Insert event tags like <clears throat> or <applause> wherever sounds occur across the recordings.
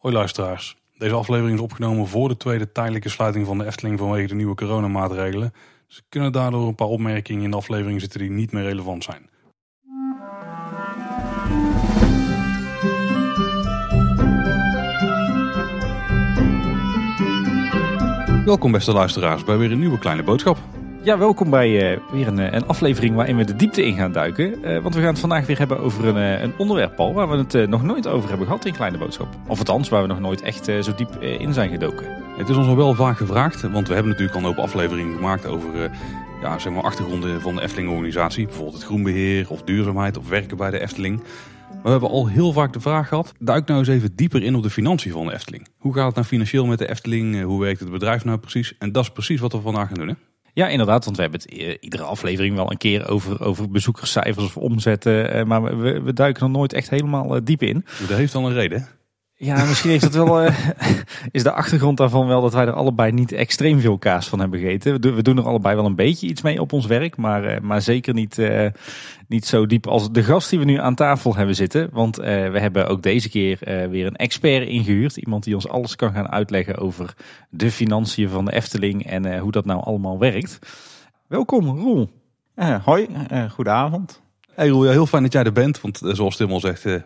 Hoi luisteraars. Deze aflevering is opgenomen voor de tweede tijdelijke sluiting van de Efteling vanwege de nieuwe coronamaatregelen. Dus kunnen daardoor een paar opmerkingen in de aflevering zitten die niet meer relevant zijn. Welkom beste luisteraars bij weer een nieuwe kleine boodschap. Ja, welkom bij uh, weer een, eh, een, aflevering waarin we de diepte in gaan duiken. Uh, want we gaan het vandaag weer hebben over een, een onderwerp, Paul, waar we het nog nooit over hebben gehad in Kleine Boodschap. Of althans, waar we nog nooit echt zo diep in zijn gedoken. Het is ons al wel vaak gevraagd, want we hebben natuurlijk al een hoop afleveringen gemaakt over ja, zeg maar achtergronden van de Efteling-organisatie. Bijvoorbeeld het groenbeheer of duurzaamheid of werken bij de Efteling. Maar we hebben al heel vaak de vraag gehad, duik nou eens even dieper in op de financiën van de Efteling. Hoe gaat het nou financieel met de Efteling? Hoe werkt het bedrijf nou precies? En dat is precies wat we vandaag gaan doen? Ja, inderdaad, want we hebben het eh, iedere aflevering wel een keer over, over bezoekerscijfers of omzetten. Eh, maar we, we duiken er nooit echt helemaal eh, diep in. Dat heeft al een reden. Ja, misschien heeft dat wel, uh, <laughs> is de achtergrond daarvan wel dat wij er allebei niet extreem veel kaas van hebben gegeten. We, doen, we doen er allebei wel een beetje iets mee op ons werk, maar, uh, maar zeker niet, uh, niet zo diep als de gast die we nu aan tafel hebben zitten. Want we hebben ook deze keer weer een expert ingehuurd. Iemand die ons alles kan gaan uitleggen over de financiën van de Efteling en hoe dat nou allemaal werkt. Welkom, Roel. hoi, goedenavond. Hey Roel, heel fijn dat jij er bent, want zoals Tim al zegt... <clears throat>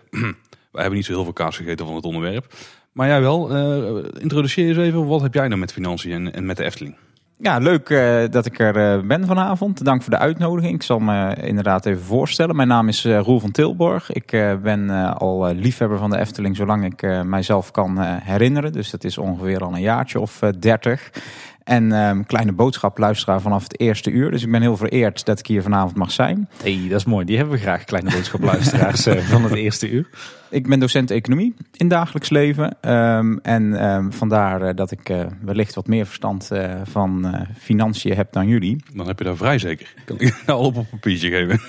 We hebben niet zo heel veel kaas gegeten van het onderwerp. Maar jij wel, uh, introduceer eens even. Wat heb jij nou met financiën en, en met de Efteling? Ja, leuk uh, dat ik er uh, ben vanavond. Dank voor de uitnodiging. Ik zal me inderdaad even voorstellen. Mijn naam is Roel van Tilborg. Ik ben al liefhebber van de Efteling zolang ik mijzelf kan herinneren. Dus dat is ongeveer al een jaartje of dertig. En um, kleine boodschap luisteraar vanaf het eerste uur. Dus ik ben heel vereerd dat ik hier vanavond mag zijn. hey, dat is mooi. Die hebben we graag, kleine boodschap luisteraars <laughs> van het eerste uur. Ik ben docent economie in dagelijks leven. Um, en um, vandaar uh, dat ik uh, wellicht wat meer verstand uh, van financiën heb dan jullie. Dan heb je daar vrij zeker. Kan ik al op een papiertje geven.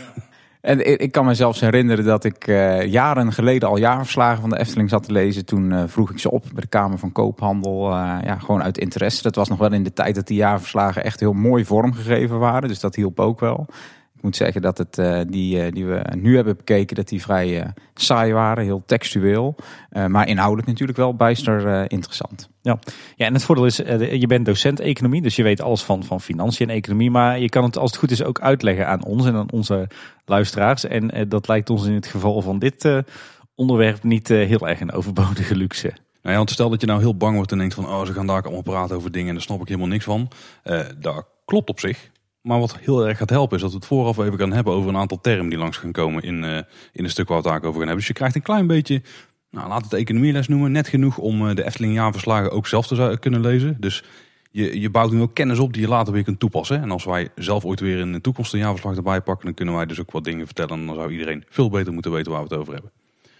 En ik kan me zelfs herinneren dat ik uh, jaren geleden al jaarverslagen van de Efteling zat te lezen. Toen uh, vroeg ik ze op bij de Kamer van Koophandel. Uh, ja, gewoon uit interesse. Dat was nog wel in de tijd dat die jaarverslagen echt heel mooi vormgegeven waren. Dus dat hielp ook wel moet zeggen dat het, uh, die, uh, die we nu hebben bekeken, dat die vrij uh, saai waren, heel textueel. maar inhoudelijk natuurlijk wel bijster interessant. Ja. ja, en het voordeel is, je bent docent economie, dus je weet alles van, van financiën en economie. Maar je kan het als het goed is ook uitleggen aan ons en aan onze luisteraars. En dat lijkt ons in het geval van dit onderwerp niet heel erg een overbodige luxe. Nou ja, want stel dat je nou heel bang wordt en denkt van, oh, ze gaan daar allemaal praten over dingen en daar snap ik helemaal niks van. daar klopt op zich. Maar wat heel erg gaat helpen is dat we het vooraf even gaan hebben over een aantal termen die langs gaan komen in, uh, in een stuk waar we het over gaan hebben. Dus je krijgt een klein beetje, nou, laat het economieles noemen, net genoeg om uh, de Efteling jaarverslagen ook zelf te kunnen lezen. Dus je, je bouwt nu ook kennis op die je later weer kunt toepassen. En als wij zelf ooit weer in de toekomst een jaarverslag erbij pakken, dan kunnen wij dus ook wat dingen vertellen. En dan zou iedereen veel beter moeten weten waar we het over hebben.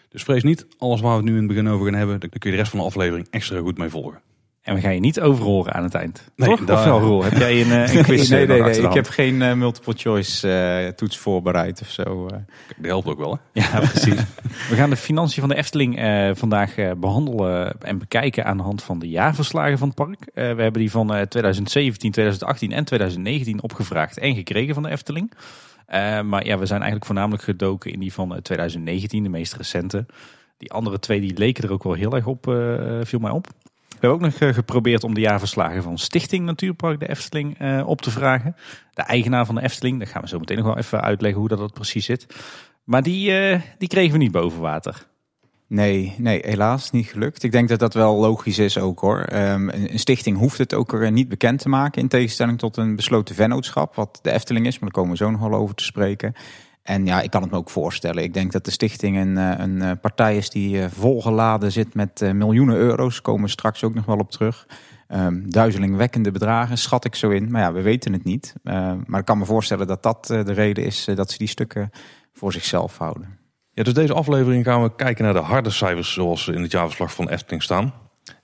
Dus vrees niet, alles waar we het nu in het begin over gaan hebben, daar kun je de rest van de aflevering extra goed mee volgen. En we gaan je niet overhoren aan het eind. Nee, Toch? Daar... Of wel, Roel? Heb jij een, eh, <laughs> een quiz? nee, nee, nee. Ik heb geen uh, multiple choice uh, toets voorbereid of zo. Dat helpt ook wel, hè? <laughs> Ja, precies. we gaan de financiën van de Efteling uh, vandaag behandelen en bekijken aan de hand van de jaarverslagen van het park. we hebben die van 2017, 2018 en 2019 opgevraagd en gekregen van de Efteling. maar ja, we zijn eigenlijk voornamelijk gedoken in die van 2019, de meest recente. Die andere twee die leken er ook wel heel erg op, viel mij op. Ook nog eh, geprobeerd om de jaarverslagen van Stichting Natuurpark de Efteling uh, op te vragen. De eigenaar van de Efteling, daar gaan we zo meteen nog wel even uitleggen hoe dat, precies zit. Maar die, uh, die kregen we niet boven water. Nee, nee, helaas niet gelukt. Ik denk dat dat wel logisch is ook hoor. Um, een stichting hoeft het ook niet bekend te maken in tegenstelling tot een besloten vennootschap, wat de Efteling is, maar daar komen we zo nog wel over te spreken. En ja, ik kan het me ook voorstellen. Ik denk dat de stichting een, eh, een eh, partij is die eh, volgeladen zit met miljoenen euro's. Komen straks ook nog wel op terug. Um, duizelingwekkende bedragen, schat ik zo in. Maar ja, we weten het niet. Maar ik kan me voorstellen dat dat de reden is dat ze die stukken voor zichzelf houden. Ja, dus deze aflevering gaan we kijken naar de harde cijfers zoals in het jaarverslag van Efteling staan.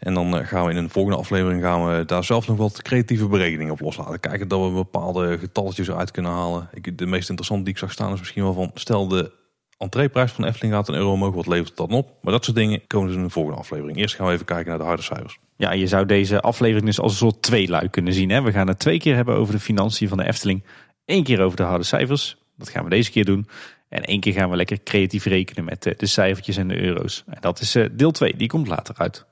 En dan eh, gaan we in een volgende aflevering gaan we daar zelf nog wat creatieve berekeningen op loslaten. Kijken dat we bepaalde getalletjes uit kunnen halen. Ik, de meest interessante die ik zag staan is misschien wel van... stel de entreeprijs van Efteling gaat een euro omhoog, wat levert dat dan op? Maar dat soort dingen komen dus in de volgende aflevering. Eerst gaan we even kijken naar de harde cijfers. Ja, je zou deze aflevering dus als een soort tweeluik kunnen zien. Hè? We gaan het twee keer hebben over de financiën van de Efteling. Eén keer over de harde cijfers. Dat gaan we deze keer doen. En één keer gaan we lekker creatief rekenen met de cijfertjes en de euro's. En dat is eh, deel 2, die komt later uit.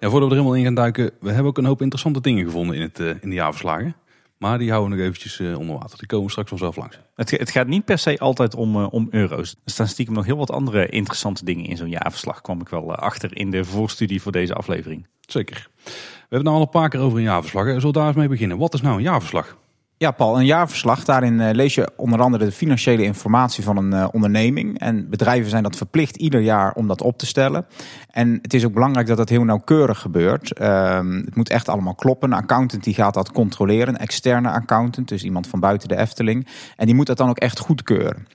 Ja, voordat we er helemaal in gaan duiken, we hebben ook een hoop interessante dingen gevonden in, het, eh, in de jaarverslagen. Maar die houden we nog eventjes eh, onder water. Die komen straks vanzelf langs. Het, het gaat niet per se altijd om, eh, om euro's. Er staan stiekem nog heel wat andere interessante dingen in zo'n jaarverslag. Kwam ik wel achter in de voorstudie voor deze aflevering. Zeker. We hebben het nou al een paar keer over een jaarverslag. Zullen we daar eens mee beginnen? Wat is nou een jaarverslag? Ja, Paul, een jaarverslag. Daarin eh, lees je onder andere de financiële informatie van een eh, onderneming. En bedrijven zijn dat verplicht ieder jaar om dat op te stellen. En het is ook belangrijk dat dat heel nauwkeurig gebeurt. Ehm, het moet echt allemaal kloppen. Een accountant die gaat dat controleren. Een externe accountant, dus iemand van buiten de Efteling. En die moet dat dan ook echt goedkeuren.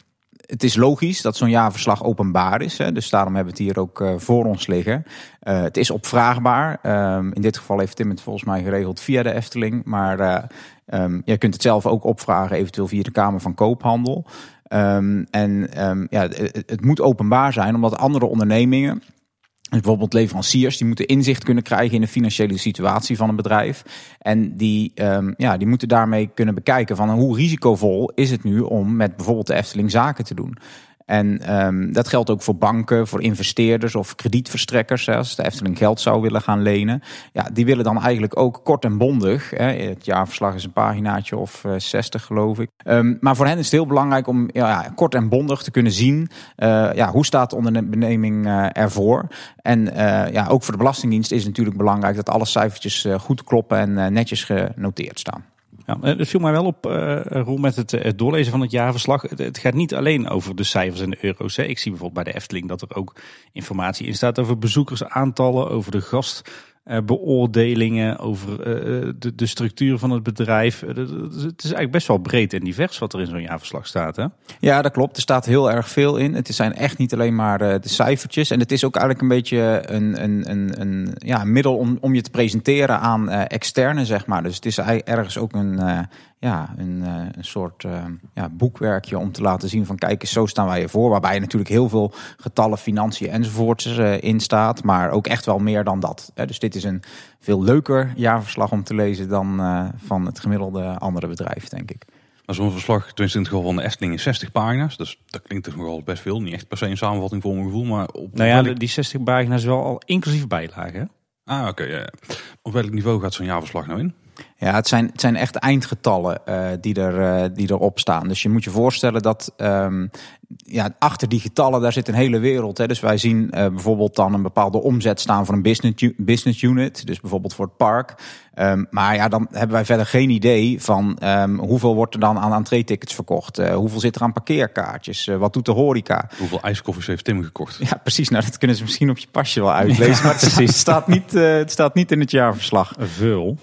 Het is logisch dat zo'n jaarverslag openbaar is. Hè? Dus daarom hebben we het hier ook eh, voor ons liggen. Het is opvraagbaar. Um, in dit geval heeft Tim het volgens mij geregeld via de Efteling. Maar um, je kunt het zelf ook opvragen, eventueel via de Kamer van Koophandel. Um, en ja, het, moet openbaar zijn, omdat andere ondernemingen. Bijvoorbeeld leveranciers, die moeten inzicht kunnen krijgen in de financiële situatie van een bedrijf. En die, ja, die moeten daarmee kunnen bekijken van hoe risicovol is het nu om met bijvoorbeeld de Efteling zaken te doen. En um, dat geldt ook voor banken, voor investeerders of kredietverstrekkers. Hè, als de Efteling geld zou willen gaan lenen. Ja, die willen dan eigenlijk ook kort en bondig. Hè, het jaarverslag is een paginaatje of uh, 60 geloof ik. Um, maar voor hen is het heel belangrijk om ja, kort en bondig te kunnen zien. Uh, ja, hoe staat de onderneming uh, ervoor? En ja, ook voor de Belastingdienst is het natuurlijk belangrijk dat alle cijfertjes goed kloppen en netjes genoteerd staan. Ja, het viel mij wel op, uh, met het, doorlezen van het jaarverslag. Het, het, gaat niet alleen over de cijfers en de euro's. Hè. Ik zie bijvoorbeeld bij de Efteling dat er ook informatie in staat over bezoekersaantallen, over de gast uh, beoordelingen, over uh, de, de, structuur van het bedrijf. het is eigenlijk best wel breed en divers wat er in zo'n jaarverslag staat. Hè? Ja, dat klopt. Er staat heel erg veel in. Het zijn echt niet alleen maar de cijfertjes. En het is ook eigenlijk een beetje een, een, een, een ja, middel om, om je te presenteren aan externe, zeg maar. Dus het is ergens ook een, ja, een, een soort uh, ja, boekwerkje om te laten zien van kijk eens, zo staan wij ervoor. Waarbij natuurlijk heel veel getallen, financiën enzovoorts uh, in staat. Maar ook echt wel meer dan dat. Uh, dus dit is een veel leuker jaarverslag om te lezen dan van het gemiddelde andere bedrijf, denk ik. Maar zo'n verslag, tenminste in het geval van de Efteling, is 60 pagina's. Dus dat klinkt toch nogal best veel. Niet echt per se een samenvatting voor mijn gevoel. Maar op nou ja, welk... die 60 pagina's wel al inclusief bijlagen. Ah, oké. Okay, ja. Op welk niveau gaat zo'n jaarverslag nou in? Ja, het zijn, het zijn echt eindgetallen uh, die, er, uh, die erop staan. Dus je moet je voorstellen dat um, ja, achter die getallen daar zit een hele wereld. Hè. Dus wij zien uh, bijvoorbeeld dan een bepaalde omzet staan voor een business, business unit. Dus bijvoorbeeld voor het park. Um, maar ja, dan hebben wij verder geen idee van um, hoeveel wordt er dan aan entree-tickets verkocht. Uh, hoeveel zit er aan parkeerkaartjes? Uh, wat doet de horeca? Hoeveel ijskoffies heeft Tim gekocht? Ja, precies. Nou, dat kunnen ze misschien op je pasje wel uitlezen. Ja, maar het staat, het staat, niet, het staat niet in het jaarverslag. Veel.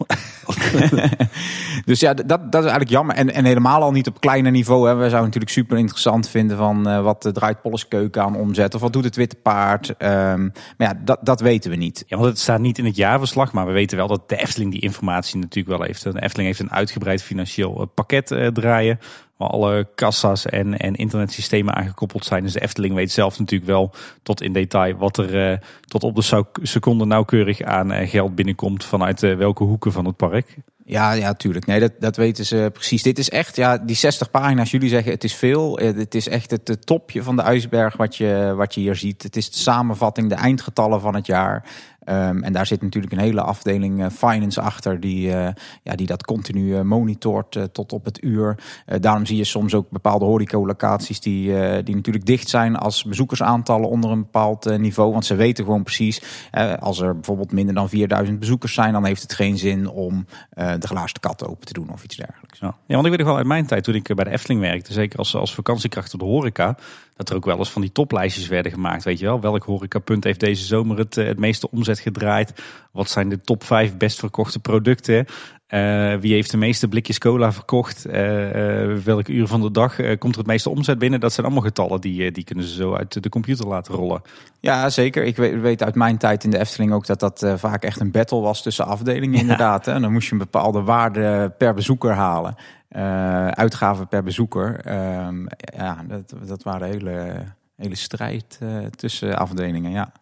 <laughs> <laughs> dus ja, dat, dat is eigenlijk jammer. En, en helemaal al niet op kleiner niveau. Hè. We zouden natuurlijk super interessant vinden van uh, wat draait Polleskeuken aan omzet. Of wat doet het Witte Paard. Um, maar ja, dat, dat weten we niet. Ja, want het staat niet in het jaarverslag. Maar we weten wel dat de Efteling die informatie natuurlijk wel heeft. De Efteling heeft een uitgebreid financieel pakket uh, draaien. Waar alle kassa's en, en internetsystemen aangekoppeld zijn. Dus de Efteling weet zelf natuurlijk wel tot in detail wat er tot op de seconde nauwkeurig aan geld binnenkomt vanuit welke hoeken van het park. Ja, ja, tuurlijk. Nee, dat, dat weten ze precies. Dit is echt, ja, die 60 pagina's, jullie zeggen het is veel. Het is echt het topje van de ijsberg wat je, wat je hier ziet. Het is de samenvatting, de eindgetallen van het jaar. Um, en daar zit natuurlijk een hele afdeling uh, finance achter die, uh, ja, die dat continu uh, monitort tot op het uur. daarom zie je soms ook bepaalde horecolocaties die, die natuurlijk dicht zijn als bezoekersaantallen onder een bepaald niveau. Want ze weten gewoon precies, als er bijvoorbeeld minder dan 4000 bezoekers zijn, dan heeft het geen zin om de glazen kat open te doen of iets dergelijks. Ja. ja, want ik weet nog wel uit mijn tijd toen ik bij de Efteling werkte, zeker als, als vakantiekracht op de horeca, dat er ook wel eens van die toplijstjes werden gemaakt. Weet je wel, welk horecapunt heeft deze zomer het, het meeste omzet gedraaid? Wat zijn de top 5 best verkochte producten? Uh, wie heeft de meeste blikjes cola verkocht? Uh, uh, welke uur van de dag komt er het meeste omzet binnen? Dat zijn allemaal getallen die, die kunnen ze zo uit de computer laten rollen. Ja, zeker. Ik weet, weet uit mijn tijd in de Efteling ook dat dat vaak echt een battle was tussen afdelingen inderdaad. Hè? En dan moest je een bepaalde waarde per bezoeker halen. uitgaven per bezoeker. Ehm, ja, dat, dat waren hele, hele strijd tussen afdelingen, ja.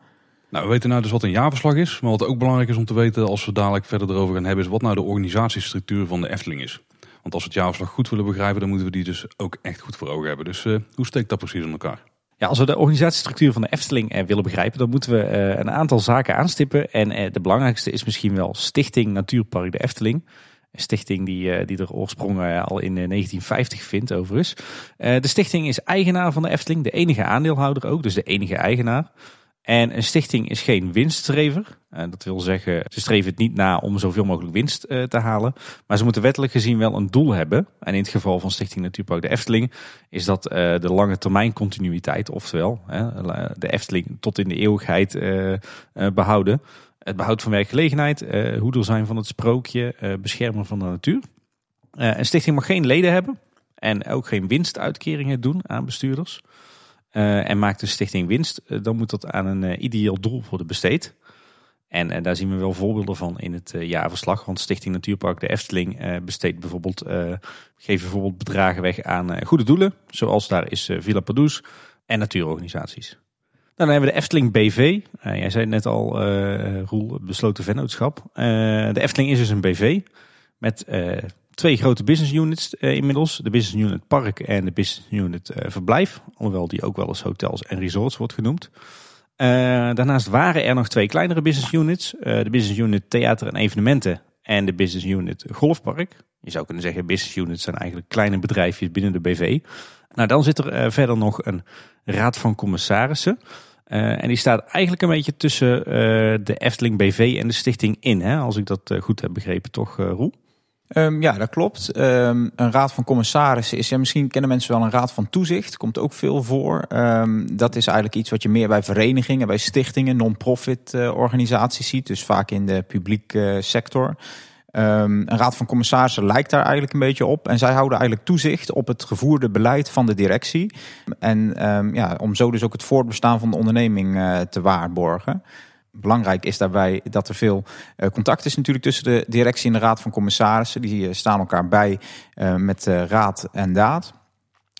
Nou, we weten nou dus wat een jaarverslag is. Maar wat ook belangrijk is om te weten als we dadelijk verder erover gaan hebben... is wat nou de organisatiestructuur van de Efteling is. Want als we het jaarverslag goed willen begrijpen... dan moeten we die dus ook echt goed voor ogen hebben. Dus uh, hoe steekt dat precies in elkaar? Ja, als we de organisatiestructuur van de Efteling eh, willen begrijpen, dan moeten we eh, een aantal zaken aanstippen. En eh, de belangrijkste is misschien wel Stichting Natuurpark de Efteling. Een stichting die, eh, die er oorsprong eh, al in eh, 1950 vindt, overigens. Eh, de stichting is eigenaar van de Efteling, de enige aandeelhouder ook, dus de enige eigenaar. En een stichting is geen winststrever. Eh, dat wil zeggen, ze streven het niet na om zoveel mogelijk winst eh, te halen. Maar ze moeten wettelijk gezien wel een doel hebben. En in het geval van Stichting Natuurpark de Efteling is dat eh, de lange termijn continuïteit. Oftewel, de Efteling tot in de eeuwigheid behouden. Het behoud van werkgelegenheid, hoeder zijn van het sprookje, beschermen van de natuur. een stichting mag geen leden hebben en ook geen winstuitkeringen doen aan bestuurders. En maakt de stichting winst, dan moet dat aan een ideeel doel worden besteed. En, daar zien we wel voorbeelden van in het jaarverslag. Want Stichting Natuurpark de Efteling besteedt bijvoorbeeld, geeft bijvoorbeeld bedragen weg aan goede doelen. Zoals daar is Villa Padus en natuurorganisaties. Dan hebben we de Efteling BV. jij zei net al, Roel, besloten vennootschap. de Efteling is dus een BV met twee grote business units inmiddels. De business unit park en de business unit verblijf. Alhoewel die ook wel eens hotels en resorts wordt genoemd. Uh, daarnaast waren er nog twee kleinere business units. Uh, de business unit theater en evenementen en de business unit golfpark. Je zou kunnen zeggen business units zijn eigenlijk kleine bedrijfjes binnen de BV. Nou, dan zit er verder nog een raad van commissarissen. en die staat eigenlijk een beetje tussen de Efteling BV en de stichting in. Hè? Als ik dat goed heb begrepen, toch Roel? Um, ja, dat klopt. Um, een raad van commissarissen is, ja, misschien kennen mensen wel een raad van toezicht, komt ook veel voor. Um, dat is eigenlijk iets wat je meer bij verenigingen, bij stichtingen, non-profit uh, organisaties ziet, dus vaak in de publieke uh, sector. een raad van commissarissen lijkt daar eigenlijk een beetje op. En zij houden eigenlijk toezicht op het gevoerde beleid van de directie. En ja, om zo dus ook het voortbestaan van de onderneming uh, te waarborgen belangrijk is daarbij dat er veel uh, contact is natuurlijk tussen de directie en de raad van commissarissen. Die uh, staan elkaar bij uh, met raad en daad.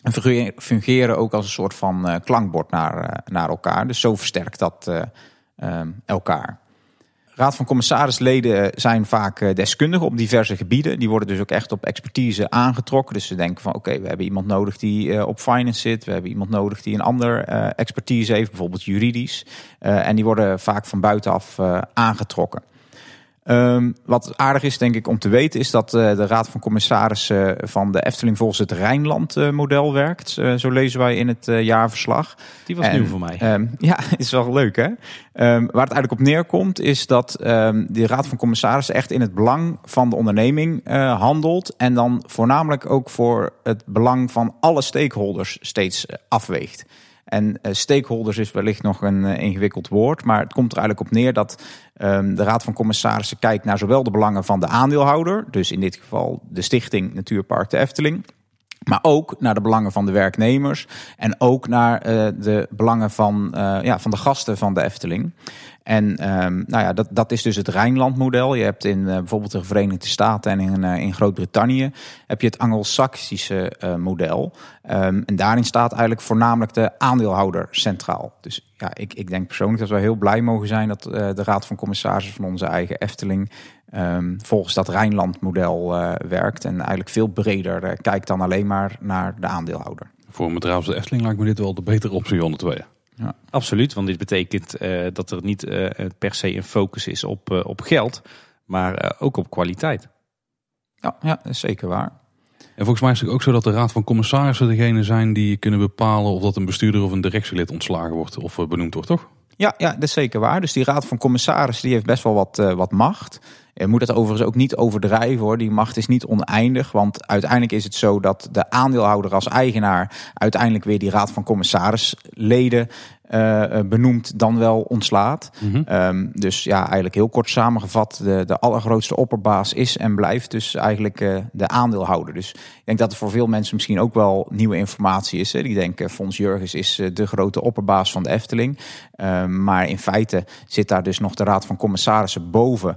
En fungeren ook als een soort van klankbord naar, naar elkaar. Dus zo versterkt dat elkaar. Raad van commissarisleden zijn vaak eh, deskundigen op diverse gebieden. Die worden dus ook echt op expertise aangetrokken. Dus ze denken van oké, we hebben iemand nodig die uh, op finance zit. We hebben iemand nodig die een ander expertise heeft, bijvoorbeeld juridisch. en die worden vaak van buitenaf aangetrokken. Um, wat aardig is, denk ik, om te weten, is dat uh, de Raad van Commissarissen van de Efteling volgens het Rijnland-model werkt. Uh, zo lezen wij in het jaarverslag. Die was en, nieuw voor mij. Um, <laughs> ja, is wel leuk, hè? Um, waar het eigenlijk op neerkomt, is dat de Raad van Commissarissen echt in het belang van de onderneming handelt. En dan voornamelijk ook voor het belang van alle stakeholders steeds afweegt. En uh, stakeholders is wellicht nog een uh, ingewikkeld woord, maar het komt er eigenlijk op neer dat um, de Raad van Commissarissen kijkt naar zowel de belangen van de aandeelhouder, dus in dit geval de Stichting Natuurpark de Efteling, maar ook naar de belangen van de werknemers en ook naar uh, de belangen van, ja, van de gasten van de Efteling. En um, nou ja, dat, dat is dus het Rijnland-model. Je hebt in uh, bijvoorbeeld de Verenigde Staten en in, in Groot-Brittannië heb je het Anglo-Saxische uh, model. Um, en daarin staat eigenlijk voornamelijk de aandeelhouder centraal. Dus ja, ik, ik denk persoonlijk dat we heel blij mogen zijn dat de Raad van Commissarissen van onze eigen Efteling um, volgens dat Rijnland-model werkt. En eigenlijk veel breder kijkt dan alleen maar naar de aandeelhouder. Voor een bedrijf als de Efteling lijkt me dit wel de betere optie onder twee. Ja. Absoluut, want dit betekent uh, dat er niet uh, per se een focus is op, uh, op geld, maar ook op kwaliteit. Ja, ja, dat is zeker waar. En volgens mij is het ook zo dat de raad van commissarissen degene zijn die kunnen bepalen of dat een bestuurder of een directielid ontslagen wordt of benoemd wordt, toch? Ja, ja, dat is zeker waar. Dus die raad van commissarissen die heeft best wel wat, uh, wat macht. Je moet dat overigens ook niet overdrijven hoor. Die macht is niet oneindig. Want uiteindelijk is het zo dat de aandeelhouder als eigenaar uiteindelijk weer die raad van commissarisleden uh, benoemt dan wel ontslaat. Mm -hmm. um, dus ja, eigenlijk heel kort samengevat, de, de allergrootste opperbaas is en blijft dus eigenlijk uh, de aandeelhouder. Dus ik denk dat het voor veel mensen misschien ook wel nieuwe informatie is. Hè. Die denken, Fons Jurgens is de grote opperbaas van de Efteling. Um, maar in feite zit daar dus nog de raad van commissarissen boven,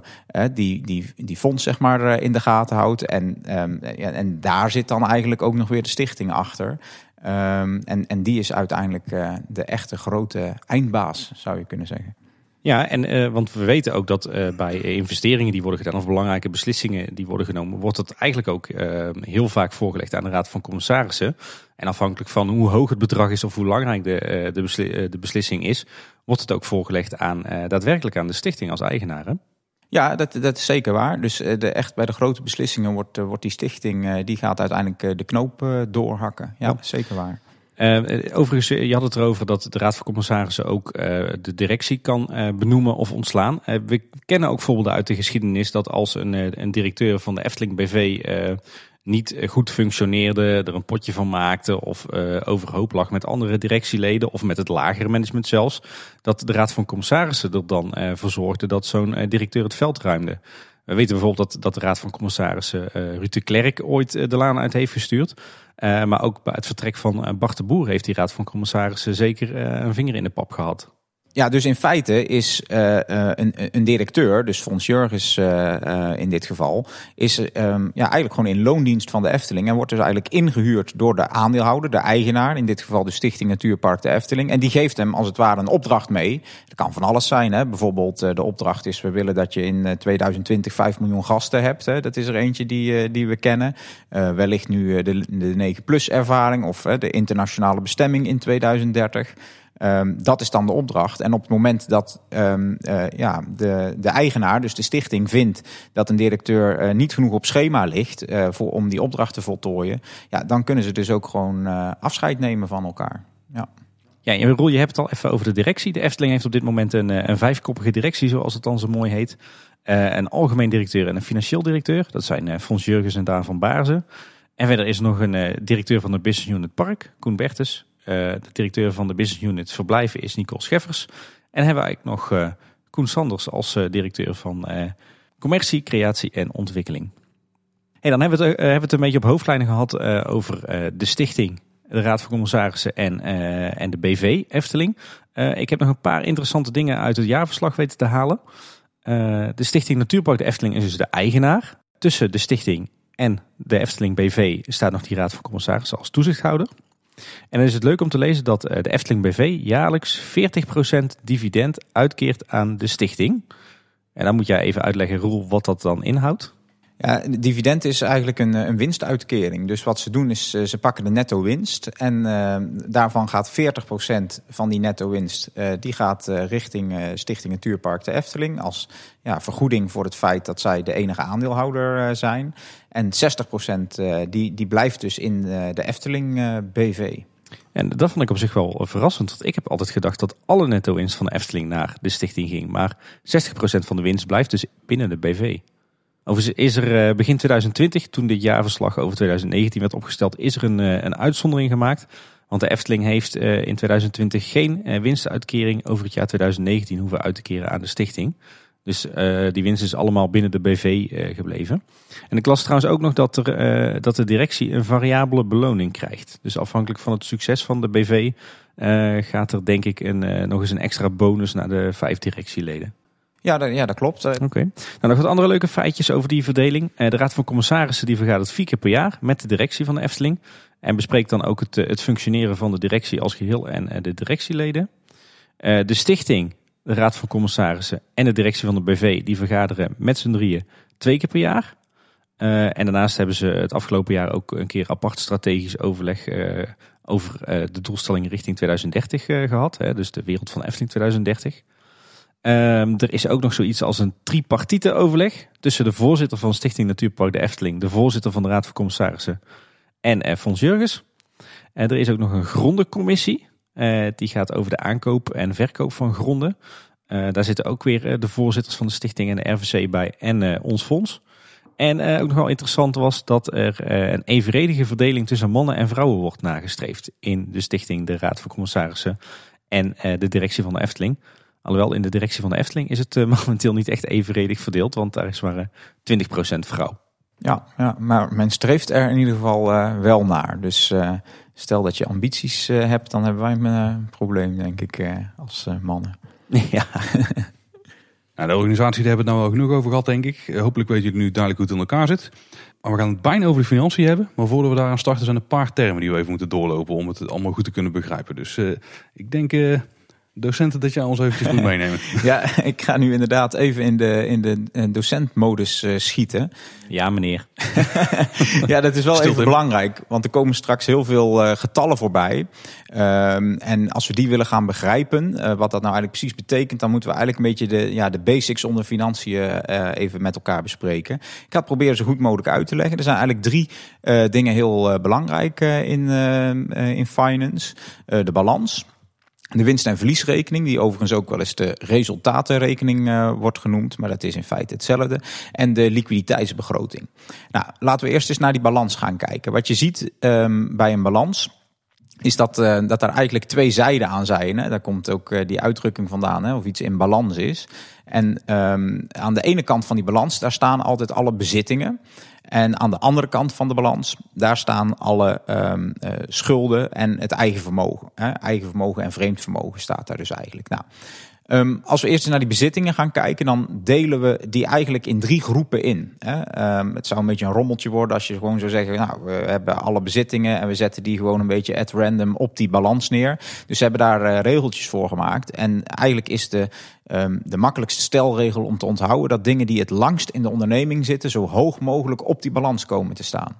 die, die, die fonds zeg maar in de gaten houdt. En, um, ja, en daar zit dan eigenlijk ook nog weer de stichting achter. Um, en, en die is uiteindelijk uh, de echte grote eindbaas, zou je kunnen zeggen. Ja, en uh, want we weten ook dat uh, bij investeringen die worden gedaan of belangrijke beslissingen die worden genomen, wordt het eigenlijk ook uh, heel vaak voorgelegd aan de Raad van Commissarissen. En afhankelijk van hoe hoog het bedrag is of hoe belangrijk de, de, besli de beslissing is, wordt het ook voorgelegd aan daadwerkelijk aan de stichting als eigenaar. Ja, dat, dat is zeker waar. Dus de, echt bij de grote beslissingen wordt, wordt die stichting, die gaat uiteindelijk de knoop doorhakken. Ja, zeker waar. Uh, overigens, je had het erover dat de Raad van Commissarissen ook uh, de directie kan uh, benoemen of ontslaan. we kennen ook voorbeelden uit de geschiedenis dat als een, een directeur van de Efteling BV niet goed functioneerde, er een potje van maakte of overhoop lag met andere directieleden of met het lagere management zelfs, dat de Raad van Commissarissen er dan voor zorgde dat zo'n directeur het veld ruimde. We weten bijvoorbeeld dat, dat de Raad van Commissarissen Ruud de Klerk ooit de laan uit heeft gestuurd. Maar ook bij het vertrek van Bart de Boer heeft die raad van commissarissen zeker een vinger in de pap gehad. Ja, dus in feite is uh, een, een, directeur, dus Fons Jurgens uh, in dit geval, is um, ja, eigenlijk gewoon in loondienst van de Efteling. En wordt dus eigenlijk ingehuurd door de aandeelhouder, de eigenaar, in dit geval de Stichting Natuurpark de Efteling. En die geeft hem als het ware een opdracht mee. Dat kan van alles zijn. Hè? Bijvoorbeeld de opdracht is, we willen dat je in 2020 5 miljoen gasten hebt. Hè? Dat is er eentje die, die we kennen. wellicht nu de, de 9-plus ervaring of de internationale bestemming in 2030. Um, dat is dan de opdracht. En op het moment dat um, uh, ja, de, de eigenaar, dus de stichting, vindt dat een directeur uh, niet genoeg op schema ligt uh, voor, om die opdracht te voltooien, ja, dan kunnen ze dus ook gewoon afscheid nemen van elkaar. Ja. Ja, Roel, je hebt het al even over de directie. De Efteling heeft op dit moment een, een vijfkoppige directie, zoals het dan zo mooi heet. een algemeen directeur en een financieel directeur. Dat zijn Fons Jurgens en Daan van Baarzen. En verder is er nog een directeur van de Business Unit Park, Koen Bertes. Eh, de directeur van de business unit verblijven is Nicole Scheffers. En hebben we eigenlijk nog uh, Koen Sanders als uh, directeur van commercie, creatie en ontwikkeling. Hey, dan hebben we, het, hebben we het een beetje op hoofdlijnen gehad over de stichting, de Raad van Commissarissen en, en de BV Efteling. ik heb nog een paar interessante dingen uit het jaarverslag weten te halen. de Stichting Natuurpark de Efteling is dus de eigenaar. Tussen de stichting en de Efteling BV staat nog die Raad van Commissarissen als toezichthouder. En dan is het leuk om te lezen dat eh, de Efteling BV jaarlijks 40% dividend uitkeert aan de stichting. En dan moet jij even uitleggen, Roel, wat dat dan inhoudt. Ja, dividend is eigenlijk een, een winstuitkering. Dus wat ze doen is, eh, ze pakken de netto winst. En uh, daarvan gaat 40% van die netto winst, die gaat richting Stichting Natuurpark de Efteling. Als ja, vergoeding voor het feit dat zij de enige aandeelhouder zijn. En 60% die, die blijft dus in de Efteling BV. En dat vond ik op zich wel verrassend. Want ik heb altijd gedacht dat alle netto winst van de Efteling naar de stichting ging. Maar 60% van de winst blijft dus binnen de BV. Overigens is er eh, begin 2020, toen dit jaarverslag over 2019 werd opgesteld, is er een, eh, een uitzondering gemaakt. Want de Efteling heeft eh, in 2020 geen winstuitkering over het jaar 2019 hoeven uit te keren aan de stichting. Dus die winst is allemaal binnen de BV gebleven. En ik las trouwens ook nog dat, er, dat de directie een variabele beloning krijgt. Dus afhankelijk van het succes van de BV gaat er denk ik een, nog eens een extra bonus naar de vijf directieleden. Ja, dat, ja, dat klopt. Oké. Nou, nog wat andere leuke feitjes over die verdeling. Eh, de Raad van Commissarissen die vergadert vier keer per jaar met de directie van de Efteling. En bespreekt dan ook het, eh, het functioneren van de directie als geheel en eh, de directieleden. De stichting, de Raad van Commissarissen en de directie van de BV die vergaderen met z'n drieën twee keer per jaar. en daarnaast hebben ze het afgelopen jaar ook een keer apart strategisch overleg over de doelstellingen richting 2030 gehad. Dus de wereld van Efteling 2030. Um, er is ook nog zoiets als een tripartite overleg tussen de voorzitter van Stichting Natuurpark de Efteling, de voorzitter van de Raad van Commissarissen en uh, Fons Jurgens. En er is ook nog een grondencommissie. Uh, die gaat over de aankoop en verkoop van gronden. Uh, daar zitten ook weer de voorzitters van de stichting en de RVC bij en ons fonds. En ook nog wel interessant was dat er een evenredige verdeling tussen mannen en vrouwen wordt nagestreefd in de stichting, de Raad van Commissarissen en de directie van de Efteling. Alhoewel in de directie van de Efteling is het uh, <laughs> momenteel niet echt evenredig verdeeld, want daar is maar 20% eh, vrouw. Ja, ja, maar men streeft er in ieder geval uh, wel naar. Dus uh, stel dat je ambities uh, hebt, dan hebben wij een probleem, denk ik, als mannen. <laughs> Ja. nou, de organisatie daar hebben we het nou wel genoeg over gehad, denk ik. hopelijk weet je het nu duidelijk hoe het in elkaar zit. Maar we gaan het bijna over de financiën hebben. Maar voordat we daar aan starten zijn een paar termen die we even moeten doorlopen om het allemaal goed te kunnen begrijpen. Dus ik denk docenten dat jij ons eventjes moet <laughs> meenemen. Ja, ik ga nu inderdaad even in de, in de eh, docentmodus eh, schieten. Ja, meneer. <laughs> ja, dat is wel Stilte. even belangrijk, want er komen straks heel veel eh, getallen voorbij. Ehm, en als we die willen gaan begrijpen, eh, wat dat nou eigenlijk precies betekent, dan moeten we eigenlijk een beetje de, ja, de basics onder financiën eh, even met elkaar bespreken. Ik ga het proberen zo goed mogelijk uit te leggen. Er zijn eigenlijk drie eh, dingen heel belangrijk eh, in, eh, eh, in finance. Eh, de balans. De winst- en verliesrekening, die overigens ook wel eens de resultatenrekening eh, wordt genoemd, maar dat is in feite hetzelfde. En de liquiditeitsbegroting. Nou, laten we eerst eens naar die balans gaan kijken. Wat je ziet ehm, bij een balans is dat, eh, dat er eigenlijk twee zijden aan zijn. Hè? Daar komt ook eh, die uitdrukking vandaan, hè? of iets in balans is. En ehm, aan de ene kant van die balans, daar staan altijd alle bezittingen. En aan de andere kant van de balans, daar staan alle ehm, eh, schulden en het eigen vermogen. Hè? Eigen vermogen en vreemd vermogen staat daar dus eigenlijk. Nou, Ehm, als we eerst naar die bezittingen gaan kijken, dan delen we die eigenlijk in drie groepen in. Hè. Ehm, het zou een beetje een rommeltje worden als je gewoon zou zeggen, nou, we hebben alle bezittingen en we zetten die gewoon een beetje at random op die balans neer. Dus ze hebben daar eh, regeltjes voor gemaakt. En eigenlijk is de, ehm, de makkelijkste stelregel om te onthouden dat dingen die het langst in de onderneming zitten, zo hoog mogelijk op die balans komen te staan.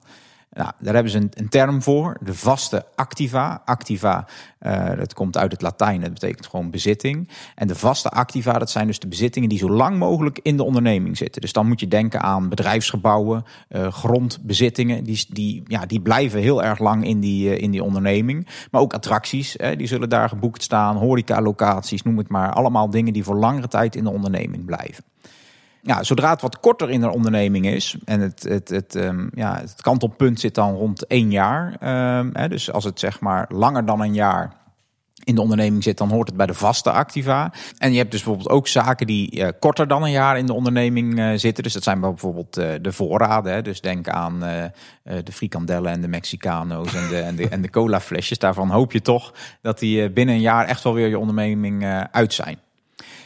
Nou, daar hebben ze een, een term voor, de vaste activa. Activa, eh, dat komt uit het Latijn, dat betekent gewoon bezitting. En de vaste activa, dat zijn dus de bezittingen die zo lang mogelijk in de onderneming zitten. Dus dan moet je denken aan bedrijfsgebouwen, eh, grondbezittingen. Die, die, ja, die blijven heel erg lang in die, eh, in die onderneming. Maar ook attracties, die zullen daar geboekt staan. Horeca-locaties, noem het maar. Allemaal dingen die voor langere tijd in de onderneming blijven. Ja, zodra het wat korter in een onderneming is en het, het, het, um, ja, het kantelpunt zit dan rond één jaar. Um, hè, dus als het zeg maar langer dan een jaar in de onderneming zit, dan hoort het bij de vaste activa. En je hebt dus bijvoorbeeld ook zaken die uh, korter dan een jaar in de onderneming uh, zitten. Dus dat zijn bijvoorbeeld uh, de voorraden. Hè. Dus denk aan de frikandellen en de Mexicano's en de, en de, en de cola flesjes. Daarvan hoop je toch dat die binnen een jaar echt wel weer je onderneming uit zijn.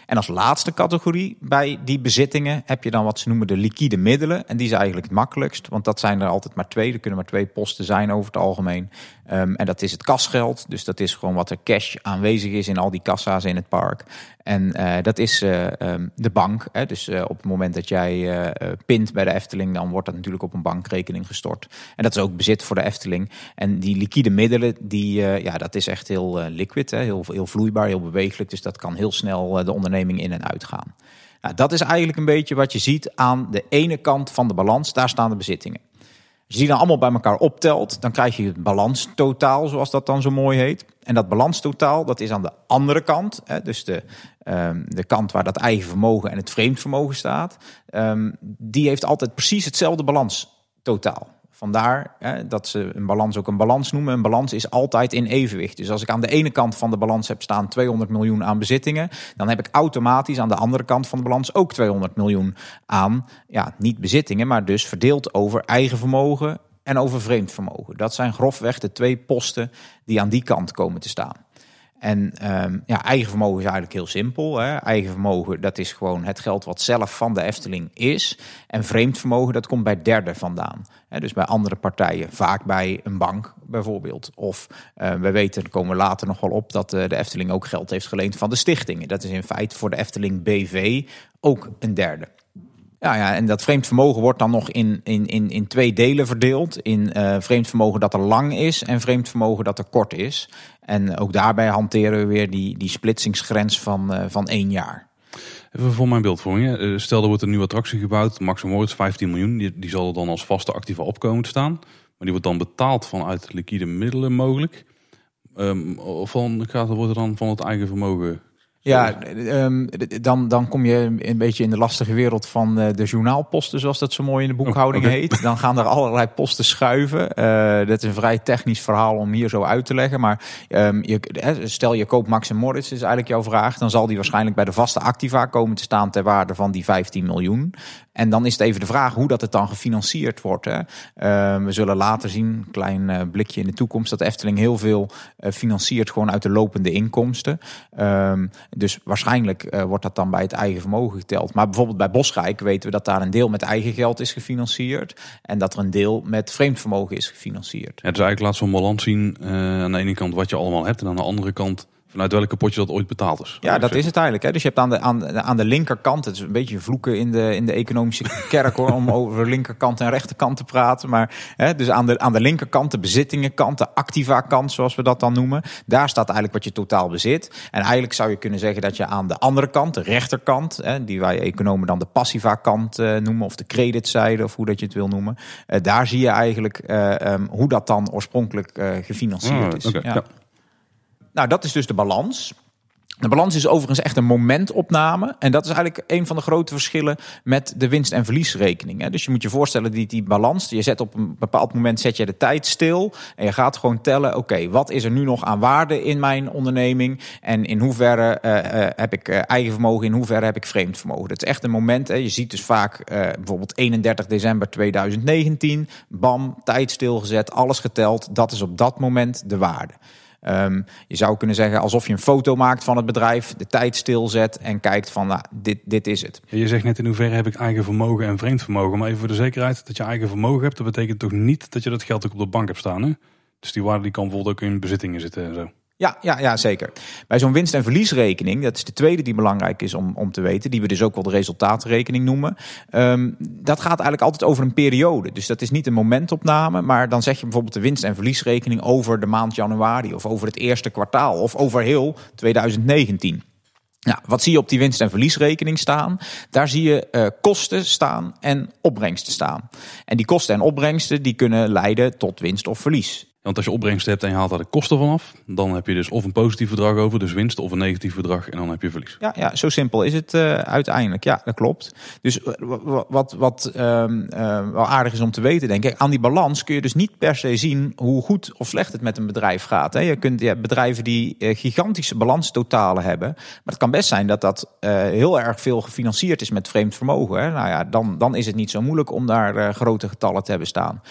En als laatste categorie bij die bezittingen heb je dan wat ze noemen de liquide middelen. En die zijn eigenlijk het makkelijkst, want dat zijn er altijd maar twee. Er kunnen maar twee posten zijn over het algemeen. Um, en dat is het kasgeld. Dus dat is gewoon wat er cash aanwezig is in al die kassa's in het park. En uh, dat is uh, um, de bank. Hè. Dus uh, op het moment dat jij pint bij de Efteling, dan wordt dat natuurlijk op een bankrekening gestort. En dat is ook bezit voor de Efteling. En die liquide middelen, die, ja, dat is echt heel liquid, hè. Heel, heel vloeibaar, heel bewegelijk. Dus dat kan heel snel de onderneming in en uit gaan. Nou, dat is eigenlijk een beetje wat je ziet aan de ene kant van de balans. Daar staan de bezittingen. Als je die dan allemaal bij elkaar optelt, dan krijg je het balanstotaal, zoals dat dan zo mooi heet. En dat balanstotaal, dat is aan de andere kant, hè, dus de, um, de kant waar dat eigen vermogen en het vreemd vermogen staat, um, die heeft altijd precies hetzelfde balanstotaal. Vandaar hè, dat ze een balans ook een balans noemen. Een balans is altijd in evenwicht. Dus als ik aan de ene kant van de balans heb staan 200 miljoen aan bezittingen, dan heb ik automatisch aan de andere kant van de balans ook 200 miljoen aan, ja, niet bezittingen, maar dus verdeeld over eigen vermogen en over vreemd vermogen. Dat zijn grofweg de twee posten die aan die kant komen te staan. En um, ja, eigen vermogen is eigenlijk heel simpel. Hè. Eigen vermogen, dat is gewoon het geld wat zelf van de Efteling is. En vreemd vermogen, dat komt bij derden vandaan. Hè, dus bij andere partijen, vaak bij een bank bijvoorbeeld. Of uh, we weten, komen later nog wel op, dat uh, de Efteling ook geld heeft geleend van de stichtingen. Dat is in feite voor de Efteling BV ook een derde. Ja, ja, en dat vreemd vermogen wordt dan nog in, in, in, in twee delen verdeeld. In uh, vreemd vermogen dat er lang is en vreemd vermogen dat er kort is. En ook daarbij hanteren we weer die, die splitsingsgrens van, uh, van één jaar. Even voor mijn beeldvorming. Uh, stel er wordt een nieuwe attractie gebouwd, Max Moritz 15 miljoen. Die, die zal er dan als vaste activa opkomen te staan. Maar die wordt dan betaald vanuit liquide middelen mogelijk. Um, of van, gaat, wordt er dan van het eigen vermogen ja, um, dan, dan kom je een beetje in de lastige wereld van de journaalposten, zoals dat zo mooi in de boekhouding oh, okay. heet. Dan gaan er allerlei posten schuiven. Uh, dat is een vrij technisch verhaal om hier zo uit te leggen. Maar um, je, stel je koopt Max Moritz, is eigenlijk jouw vraag. Dan zal die waarschijnlijk bij de vaste activa komen te staan ter waarde van die 15 miljoen. En dan is het even de vraag hoe dat het dan gefinancierd wordt. Hè. Uh, we zullen later zien, een klein uh, blikje in de toekomst, dat Efteling heel veel financiert gewoon uit de lopende inkomsten. Um, dus waarschijnlijk uh, wordt dat dan bij het eigen vermogen geteld. Maar bijvoorbeeld bij Bosrijk weten we dat daar een deel met eigen geld is gefinancierd. En dat er een deel met vreemd vermogen is gefinancierd. Ja, dus eigenlijk laat zo'n balans zien uh, aan de ene kant wat je allemaal hebt. En aan de andere kant Vanuit welke potje dat ooit betaald is. Ja, dat is het eigenlijk. Hè. Dus je hebt aan de, aan, de- aan de linkerkant, het is een beetje vloeken in de, in de economische <laughs> kerk hoor, om over linkerkant en rechterkant te praten. Maar hè, dus aan de, aan de linkerkant, de bezittingenkant, de activa kant, zoals we dat dan noemen. Daar staat eigenlijk wat je totaal bezit. En eigenlijk zou je kunnen zeggen dat je aan de andere kant, de rechterkant, hè, die wij economen dan de passiva kant eh, noemen, of de creditzijde, of hoe dat je het wil noemen. eh, daar zie je eigenlijk eh, ehm, hoe dat dan oorspronkelijk eh, gefinancierd Ah, is. ja. Nou, dat is dus de balans. De balans is overigens echt een momentopname. En dat is eigenlijk een van de grote verschillen met de winst- en verliesrekening. Dus je moet je voorstellen, die, die balans, je zet op een bepaald moment zet je de tijd stil. En je gaat gewoon tellen, oké, wat is er nu nog aan waarde in mijn onderneming? En in hoeverre eh, eh, heb ik eh, eigen vermogen, in hoeverre heb ik vreemd vermogen? Dat is echt een moment, hè. je ziet dus vaak bijvoorbeeld 31 december 2019. Bam, tijd stilgezet, alles geteld. Dat is op dat moment de waarde. Ehm, je zou kunnen zeggen alsof je een foto maakt van het bedrijf, de tijd stilzet en kijkt van, nou, dit, dit is het. Je zegt net in hoeverre heb ik eigen vermogen en vreemd vermogen. Maar even voor de zekerheid dat je eigen vermogen hebt, dat betekent toch niet dat je dat geld ook op de bank hebt staan. Hè? Dus die waarde die kan bijvoorbeeld ook in bezittingen zitten en zo. Ja, ja, ja zeker. Bij zo'n winst- en verliesrekening, dat is de tweede die belangrijk is om, om te weten, die we dus ook wel de resultaatrekening noemen. ehm, dat gaat eigenlijk altijd over een periode. Dus dat is niet een momentopname, maar dan zeg je bijvoorbeeld de winst- en verliesrekening over de maand januari of over het eerste kwartaal of over heel 2019. Nou, wat zie je op die winst- en verliesrekening staan? Daar zie je eh, kosten staan en opbrengsten staan. En die kosten en opbrengsten die kunnen leiden tot winst of verlies. Want als je opbrengsten hebt en je haalt daar de kosten vanaf, dan heb je dus of een positief bedrag over, dus winst, of een negatief bedrag en dan heb je verlies. Ja, ja, zo simpel is het eh, uiteindelijk. Ja, dat klopt. Dus eh, wa- wa- wat, wat ehm, eh, wel aardig is om te weten, denk ik, aan die balans kun je dus niet per se zien hoe goed of slecht het met een bedrijf gaat. Hè. Je kunt bedrijven die eh, gigantische balanstotalen hebben, maar het kan best zijn dat dat heel erg veel gefinancierd is met vreemd vermogen. Hè. Nou ja, dan, dan is het niet zo moeilijk om daar grote getallen te hebben staan.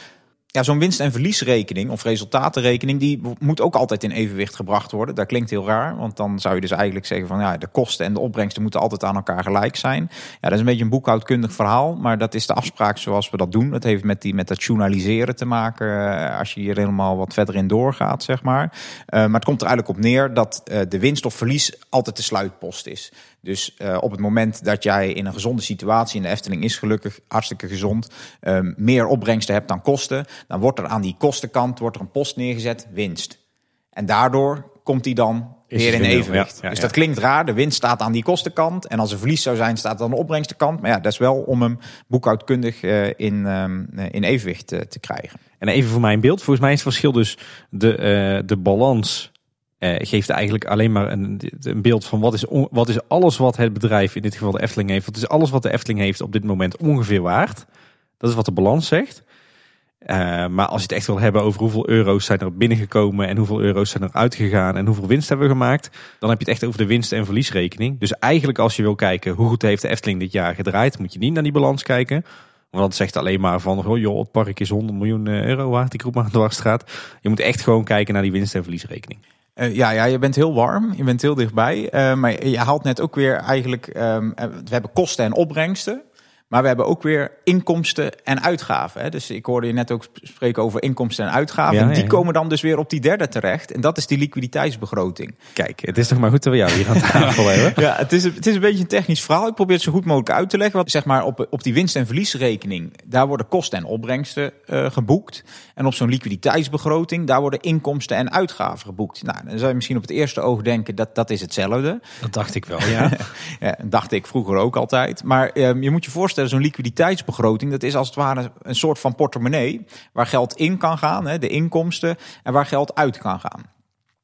Ja, zo'n winst- en verliesrekening of resultatenrekening, die moet ook altijd in evenwicht gebracht worden. Dat klinkt heel raar, want dan zou je dus eigenlijk zeggen van ja, de kosten en de opbrengsten moeten altijd aan elkaar gelijk zijn. Ja, dat is een beetje een boekhoudkundig verhaal, maar dat is de afspraak zoals we dat doen. Dat heeft met, die, met dat journaliseren te maken, eh, als je hier helemaal wat verder in doorgaat, zeg maar. Eh, maar het komt er eigenlijk op neer dat eh, de winst of verlies altijd de sluitpost is. Dus eh, op het moment dat jij in een gezonde situatie, in de Efteling is gelukkig hartstikke gezond, ehm, meer opbrengsten hebt dan kosten, dan wordt er aan die kostenkant wordt er een post neergezet, winst. En daardoor komt die dan Is weer het in evenwicht. ja, ja, dus dat klinkt raar, de winst staat aan die kostenkant. En als er verlies zou zijn, staat dan de opbrengstenkant. Maar ja, dat is wel om hem boekhoudkundig eh, in, ehm, eh, in evenwicht te krijgen. En even voor mijn beeld. Volgens mij is het verschil dus de, de balans eh, geeft eigenlijk alleen maar een, een beeld van wat is, wat is alles wat het bedrijf, in dit geval de Efteling heeft. Wat is alles wat de Efteling heeft op dit moment ongeveer waard. Dat is wat de balans zegt. Eh, maar als je het echt wil hebben over hoeveel euro's zijn er binnengekomen en hoeveel euro's zijn er uitgegaan en hoeveel winst hebben we gemaakt, dan heb je het echt over de winst- en verliesrekening. Dus eigenlijk als je wil kijken hoe goed heeft de Efteling dit jaar gedraaid, moet je niet naar die balans kijken. Want dat zegt alleen maar van, oh, joh, het park is 100 miljoen eh, euro waard, die groep aan de dwarsstraat. Je moet echt gewoon kijken naar die winst- en verliesrekening. Eh, ja, ja, je bent heel warm, je bent heel dichtbij. Eh, maar je haalt net ook weer eigenlijk, ehm, eh, we hebben kosten en opbrengsten. Maar we hebben ook weer inkomsten en uitgaven. Hè? Dus ik hoorde je net ook sp- spreken over inkomsten en uitgaven. Ja, die komen dan dus weer op die derde terecht. En dat is die liquiditeitsbegroting. Kijk, het is toch maar goed dat we jou hier aan tafel <laughs> hebben. Ja, het is, het is een beetje een technisch verhaal. Ik probeer het zo goed mogelijk uit te leggen. Want zeg maar op, op die winst- en verliesrekening, daar worden kosten en opbrengsten eh, geboekt. En op zo'n liquiditeitsbegroting, daar worden inkomsten en uitgaven geboekt. Nou, dan zou je misschien op het eerste oog denken dat dat is hetzelfde. Dat dacht ik wel, ja. <laughs> Ja, dacht ik vroeger ook altijd. Maar ehm, je moet je voorstellen, zo'n liquiditeitsbegroting, dat is als het ware een soort van portemonnee. Waar geld in kan gaan, hè, de inkomsten, en waar geld uit kan gaan.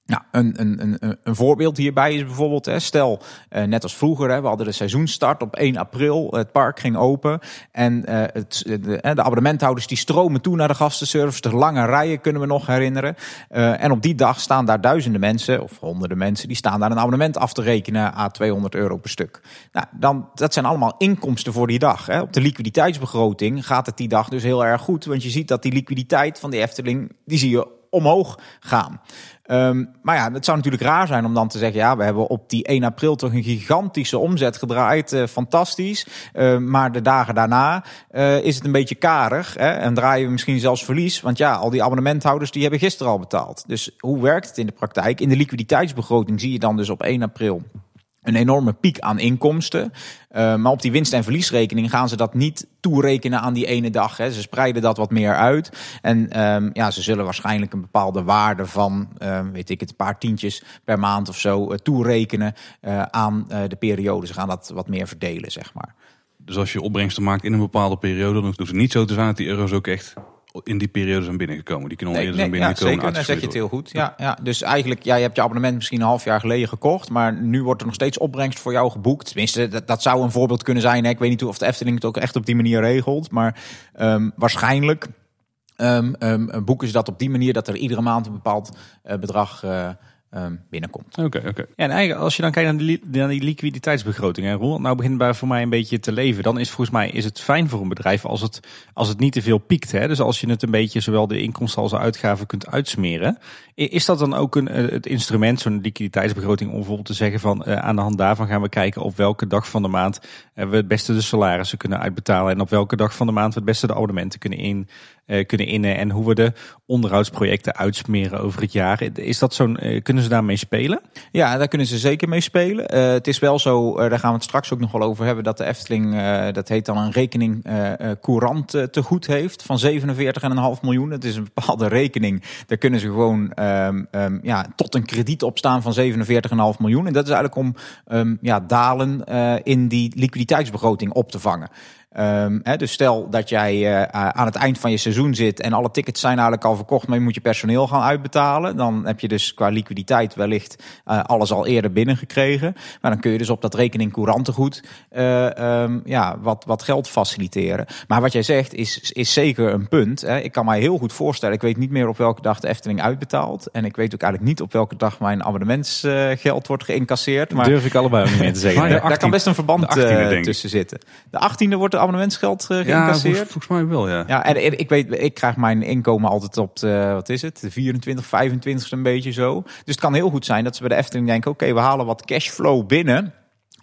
Nou, een, een, een, een voorbeeld hierbij is bijvoorbeeld, hè, stel, eh, net als vroeger, hè, we hadden de seizoenstart op 1 april, het park ging open en eh, het, de, de abonnementhouders die stromen toe naar de gastenservice, de lange rijen kunnen we nog herinneren. Eh, en op die dag staan daar duizenden mensen, of honderden mensen, die staan daar een abonnement af te rekenen aan 200 euro per stuk. Nou, dan, dat zijn allemaal inkomsten voor die dag. Hè. Op de liquiditeitsbegroting gaat het die dag dus heel erg goed, want je ziet dat die liquiditeit van de Efteling, die zie je omhoog gaan. Um, maar ja, het zou natuurlijk raar zijn om dan te zeggen: ja, we hebben op die 1 april toch een gigantische omzet gedraaid. Uh, fantastisch. Uh, maar de dagen daarna uh, is het een beetje karig. Hè, en draaien we misschien zelfs verlies. Want ja, al die abonnementhouders die hebben gisteren al betaald. Dus hoe werkt het in de praktijk? In de liquiditeitsbegroting zie je dan dus op 1 april een enorme piek aan inkomsten. Uh, maar op die winst- en verliesrekening gaan ze dat niet toerekenen aan die ene dag. Hè. Ze spreiden dat wat meer uit. En um, ja, ze zullen waarschijnlijk een bepaalde waarde van, uh, weet ik het, een paar tientjes per maand of zo uh, toerekenen aan de periode. Ze gaan dat wat meer verdelen, zeg maar. Dus als je opbrengsten maakt in een bepaalde periode, dan hoeft het niet zo te zijn dat die euro's ook echt in die periode zijn binnengekomen. Die kunnen al eerder zijn binnengekomen. Ja, zeker, dan zeg je het heel goed. Ja, ja. Dus eigenlijk, ja, je hebt je abonnement misschien een half jaar geleden gekocht, maar nu wordt er nog steeds opbrengst voor jou geboekt. Tenminste, dat, dat zou een voorbeeld kunnen zijn. Hè. Ik weet niet of de Efteling het ook echt op die manier regelt, maar um, waarschijnlijk um, um, boeken ze dat op die manier dat er iedere maand een bepaald uh, bedrag uh, um, binnenkomt. Oké, oké. En eigenlijk als je dan kijkt naar die, naar die liquiditeitsbegroting, hè, Roel, nou begint bij voor mij een beetje te leven. Dan is volgens mij is het fijn voor een bedrijf als het, als het niet te veel piekt. Hè? Dus als je het een beetje zowel de inkomsten als de uitgaven kunt uitsmeren. Is dat dan ook een, eh, het instrument, zo'n liquiditeitsbegroting, om bijvoorbeeld te zeggen van uh, aan de hand daarvan gaan we kijken op welke dag van de maand uh, we het beste de salarissen kunnen uitbetalen en op welke dag van de maand we het beste de abonnementen kunnen in, kunnen innen en hoe we de onderhoudsprojecten uitsmeren over het jaar. Is dat zo'n, kunnen ze daarmee spelen? Ja, daar kunnen ze zeker mee spelen. het is wel zo, daar gaan we het straks ook nog wel over hebben, dat de Efteling, dat heet dan een rekening courant te goed heeft van 47,5 miljoen. Het is een bepaalde rekening, daar kunnen ze gewoon um, um, ja, tot een krediet opstaan van 47,5 miljoen. En dat is eigenlijk om um, ja, dalen in die liquiditeitsbegroting op te vangen. Um, hè, dus stel dat jij uh, aan het eind van je seizoen zit en alle tickets zijn eigenlijk al verkocht, maar je moet je personeel gaan uitbetalen. Dan heb je dus qua liquiditeit wellicht uh, alles al eerder binnengekregen. Maar dan kun je dus op dat rekening courantengoed uh, um, ja, wat, wat geld faciliteren. Maar wat jij zegt is, is zeker een punt. Hè. Ik kan mij heel goed voorstellen, ik weet niet meer op welke dag de Efteling uitbetaalt. En ik weet ook eigenlijk niet op welke dag mijn abonnementsgeld wordt geïncasseerd. Maar durf ik allebei niet meer te zeggen. daar, daar kan best een verband 18e, tussen zitten. De 18e wordt abonnementsgeld uh, geïncasseerd? Ja, volgens mij wel, ja. Ja, en, ik weet, ik krijg mijn inkomen altijd op de, wat is het, de 24, 25 een beetje zo. Dus het kan heel goed zijn dat ze bij de Efteling denken, oké, okay, we halen wat cashflow binnen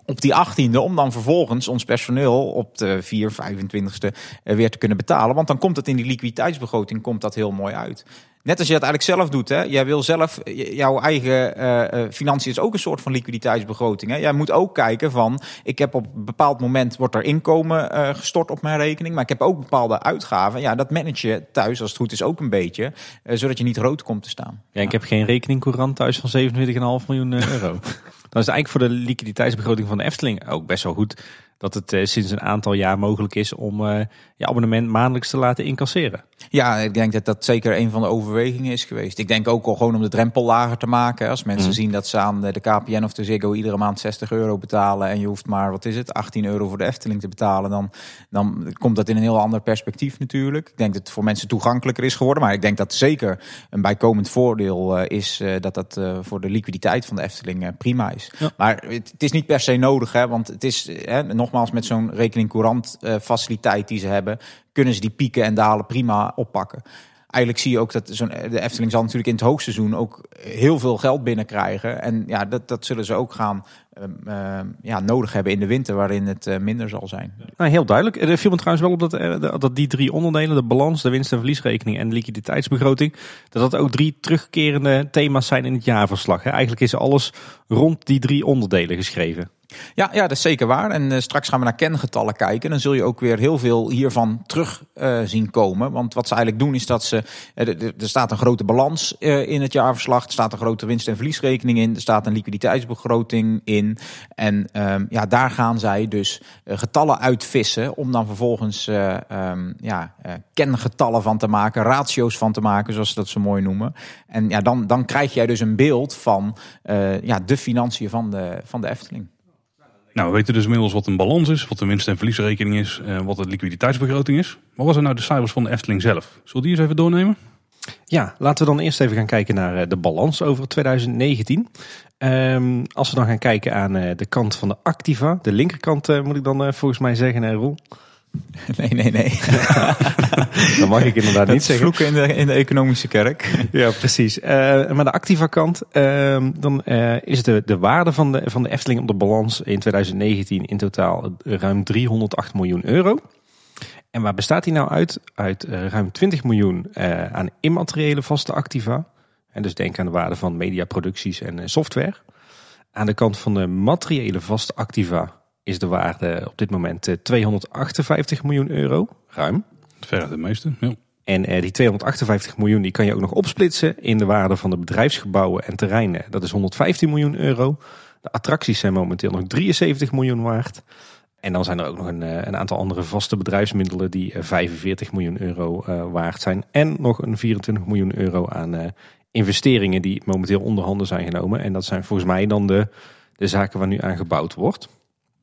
op die 18e, om dan vervolgens ons personeel op de 4, 25e weer te kunnen betalen. Want dan komt het in die liquiditeitsbegroting komt dat heel mooi uit. Net als je dat eigenlijk zelf doet. Hè? Jij wil zelf, jouw eigen uh, financiën is ook een soort van liquiditeitsbegroting. Hè? Jij moet ook kijken van, ik heb op een bepaald moment wordt er inkomen gestort op mijn rekening. Maar ik heb ook bepaalde uitgaven. Ja, dat manage je thuis, als het goed is, ook een beetje. Zodat je niet rood komt te staan. Ja, ik heb geen rekeningcourant thuis van 27,5 miljoen euro. <laughs> Dan is eigenlijk voor de liquiditeitsbegroting van de Efteling ook best wel goed dat het uh, sinds een aantal jaar mogelijk is om uh, je abonnement maandelijks te laten incasseren. Ja, ik denk dat dat zeker een van de overwegingen is geweest. Ik denk ook al gewoon om de drempel lager te maken. Als mensen mm. zien dat ze aan de KPN of de Ziggo iedere maand 60 euro betalen en je hoeft maar, wat is het, 18 euro voor de Efteling te betalen, dan, dan komt dat in een heel ander perspectief natuurlijk. Ik denk dat het voor mensen toegankelijker is geworden, maar ik denk dat zeker een bijkomend voordeel uh, is dat dat voor de liquiditeit van de Efteling prima is. Ja. Maar het, het, is niet per se nodig, hè, want het is hè, nog nogmaals, met zo'n rekening-courant uh, faciliteit die ze hebben, kunnen ze die pieken en dalen prima oppakken. Eigenlijk zie je ook dat zo'n de Efteling zal natuurlijk in het hoogseizoen ook heel veel geld binnenkrijgen. En ja, dat, dat zullen ze ook gaan ja, nodig hebben in de winter, waarin het uh, minder zal zijn. Nou, heel duidelijk. Er viel me trouwens wel op dat, dat die drie onderdelen, de balans, de winst- en verliesrekening en de liquiditeitsbegroting, dat dat ook drie terugkerende thema's zijn in het jaarverslag. Hè. Eigenlijk is alles rond die drie onderdelen geschreven. Ja, ja, dat is zeker waar. En uh, straks gaan we naar kengetallen kijken. Dan zul je ook weer heel veel hiervan terug uh, zien komen. Want wat ze eigenlijk doen is dat ze... Uh, er staat een grote balans in het jaarverslag. Er staat een grote winst- en verliesrekening in. Er staat een liquiditeitsbegroting in. En um, ja, daar gaan zij dus getallen uitvissen... om dan vervolgens um, ja, kengetallen van te maken. Ratio's van te maken, zoals ze dat zo mooi noemen. En ja, dan, dan krijg jij dus een beeld van ja, de financiën van de, van de Efteling. Nou, we weten dus inmiddels wat een balans is, wat de winst- en verliesrekening is, en wat de liquiditeitsbegroting is. Wat was er nou de cijfers van de Efteling zelf? Zullen die eens even doornemen? Ja, laten we dan eerst even gaan kijken naar de balans over 2019. Um, als we dan gaan kijken aan de kant van de Activa, de linkerkant moet ik dan volgens mij zeggen, hè, Roel? <laughs> Nee, nee, nee. <laughs> Dat mag ik inderdaad niet Niet zeggen. vloeken in de, in de economische kerk. <laughs> Ja, precies. Eh, maar de activa kant, ehm, dan eh, is de, de waarde van de, van de Efteling op de balans in 2019 in totaal ruim 308 miljoen euro. En waar bestaat die nou uit? Uit eh, ruim 20 miljoen eh, aan immateriële vaste activa. En dus denk aan de waarde van mediaproducties en eh, software. Aan de kant van de materiële vaste activa is de waarde op dit moment eh, 258 miljoen euro, ruim. Verre de meeste. Ja. En eh, die 258 miljoen die kan je ook nog opsplitsen in de waarde van de bedrijfsgebouwen en terreinen. Dat is 115 miljoen euro. De attracties zijn momenteel nog 73 miljoen waard. En dan zijn er ook nog een, eh, een aantal andere vaste bedrijfsmiddelen die eh, 45 miljoen euro eh, waard zijn. En nog een 24 miljoen euro aan eh, investeringen die momenteel onder handen zijn genomen. En dat zijn volgens mij dan de, de zaken waar nu aan gebouwd wordt.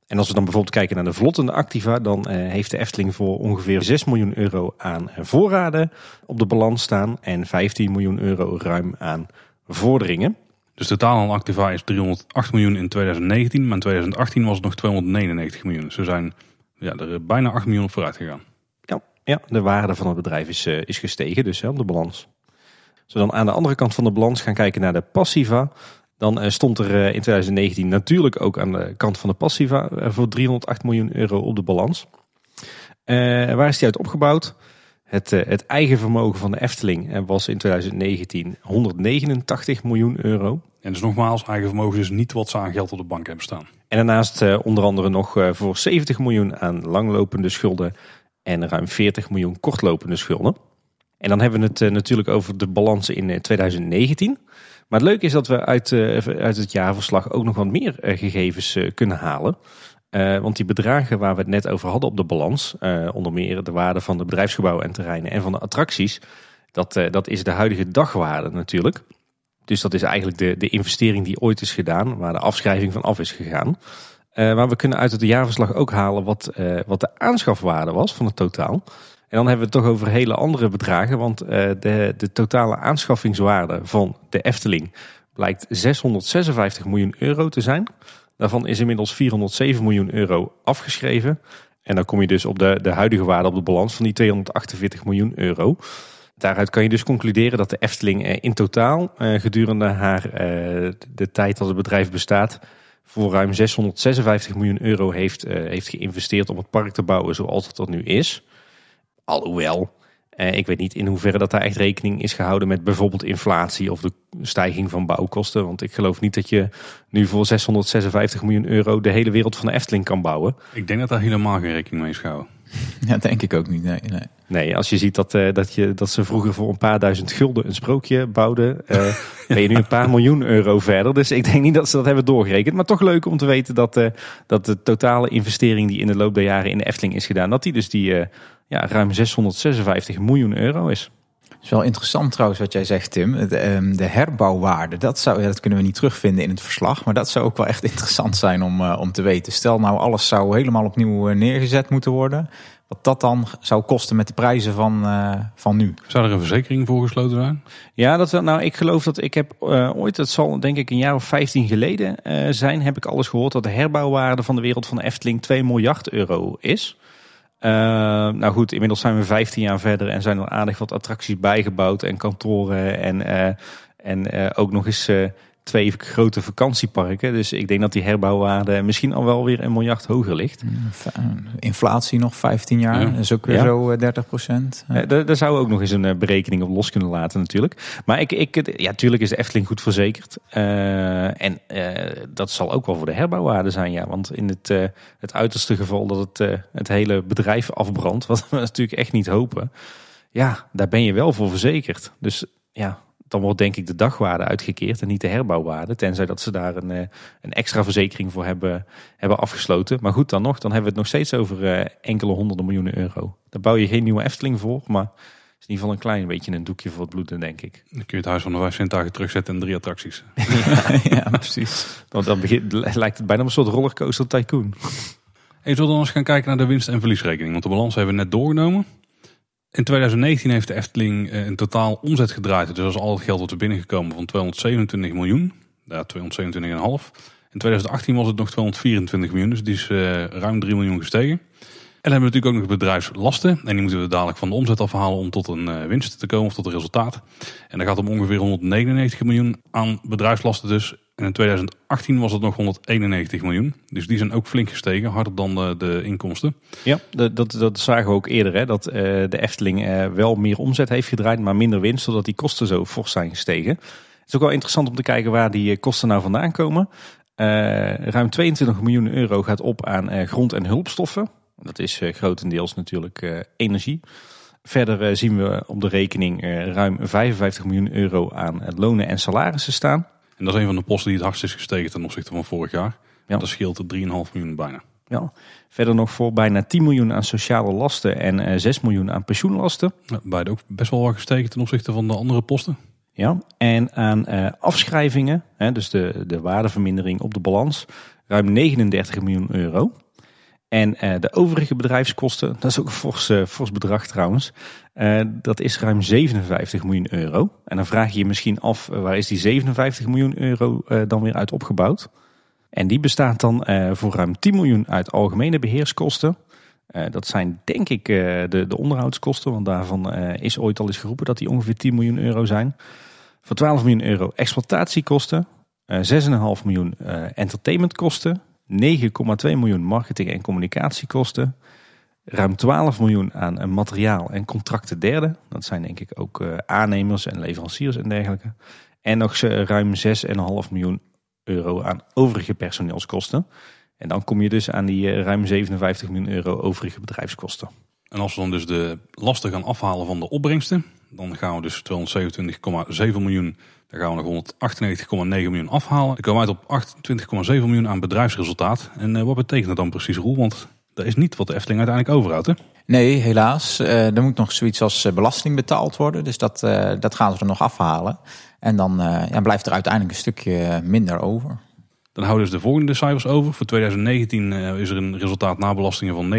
En als we dan bijvoorbeeld kijken naar de vlottende activa, dan eh, heeft de Efteling voor ongeveer 6 miljoen euro aan eh, voorraden op de balans staan en 15 miljoen euro ruim aan vorderingen. Dus totaal aan Activa is 308 miljoen in 2019. Maar in 2018 was het nog 299 miljoen. Dus we zijn ja, er bijna 8 miljoen op vooruit gegaan. Ja, ja de waarde van het bedrijf is, eh, is gestegen, dus hè, op de balans. Als we dan aan de andere kant van de balans gaan kijken naar de passiva, dan eh, stond er eh, in 2019 natuurlijk ook aan de kant van de passiva eh, voor 308 miljoen euro op de balans. Waar is die uit opgebouwd? Het, het eigen vermogen van de Efteling was in 2019 189 miljoen euro. En dus nogmaals, eigen vermogen is niet wat ze aan geld op de bank hebben staan. En daarnaast onder andere nog voor 70 miljoen aan langlopende schulden en ruim 40 miljoen kortlopende schulden. En dan hebben we het eh, natuurlijk over de balansen in eh, 2019. Maar het leuke is dat we uit, eh, uit het jaarverslag ook nog wat meer eh, gegevens eh, kunnen halen. Eh, want die bedragen waar we het net over hadden op de balans, eh, onder meer de waarde van de bedrijfsgebouwen en terreinen en van de attracties, dat, eh, dat is de huidige dagwaarde natuurlijk. Dus dat is eigenlijk de, de investering die ooit is gedaan, waar de afschrijving van af is gegaan. Eh, maar we kunnen uit het jaarverslag ook halen wat, eh, wat de aanschafwaarde was van het totaal. En dan hebben we het toch over hele andere bedragen, want eh, de, de totale aanschaffingswaarde van de Efteling blijkt 656 miljoen euro te zijn. Daarvan is inmiddels 407 miljoen euro afgeschreven. En dan kom je dus op de, de huidige waarde op de balans van die 248 miljoen euro. Daaruit kan je dus concluderen dat de Efteling eh, in totaal eh, gedurende haar, de tijd dat het bedrijf bestaat voor ruim 656 miljoen euro heeft, heeft geïnvesteerd om het park te bouwen zoals het er nu is. Alhoewel, eh, ik weet niet in hoeverre dat daar echt rekening is gehouden met bijvoorbeeld inflatie of de stijging van bouwkosten. Want ik geloof niet dat je nu voor 656 miljoen euro de hele wereld van de Efteling kan bouwen. Ik denk dat daar helemaal geen rekening mee is gehouden. Ja, denk ik ook niet. Nee, nee. Nee, als je ziet dat, eh, dat, je, dat ze vroeger voor een paar duizend gulden een sprookje bouwden, eh, <laughs> ben je nu een paar miljoen euro verder. Dus ik denk niet dat ze dat hebben doorgerekend. Maar toch leuk om te weten dat, eh, dat de totale investering die in de loop der jaren in de Efteling is gedaan, dat die dus die ja, ruim 656 miljoen euro is. Het is wel interessant trouwens wat jij zegt, Tim. De, ehm, de herbouwwaarde, dat, zou, ja, dat kunnen we niet terugvinden in het verslag. Maar dat zou ook wel echt <laughs> interessant zijn om, om te weten. Stel nou alles zou helemaal opnieuw neergezet moeten worden. Wat dat dan zou kosten met de prijzen van, eh, van nu. Zou er een verzekering voor gesloten zijn? Ja, dat, wel- nou, ik geloof dat ik heb eh, ooit, dat zal denk ik een jaar of 15 geleden eh, zijn, heb ik alles gehoord dat de herbouwwaarde van de wereld van de Efteling 2 miljard euro is. Eh, nou goed, inmiddels zijn we 15 jaar verder en zijn er aardig wat attracties bijgebouwd en kantoren en, eh, en eh, ook nog eens eh, twee grote vakantieparken. Dus ik denk dat die herbouwwaarde misschien al wel weer een miljard hoger ligt. Eh, Inflatie nog 15 jaar, Ja. is ook weer Ja. zo eh, 30 procent. Eh, daar, zou ook nog eens een eh, berekening op los kunnen laten natuurlijk. Maar ik, ik, ja, tuurlijk is de Efteling goed verzekerd. Eh, en eh, dat zal ook wel voor de herbouwwaarde zijn, ja. Want in het, eh, het uiterste geval dat het, eh, het hele bedrijf afbrandt, <laughs> wat we natuurlijk echt niet hopen. Ja, daar ben je wel voor verzekerd. Dus ja, dan wordt denk ik de dagwaarde uitgekeerd en niet de herbouwwaarde. Tenzij dat ze daar een, eh, een extra verzekering voor hebben, hebben afgesloten. Maar goed, dan nog, dan hebben we het nog steeds over eh, enkele honderden miljoenen euro. Daar bouw je geen nieuwe Efteling voor, maar het is in ieder geval een klein beetje een doekje voor het bloeden, denk ik. Dan kun je het huis van de vijf Sintuigen terugzetten en drie attracties. <laughs> ja, precies. Want dan begint, lijkt het bijna een soort rollercoaster tycoon. Hey, zullen we dan eens gaan kijken naar de winst- en verliesrekening? Want de balans hebben we net doorgenomen. In 2019 heeft de Efteling eh, een totaal omzet gedraaid. Dus dat al het geld wat er binnengekomen van 227 miljoen. Ja, 227,5. In 2018 was het nog 224 miljoen, dus die is eh, ruim 3 miljoen gestegen. dan hebben we natuurlijk ook nog bedrijfslasten. En die moeten we dadelijk van de omzet afhalen om tot een eh, winst te komen of tot een resultaat. En daar gaat om ongeveer 199 miljoen aan bedrijfslasten dus. En in 2018 was het nog 191 miljoen. Dus die zijn ook flink gestegen, harder dan de, de inkomsten. Ja, dat, dat, zagen we ook eerder. Hè, dat eh, de Efteling eh, wel meer omzet heeft gedraaid, maar minder winst. Zodat die kosten zo fors zijn gestegen. Het is ook wel interessant om te kijken waar die eh, kosten nou vandaan komen. Ruim 22 miljoen euro gaat op aan grond- en hulpstoffen. Dat is grotendeels natuurlijk energie. Verder zien we op de rekening ruim 55 miljoen euro aan lonen en salarissen staan. En dat is een van de posten die het hardst is gestegen ten opzichte van vorig jaar. Ja. Dat scheelt er 3,5 miljoen bijna. Ja. Verder nog voor bijna 10 miljoen aan sociale lasten en eh, 6 miljoen aan pensioenlasten. Ja, beide ook best wel wat gestegen ten opzichte van de andere posten. Ja. En aan eh, afschrijvingen, hè, dus de, de waardevermindering op de balans, ruim 39 miljoen euro. En eh, de overige bedrijfskosten, dat is ook een fors, eh, bedrag trouwens, eh, dat is ruim 57 miljoen euro. En dan vraag je je misschien af, waar is die 57 miljoen euro dan weer uit opgebouwd? En die bestaat dan voor ruim 10 miljoen uit algemene beheerskosten. Eh, dat zijn denk ik de, de onderhoudskosten, want daarvan is ooit al eens geroepen dat die ongeveer 10 miljoen euro zijn. Voor 12 miljoen euro exploitatiekosten, eh 6,5 miljoen entertainmentkosten, 9,2 miljoen marketing- en communicatiekosten, ruim 12 miljoen aan materiaal en contracten derde. Dat zijn denk ik ook eh, aannemers en leveranciers en dergelijke. En nog eh, ruim 6,5 miljoen euro aan overige personeelskosten. En dan kom je dus aan die eh, ruim 57 miljoen euro overige bedrijfskosten. En als we dan dus de lasten gaan afhalen van de opbrengsten, dan gaan we dus 227,7 miljoen, dan gaan we nog 198,9 miljoen afhalen. Dan komen we uit op 28,7 miljoen aan bedrijfsresultaat. En eh, wat betekent dat dan precies, Roel? Want dat is niet wat de Efteling uiteindelijk overhoudt, hè? Nee, helaas. Eh, er moet nog zoiets als eh, belasting betaald worden. Dus dat, dat gaan ze er nog afhalen. En dan ja, blijft er uiteindelijk een stukje minder over. Dan houden dus de volgende cijfers over. Voor 2019 eh, is er een resultaat na belastingen van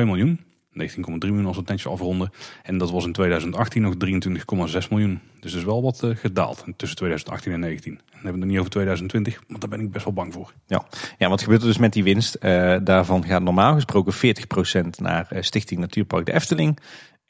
19,2 miljoen. 19,3 miljoen als we het netjes afronden. En dat was in 2018 nog 23,6 miljoen. Dus is wel wat eh, gedaald tussen 2018 en 2019. En dan hebben we het niet over 2020, want daar ben ik best wel bang voor. Ja, ja wat gebeurt er dus met die winst? Eh, daarvan gaat normaal gesproken 40% naar eh, Stichting Natuurpark de Efteling.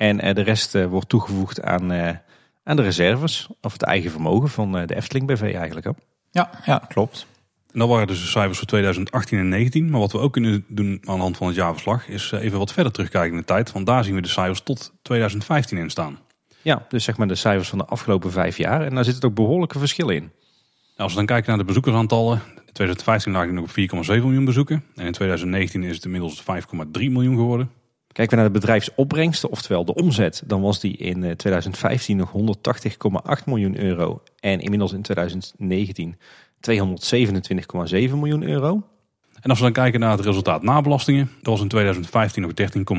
En eh, de rest eh, wordt toegevoegd aan, eh, aan de reserves. Of het eigen vermogen van eh, de Efteling BV eigenlijk. Hè? Ja, ja klopt. En dat waren dus de cijfers voor 2018 en 2019. Maar wat we ook kunnen doen aan de hand van het jaarverslag is eh, even wat verder terugkijken in de tijd. Want daar zien we de cijfers tot 2015 in staan. Ja, dus zeg maar de cijfers van de afgelopen vijf jaar. En daar zitten ook behoorlijke verschillen in. Nou, als we dan kijken naar de bezoekersaantallen. In 2015 lag die nog op 4,7 miljoen bezoeken. En in 2019 is het inmiddels 5,3 miljoen geworden. Kijken we naar de bedrijfsopbrengsten, oftewel de omzet, dan was die in eh, 2015 nog 180,8 miljoen euro. En inmiddels in 2019 227,7 miljoen euro. En als we dan kijken naar het resultaat na belastingen. Dat was in 2015 nog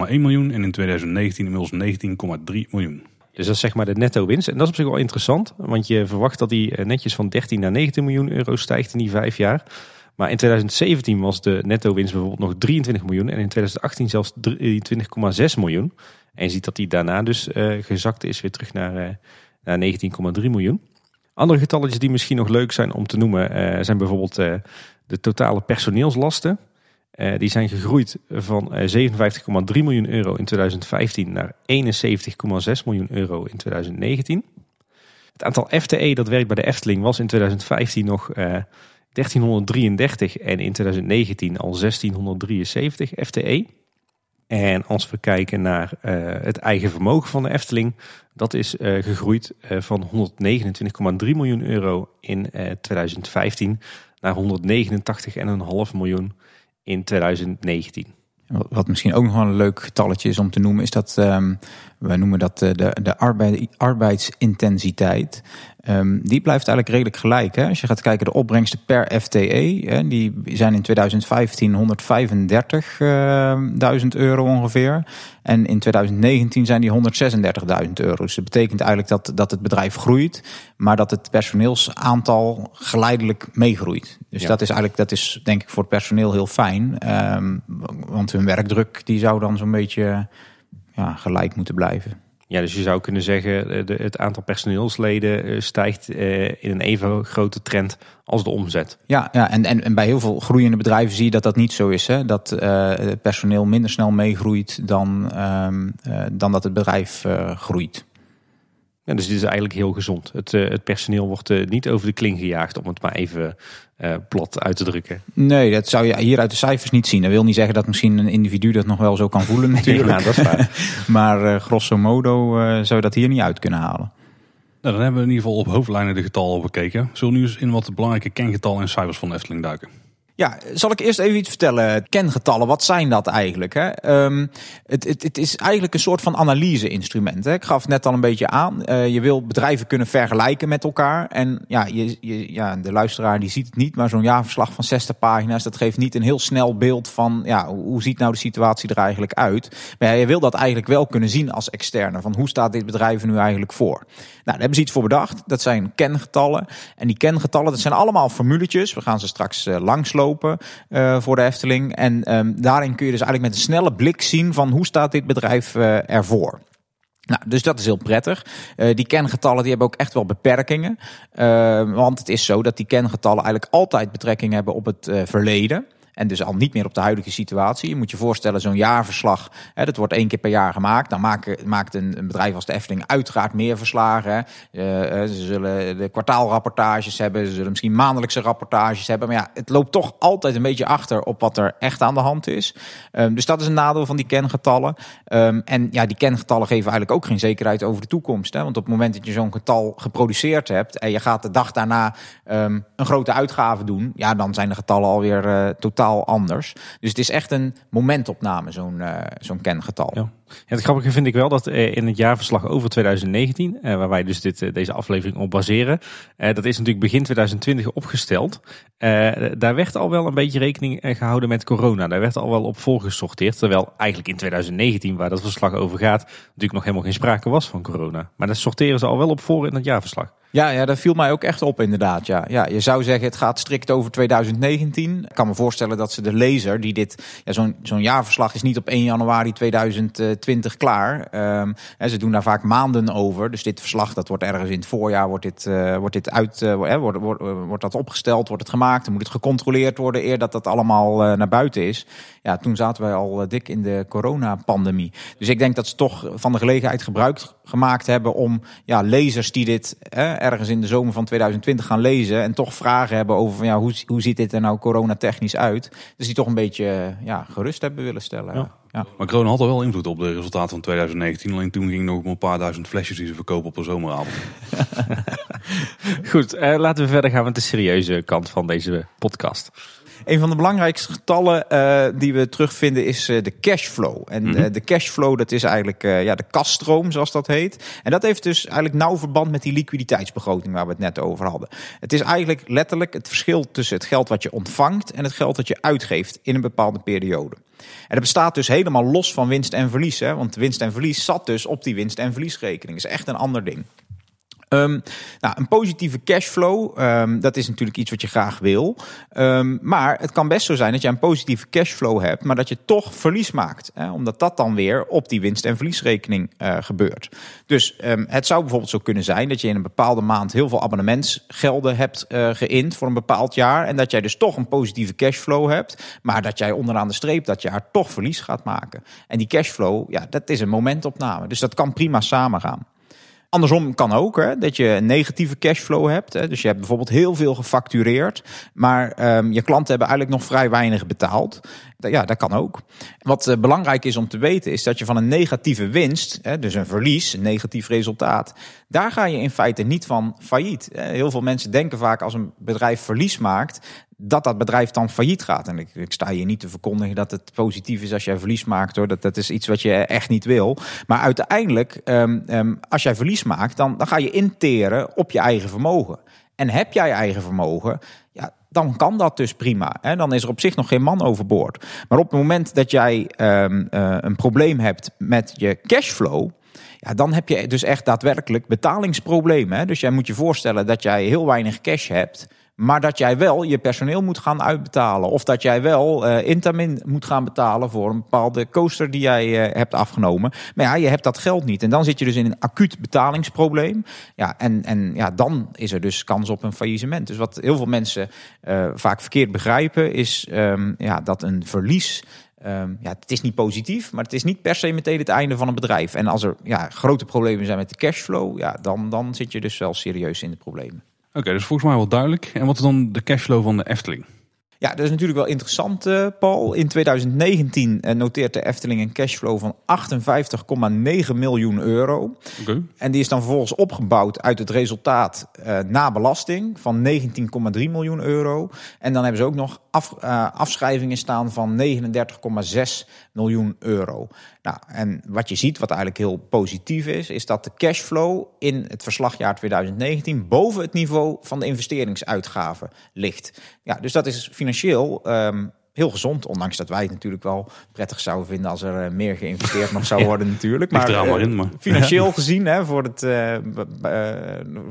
13,1 miljoen. En in 2019 inmiddels 19,3 miljoen. Dus dat is zeg maar de netto winst. En dat is op zich wel interessant, want je verwacht dat die eh, netjes van 13 naar 19 miljoen euro stijgt in die vijf jaar. Maar in 2017 was de netto winst bijvoorbeeld nog 23 miljoen en in 2018 zelfs 23,6 miljoen. En je ziet dat die daarna dus eh, gezakt is weer terug naar, eh, naar 19,3 miljoen. Andere getalletjes die misschien nog leuk zijn om te noemen eh, zijn bijvoorbeeld eh, de totale personeelslasten. Eh, die zijn gegroeid van eh, 57,3 miljoen euro in 2015 naar 71,6 miljoen euro in 2019. Het aantal FTE dat werkt bij de Efteling was in 2015 nog eh 1333 en in 2019 al 1673 FTE. En als we kijken naar eh, het eigen vermogen van de Efteling, dat is eh, gegroeid eh, van 129,3 miljoen euro in eh 2015 naar 189,5 miljoen in 2019. Wat- misschien ook nog wel een leuk getalletje is om te noemen, is dat ehm, we noemen dat de, de arbeid, arbeidsintensiteit. Ehm, die blijft eigenlijk redelijk gelijk. Hè? Als je gaat kijken, de opbrengsten per FTE, hè, die zijn in 2015 135.000 euro ongeveer. En in 2019 zijn die 136.000 euro. Dus dat betekent eigenlijk dat, dat het bedrijf groeit, maar dat het personeelsaantal geleidelijk meegroeit. Dus Ja. dat is eigenlijk, dat is denk ik voor het personeel heel fijn. Ehm, want hun werkdruk die zou dan zo'n beetje ja, gelijk moeten blijven. Ja, dus je zou kunnen zeggen, eh, de, het aantal personeelsleden eh, stijgt eh, in een even grote trend als de omzet. Ja, ja en, en, en bij heel veel groeiende bedrijven zie je dat dat niet zo is. Hè? Dat het personeel minder snel meegroeit dan, uh, dan dat het bedrijf groeit. Ja, dus dit is eigenlijk heel gezond. Het, het personeel wordt niet over de kling gejaagd, om het maar even plat uit te drukken. Nee, dat zou je hier uit de cijfers niet zien. Dat wil niet zeggen dat misschien een individu dat nog wel zo kan voelen <laughs> natuurlijk. ja, dat is waar. <laughs> maar grosso modo zou je dat hier niet uit kunnen halen. Nou, dan hebben we in ieder geval op hoofdlijnen de getallen bekeken. Zullen we nu eens in wat belangrijke kengetallen en cijfers van de Efteling duiken? Ja, zal ik eerst even iets vertellen? Kengetallen, wat zijn dat eigenlijk? Hè? Um, het, het, het, is eigenlijk een soort van analyse-instrument. Ik gaf net al een beetje aan. Uh, je wil bedrijven kunnen vergelijken met elkaar. En ja, je, ja de luisteraar die ziet het niet, maar zo'n jaarverslag van 60 pagina's, dat geeft niet een heel snel beeld van ja, hoe ziet nou de situatie er eigenlijk uit. Maar ja, je wil dat eigenlijk wel kunnen zien als externe. Van hoe staat dit bedrijf nu eigenlijk voor? Nou, daar hebben ze iets voor bedacht. Dat zijn kengetallen. En die kengetallen, dat zijn allemaal formuletjes. We gaan ze straks uh, langslopen uh, voor de Efteling. En um, daarin kun je dus eigenlijk met een snelle blik zien van hoe staat dit bedrijf uh, ervoor. Nou, dus dat is heel prettig. Die kengetallen die hebben ook echt wel beperkingen. want het is zo dat die kengetallen eigenlijk altijd betrekking hebben op het verleden. En dus al niet meer op de huidige situatie. Je moet je voorstellen, zo'n jaarverslag, hè, dat wordt één keer per jaar gemaakt. Dan maakt, maakt een, een bedrijf als de Efteling uiteraard meer verslagen. Uh, ze zullen de kwartaalrapportages hebben, ze zullen misschien maandelijkse rapportages hebben. Maar ja, het loopt toch altijd een beetje achter op wat er echt aan de hand is. Um, dus dat is een nadeel van die kengetallen. Um, en ja, die kengetallen geven eigenlijk ook geen zekerheid over de toekomst. Hè? Want op het moment dat je zo'n getal geproduceerd hebt en je gaat de dag daarna um, een grote uitgave doen, ja, dan zijn de getallen alweer uh, totaal anders. Dus het is echt een momentopname, zo'n uh, zo'n kengetal. Het grappige vind ik wel dat uh, in het jaarverslag over 2019, uh, waar wij dus dit, deze aflevering op baseren, dat is natuurlijk begin 2020 opgesteld. daar werd al wel een beetje rekening gehouden met corona. Daar werd al wel op voorgesorteerd. Terwijl eigenlijk in 2019, waar dat verslag over gaat, natuurlijk nog helemaal geen sprake was van corona. Maar daar sorteren ze al wel op voor in het jaarverslag. Ja, ja, dat viel mij ook echt op inderdaad. Ja. Ja, je zou zeggen het gaat strikt over 2019. Ik kan me voorstellen dat ze de lezer die dit... Ja, zo'n zo'n jaarverslag is niet op 1 januari 2020 klaar. Um, hè, ze doen daar vaak maanden over. Dus dit verslag dat wordt ergens in het voorjaar wordt dit, uh, wordt dit uit, uh, wordt, wordt, wordt dat opgesteld, wordt het gemaakt. Dan moet het gecontroleerd worden eer dat dat allemaal naar buiten is. Ja, toen zaten wij al dik in de coronapandemie. Dus ik denk dat ze toch van de gelegenheid gebruik gemaakt hebben om ja, lezers die dit ergens in de zomer van 2020 gaan lezen en toch vragen hebben over van ja, hoe, hoe ziet dit er nou coronatechnisch uit? Dus die toch een beetje ja, gerust hebben willen stellen. Ja. Ja. Maar corona had al wel invloed op de resultaten van 2019. Alleen toen ging nog een paar duizend flesjes die ze verkopen op een zomeravond. <laughs> Goed, uh, laten we verder gaan met de serieuze kant van deze podcast. Een van de belangrijkste getallen uh, die we terugvinden is uh, de cashflow. En mm -hmm. de cashflow, dat is eigenlijk ja, de kaststroom, zoals dat heet. En dat heeft dus eigenlijk nauw verband met die liquiditeitsbegroting waar we het net over hadden. Het is eigenlijk letterlijk het verschil tussen het geld wat je ontvangt en het geld dat je uitgeeft in een bepaalde periode. En dat bestaat dus helemaal los van winst en verlies. Hè? Want winst en verlies zat dus op die winst- en verliesrekening. Dat is echt een ander ding. Um, nou, een positieve cashflow, um, dat is natuurlijk iets wat je graag wil. Um, maar het kan best zo zijn dat je een positieve cashflow hebt, maar dat je toch verlies maakt. Hè, omdat dat dan weer op die winst- en verliesrekening uh, gebeurt. Dus het zou bijvoorbeeld zo kunnen zijn dat je in een bepaalde maand heel veel abonnementsgelden hebt uh, geïnd voor een bepaald jaar. En dat jij dus toch een positieve cashflow hebt, maar dat jij onderaan de streep dat jaar toch verlies gaat maken. En die cashflow, ja, dat is een momentopname. Dus dat kan prima samengaan. Andersom kan ook, hè, dat je een negatieve cashflow hebt. Hè. Dus je hebt bijvoorbeeld heel veel gefactureerd, maar um, je klanten hebben eigenlijk nog vrij weinig betaald. Ja, dat kan ook. Wat uh, belangrijk is om te weten, is dat je van een negatieve winst, dus een verlies, een negatief resultaat, daar ga je in feite niet van failliet. Heel veel mensen denken vaak als een bedrijf verlies maakt, dat dat bedrijf dan failliet gaat. En ik, ik sta hier niet te verkondigen dat het positief is als jij verlies maakt hoor. Dat, dat is iets wat je echt niet wil. Maar uiteindelijk, um, um, als jij verlies maakt, dan, dan ga je interen op je eigen vermogen. En heb jij eigen vermogen, dan kan dat dus prima. Hè? Dan is er op zich nog geen man overboord. Maar op het moment dat jij um, uh, een probleem hebt met je cashflow, ja, dan heb je dus echt daadwerkelijk betalingsproblemen. Hè? Dus jij moet je voorstellen dat jij heel weinig cash hebt Maar dat jij wel je personeel moet gaan uitbetalen. Of dat jij wel uh, Intamin moet gaan betalen voor een bepaalde coaster die jij uh, hebt afgenomen. Maar ja, je hebt dat geld niet. En dan zit je dus in een acuut betalingsprobleem. Ja, en, en ja, dan is er dus kans op een faillissement. Dus wat heel veel mensen uh, vaak verkeerd begrijpen, is um, ja, dat een verlies. Um, ja, het is niet positief, maar het is niet per se meteen het einde van een bedrijf. En als er ja, grote problemen zijn met de cashflow, ja, dan, dan zit je dus wel serieus in de problemen. Oké, okay, dus volgens mij wel duidelijk. En wat is dan de cashflow van de Efteling? Ja, dat is natuurlijk wel interessant, uh, Paul. In 2019 uh, noteert de Efteling een cashflow van 58,9 miljoen euro. Okay. En die is dan vervolgens opgebouwd uit het resultaat uh, na belasting van 19,3 miljoen euro. En dan hebben ze ook nog af, afschrijvingen staan van 39,6 miljoen euro. Nou, en wat je ziet, wat eigenlijk heel positief is, is dat de cashflow in het verslagjaar 2019 boven het niveau van de investeringsuitgaven ligt. Ja, dus dat is financieel um, heel gezond. Ondanks dat wij het natuurlijk wel prettig zouden vinden als er uh, meer geïnvesteerd nog zou worden, natuurlijk. Maar, er maar, in, maar financieel gezien, hè, voor, het, uh,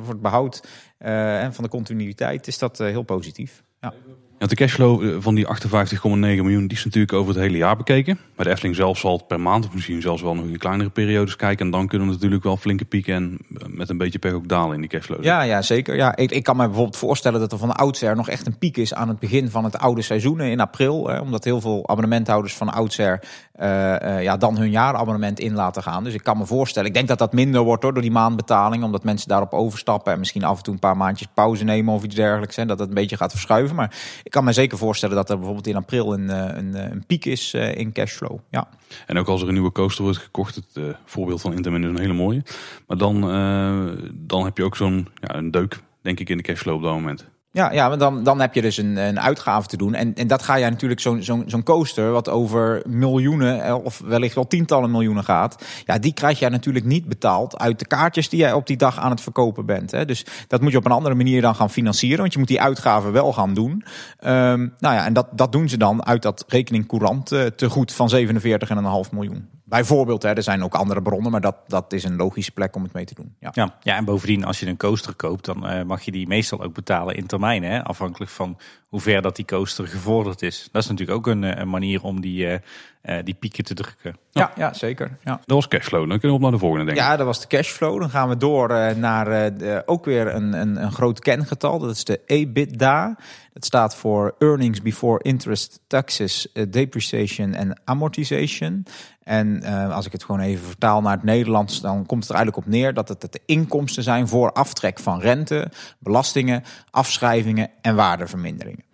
voor het behoud en van de continuïteit, is dat heel positief. Ja. Ja, de cashflow van die 58,9 miljoen die is natuurlijk over het hele jaar bekeken. Maar de Efteling zelf zal het per maand of misschien zelfs wel nog in kleinere periodes kijken. En dan kunnen we natuurlijk wel flinke pieken en met een beetje pech ook dalen in die cashflow. Ja, ja zeker. Ja, ik, ik kan me bijvoorbeeld voorstellen dat er van oudsher nog echt een piek is aan het begin van het oude seizoen in april. Hè, omdat heel veel abonnementhouders van oudsher uh, ja, dan hun jaarabonnement in laten gaan. Dus ik kan me voorstellen, ik denk dat dat minder wordt hoor, door die maandbetaling. Omdat mensen daarop overstappen en misschien af en toe een paar maandjes pauze nemen of iets dergelijks. Hè, dat het een beetje gaat verschuiven. Maar ik kan me zeker voorstellen dat er bijvoorbeeld in april een, een, een piek is uh, in cashflow. Ja. En ook als er een nieuwe coaster wordt gekocht, het voorbeeld van Intermin is een hele mooie. Maar dan, dan heb je ook zo'n ja, een deuk, denk ik, in de cashflow op dat moment. Ja, ja dan, dan heb je dus een, een uitgave te doen. En, en dat ga je natuurlijk, zo'n zo'n zo'n coaster, wat over miljoenen of wellicht wel tientallen miljoenen gaat. Ja, die krijg jij natuurlijk niet betaald uit de kaartjes die jij op die dag aan het verkopen bent. Hè. Dus dat moet je op een andere manier dan gaan financieren. Want je moet die uitgaven wel gaan doen. Um, nou ja, en dat, dat doen ze dan uit dat rekening courant uh, te goed van 47,5 miljoen. Bijvoorbeeld, hè, er zijn ook andere bronnen, maar dat, dat is een logische plek om het mee te doen. Ja, ja, ja en bovendien, als je een coaster koopt, dan uh, mag je die meestal ook betalen in termijnen. Hè, afhankelijk van hoe ver dat die coaster gevorderd is. Dat is natuurlijk ook een, een manier om die, uh, uh, die pieken te drukken. Ja, ja zeker. Ja. Dat was cashflow. Dan kunnen we op naar de volgende denken. Ja, dat was de cashflow. Dan gaan we door uh, naar de, ook weer een, een, een groot kengetal. Dat is de EBITDA. Dat staat voor Earnings Before Interest, Taxes, Depreciation en Amortization. En uh, als ik het gewoon even vertaal naar het Nederlands, dan komt het er eigenlijk op neer dat het de inkomsten zijn voor aftrek van rente, belastingen, afschrijvingen en waardeverminderingen.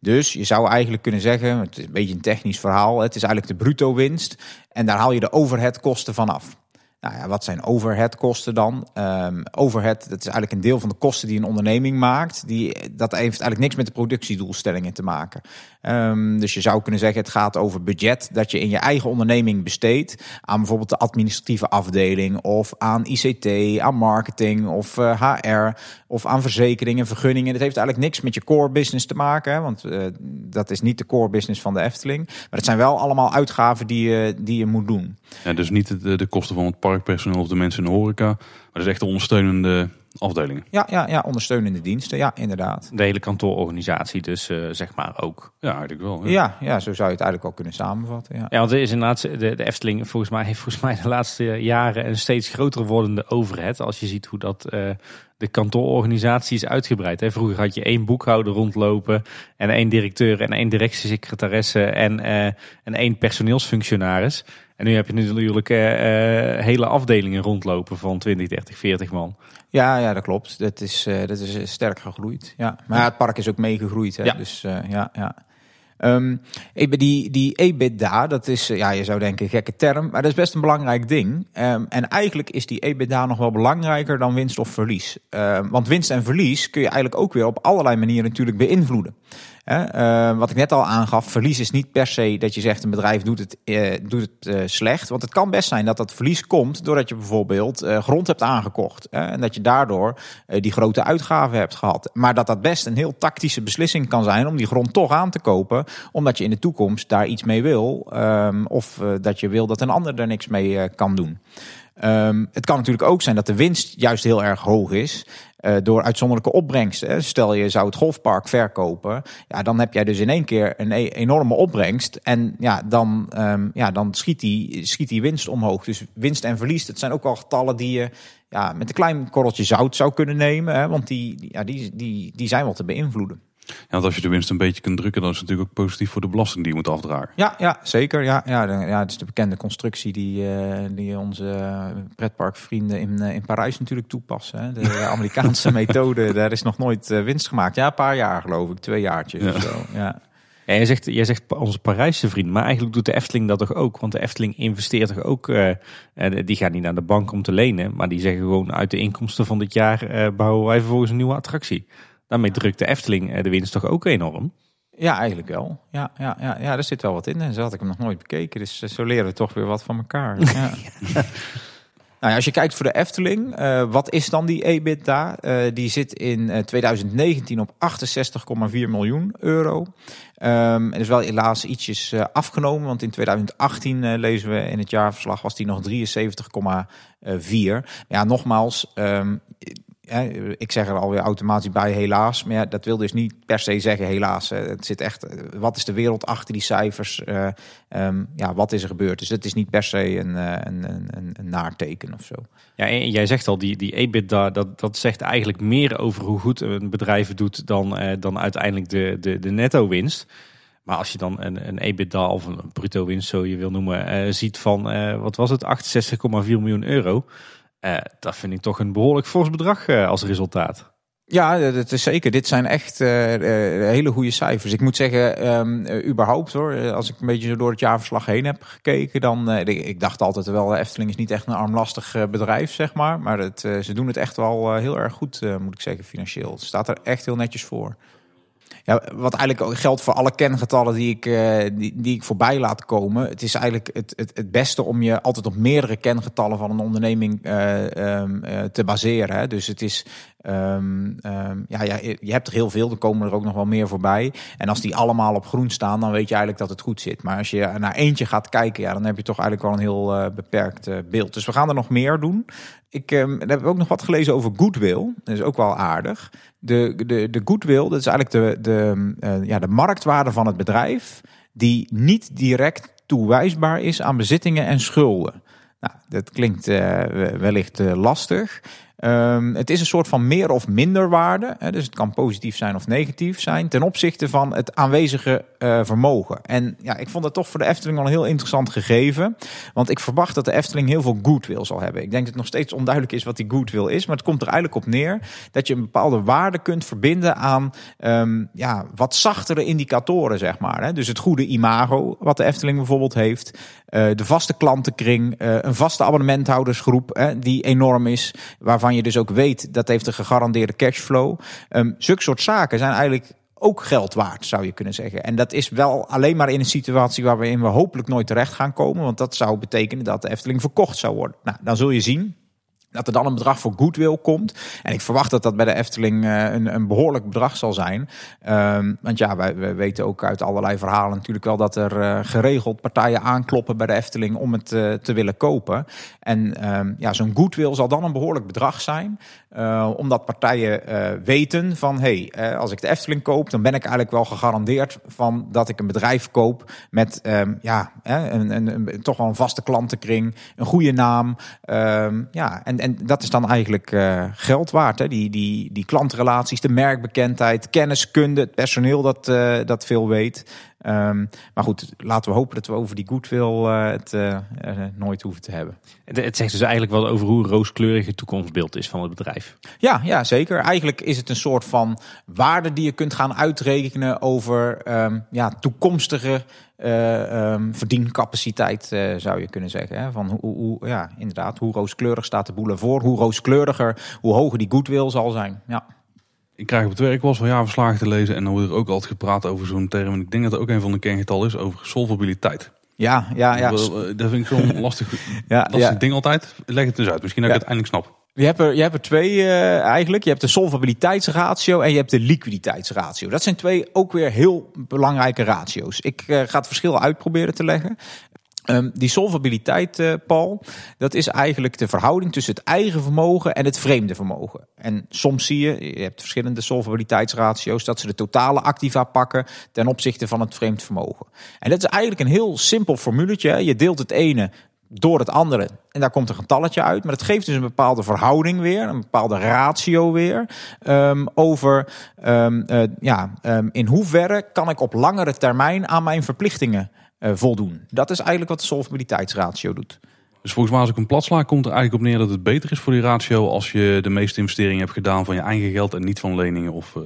Dus je zou eigenlijk kunnen zeggen, het is een beetje een technisch verhaal, het is eigenlijk de bruto winst en daar haal je de overheadkosten van af. Nou ja, wat zijn overheadkosten dan? Um, overhead, dat is eigenlijk een deel van de kosten die een onderneming maakt. Die, dat heeft eigenlijk niks met de productiedoelstellingen te maken. Um, dus je zou kunnen zeggen, het gaat over budget dat je in je eigen onderneming besteedt aan bijvoorbeeld de administratieve afdeling of aan ICT, aan marketing of HR of aan verzekeringen, vergunningen. Dat heeft eigenlijk niks met je core business te maken, want uh, dat is niet de core business van de Efteling. Maar het zijn wel allemaal uitgaven die je, die je moet doen. Ja, dus niet de, de kosten van het parkpersoneel of de mensen in de horeca, maar dat is echt de ondersteunende afdelingen. Ja, ja, ja, ondersteunende diensten, ja, inderdaad. De hele kantoororganisatie dus, uh, zeg maar ook. Ja, eigenlijk wel. Ja. ja. Ja, zo zou je het eigenlijk wel kunnen samenvatten. Ja, ja want er is inderdaad, de, de Efteling volgens mij, <laughs> heeft volgens mij de laatste jaren een steeds groter wordende overhead. Als je ziet hoe dat uh, de kantoororganisatie is uitgebreid. Hè. Vroeger had je één boekhouder rondlopen en één directeur en één directiesecretaresse en, uh, en één personeelsfunctionaris. En nu heb je natuurlijk uh, uh, hele afdelingen rondlopen van 20, 30, 40 man. Ja, ja dat klopt. Dat is, uh, dat is sterk gegroeid. Ja. Maar ja, het park is ook meegegroeid. Hè? Ja. Dus ja, ja. Um, die, die EBITDA, dat is, ja, je zou denken, een gekke term, maar dat is best een belangrijk ding. Um, en eigenlijk is die EBITDA nog wel belangrijker dan winst of verlies. Um, want winst en verlies kun je eigenlijk ook weer op allerlei manieren natuurlijk beïnvloeden. Uh, wat ik net al aangaf, verlies is niet per se dat je zegt een bedrijf doet het, uh, doet het uh, slecht. Want het kan best zijn dat dat verlies komt doordat je bijvoorbeeld grond hebt aangekocht. en dat je daardoor die grote uitgaven hebt gehad. Maar dat dat best een heel tactische beslissing kan zijn om die grond toch aan te kopen. Omdat je in de toekomst daar iets mee wil. Um, of dat je wil dat een ander er niks mee kan doen. Um, het kan natuurlijk ook zijn dat de winst juist heel erg hoog is. Eh, door uitzonderlijke opbrengsten. Stel je zou het golfpark verkopen, ja, dan heb jij dus in één keer een e- enorme opbrengst. En ja, dan, ehm, ja, dan schiet, die, schiet die winst omhoog. Dus winst en verlies, dat zijn ook al getallen die je ja, met een klein korreltje zout zou kunnen nemen. Hè, want die, ja, die, die, die zijn wel te beïnvloeden. Ja, want als je de winst een beetje kunt drukken, dan is het natuurlijk ook positief voor de belasting die je moet afdragen. Ja, ja zeker. Ja, ja, de- ja, het is de bekende constructie die, eh, die onze pretparkvrienden in, eh, in Parijs natuurlijk toepassen. Hè. De <laughs> Amerikaanse methode, daar is nog nooit eh, winst gemaakt. Ja, een paar jaar geloof ik, twee jaartjes Ja. of zo. Ja. Ja, jij, zegt, jij zegt onze Parijse vriend, maar eigenlijk doet de Efteling dat toch ook? Want de Efteling investeert toch ook, eh, eh, die gaat niet naar de bank om te lenen, maar die zeggen gewoon uit de inkomsten van dit jaar eh, bouwen wij vervolgens een nieuwe attractie. Daarmee drukt de Efteling eh, de winst toch ook enorm? Ja, eigenlijk wel. Ja, ja, ja, ja, daar zit wel wat in. En zo had ik hem nog nooit bekeken. Dus eh, zo leren we toch weer wat van elkaar. <laughs> Ja. Nou ja, als je kijkt voor de Efteling, eh, wat is dan die EBITDA? Eh, die zit in eh, 2019 op 68,4 miljoen euro. Ehm en is wel helaas ietsjes afgenomen, want in 2018 eh, lezen we in het jaarverslag was die nog 73,4. Maar ja, nogmaals, ehm, ik zeg er alweer automatisch bij helaas. Maar dat wil dus niet per se zeggen helaas. Het zit echt, wat is de wereld achter die cijfers? Eh, ehm, ja, wat is er gebeurd? Dus het is niet per se een, eh, een, een, een, een naarteken of zo. Ja, en jij zegt al, die, die EBITDA, dat, dat zegt eigenlijk meer over hoe goed een bedrijf doet dan, eh, dan uiteindelijk de, de, de netto winst. Maar als je dan een, een EBITDA of een bruto winst, zo je wil noemen, ziet van, wat was het, 68,4 miljoen euro. Eh, dat vind ik toch een behoorlijk fors bedrag eh, als resultaat. Ja, dat is zeker. Dit zijn echt eh, eh, hele goede cijfers. Ik moet zeggen, ehm, eh, überhaupt hoor, eh, als ik een beetje door het jaarverslag heen heb gekeken, dan eh, ik, dacht altijd wel, Efteling is niet echt een armlastig eh, bedrijf, zeg maar. Maar het, eh, ze doen het echt wel eh, heel erg goed, eh, moet ik zeggen, financieel. Het staat er echt heel netjes voor. Ja, wat eigenlijk geldt voor alle kengetallen die ik, eh, die, die ik voorbij laat komen. Het is eigenlijk het, het, het beste om je altijd op meerdere kengetallen van een onderneming eh, ehm, eh, te baseren. Hè. Dus het is, ehm, ja, ja, je hebt er heel veel, er komen er ook nog wel meer voorbij. En als die allemaal op groen staan, dan weet je eigenlijk dat het goed zit. Maar als je naar eentje gaat kijken, ja, dan heb je toch eigenlijk wel een heel eh, beperkt eh, beeld. Dus we gaan er nog meer doen. Ik ehm, heb ook nog wat gelezen over goodwill. Dat is ook wel aardig. De, de, de goodwill, dat is eigenlijk de, de, eh, ja, de marktwaarde van het bedrijf, die niet direct toewijsbaar is aan bezittingen en schulden. Nou, dat klinkt wellicht lastig. Ehm, het is een soort van meer of minder waarde. Hè, dus het kan positief zijn of negatief zijn. Ten opzichte van het aanwezige eh, vermogen. En ja, ik vond dat toch voor de Efteling wel een heel interessant gegeven. Want ik verwacht dat de Efteling heel veel goodwill zal hebben. Ik denk dat het nog steeds onduidelijk is wat die goodwill is. Maar het komt er eigenlijk op neer dat je een bepaalde waarde kunt verbinden aan ehm, ja, wat zachtere indicatoren, zeg maar. Hè. Dus het goede imago, wat de Efteling bijvoorbeeld heeft. Eh, de vaste klantenkring, eh, een vaste abonnementhoudersgroep die enorm is. Waarvan je dus ook weet dat heeft een gegarandeerde cashflow. Um, zulke soort zaken zijn eigenlijk ook geld waard, zou je kunnen zeggen. En dat is wel alleen maar in een situatie waarin we hopelijk nooit terecht gaan komen. Want dat zou betekenen dat de Efteling verkocht zou worden. Nou, dan zul je zien dat er dan een bedrag voor goodwill komt. En ik verwacht dat dat bij de Efteling eh, een, een behoorlijk bedrag zal zijn. Ehm, want ja, wij, weten ook uit allerlei verhalen natuurlijk wel dat er eh, geregeld partijen aankloppen bij de Efteling om het eh, te willen kopen. En ehm, ja, zo'n goodwill zal dan een behoorlijk bedrag zijn. Eh, omdat partijen eh, weten van hey, eh, als ik de Efteling koop, dan ben ik eigenlijk wel gegarandeerd van dat ik een bedrijf koop met ehm, ja, een, een, een- toch wel een vaste klantenkring, een goede naam. Ehm, ja, en, en dat is dan eigenlijk geld waard. Hè? Die, die, die klantrelaties, de merkbekendheid, kenniskunde, het personeel dat, dat veel weet. Ehm, maar goed, laten we hopen dat we over die goodwill eh, het eh, eh, nooit hoeven te hebben. Het, het zegt dus eigenlijk wel over hoe rooskleurig het toekomstbeeld is van het bedrijf. Ja, ja, zeker. Eigenlijk is het een soort van waarde die je kunt gaan uitrekenen over ehm, ja, toekomstige ehm, verdiencapaciteit, zou je kunnen zeggen. Hè? Van hoe, hoe, ja, inderdaad, hoe rooskleurig staat de boel ervoor, hoe rooskleuriger, hoe hoger die goodwill zal zijn. Ja. Ik krijg op het werk wel eens van jaarverslagen te lezen en dan wordt er ook altijd gepraat over zo'n term. En ik denk dat er ook een van de kengetallen is over solvabiliteit. Ja, ja, ja. Eh, Dat vind ik zo'n <laughs> lastig, Ja, lastig ja. ding altijd. Leg het dus uit, misschien dat ik het eindelijk snap. Je hebt er, je hebt er twee eh, eigenlijk. Je hebt de solvabiliteitsratio en je hebt de liquiditeitsratio. Dat zijn twee ook weer heel belangrijke ratio's. Ik eh, ga het verschil uitproberen te leggen. Um, die solvabiliteit, uh, Paul, dat is eigenlijk de verhouding tussen het eigen vermogen en het vreemde vermogen. En soms zie je, je hebt verschillende solvabiliteitsratio's, dat ze de totale activa pakken ten opzichte van het vreemd vermogen. En dat is eigenlijk een heel simpel formuletje. Je deelt het ene door het andere. En daar komt een getalletje uit. Maar het geeft dus een bepaalde verhouding weer, een bepaalde ratio weer. Um, over um, uh, ja, in hoeverre kan ik op langere termijn aan mijn verplichtingen voldoen. Dat is eigenlijk wat de solvabiliteitsratio doet. Dus volgens mij als ik een plat sla, komt er eigenlijk op neer dat het beter is voor die ratio als je de meeste investeringen hebt gedaan van je eigen geld en niet van leningen of...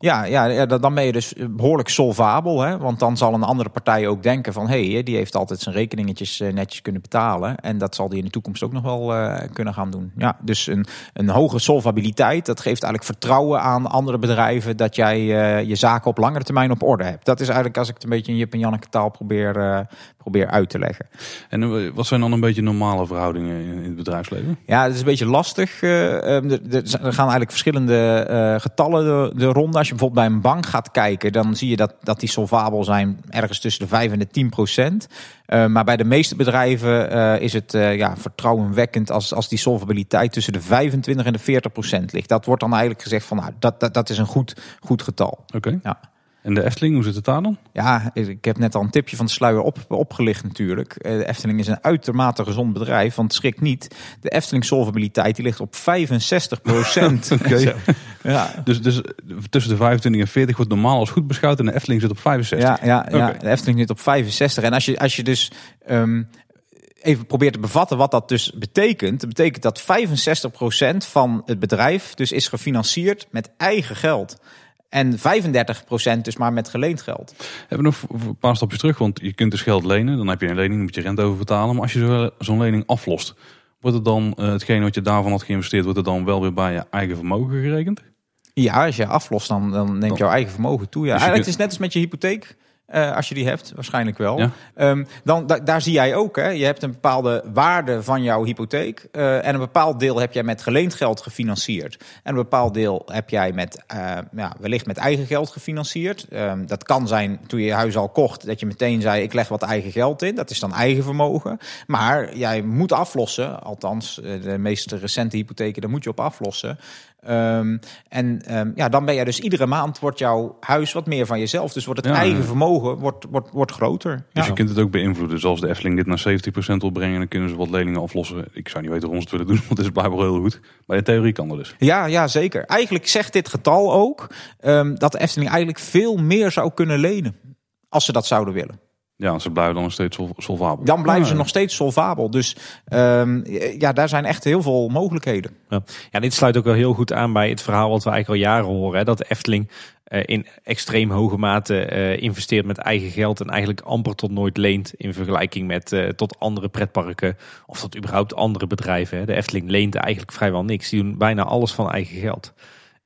Uh... Ja, ja, ja, dan ben je dus behoorlijk solvabel. Hè? Want dan zal een andere partij ook denken van... hé, hey, die heeft altijd zijn rekeningetjes eh, netjes kunnen betalen. En dat zal die in de toekomst ook nog wel uh, kunnen gaan doen. Ja, dus een, een hoge solvabiliteit, dat geeft eigenlijk vertrouwen aan andere bedrijven... dat jij uh, je zaken op langere termijn op orde hebt. Dat is eigenlijk als ik het een beetje in Jip en Janneke taal probeer, probeer uit te leggen. En wat zijn dan een beetje normale verhoudingen in het bedrijfsleven? Ja, het is een beetje lastig. er, er gaan eigenlijk verschillende getallen de, de ronde als je bijvoorbeeld bij een bank gaat kijken, dan zie je dat, dat die solvabel zijn ergens tussen de 5 en de 10 procent. Maar bij de meeste bedrijven is het ja, vertrouwenwekkend als, als die solvabiliteit tussen de 25 en de 40 procent ligt. Dat wordt dan eigenlijk gezegd van nou, dat, dat, dat is een goed, goed getal. Oké. Okay. Ja. En de Efteling, hoe zit het daar dan? Ja, ik heb net al een tipje van de sluier op, opgelicht natuurlijk. Eh, de Efteling is een uitermate gezond bedrijf, want schrik niet. De Efteling solvabiliteit die ligt op 65 procent. <laughs> Ja. dus, dus tussen de 25 en 40 wordt normaal als goed beschouwd en de Efteling zit op 65. Ja, ja, okay. ja de Efteling zit op 65. En als je, als je dus... Um, even probeert te bevatten wat dat dus betekent. Dat betekent dat 65% van het bedrijf dus is gefinancierd met eigen geld. En 35% dus maar met geleend geld. Hebben we nog een paar stapjes terug, want je kunt dus geld lenen. Dan heb je een lening, dan moet je rente over betalen. Maar als je zo'n lening aflost, wordt het dan uh, hetgeen wat je daarvan had geïnvesteerd, wordt het dan wel weer bij je eigen vermogen gerekend? Ja, als je aflost, dan, dan neemt jouw eigen vermogen toe. Ja. Dus Eigenlijk, het is net als met je hypotheek. Uh, als je die hebt, waarschijnlijk wel. Ja. Um, dan, da, daar zie jij ook, hè, je hebt een bepaalde waarde van jouw hypotheek. Uh, en een bepaald deel heb jij met geleend geld gefinancierd. En een bepaald deel heb jij met, uh, ja, wellicht met eigen geld gefinancierd. Um, dat kan zijn toen je je huis al kocht, dat je meteen zei: ik leg wat eigen geld in. Dat is dan eigen vermogen. Maar jij moet aflossen, althans, de meest recente hypotheken, daar moet je op aflossen. Um, en um, ja, dan ben je dus iedere maand wordt jouw huis wat meer van jezelf. Dus wordt het ja, eigen vermogen wordt, wordt, wordt groter. Dus ja. je kunt het ook beïnvloeden. Zoals de Efteling dit naar 70% wil brengen, dan kunnen ze wat leningen aflossen. Ik zou niet weten hoe ze het willen doen, <laughs> want het is blijkbaar heel goed. Maar in theorie kan dat dus. Ja, ja, zeker. Eigenlijk zegt dit getal ook um, dat de Efteling eigenlijk veel meer zou kunnen lenen. Als ze dat zouden willen. Ja, ze blijven dan nog steeds solvabel. Dan blijven ze nog steeds solvabel. Dus um, ja, daar zijn echt heel veel mogelijkheden. Ja. ja, dit sluit ook wel heel goed aan bij het verhaal wat we eigenlijk al jaren horen. Hè, dat de Efteling uh, in extreem hoge mate uh, investeert met eigen geld en eigenlijk amper tot nooit leent in vergelijking met uh, tot andere pretparken of tot überhaupt andere bedrijven. Hè. De Efteling leent eigenlijk vrijwel niks. Die doen bijna alles van eigen geld.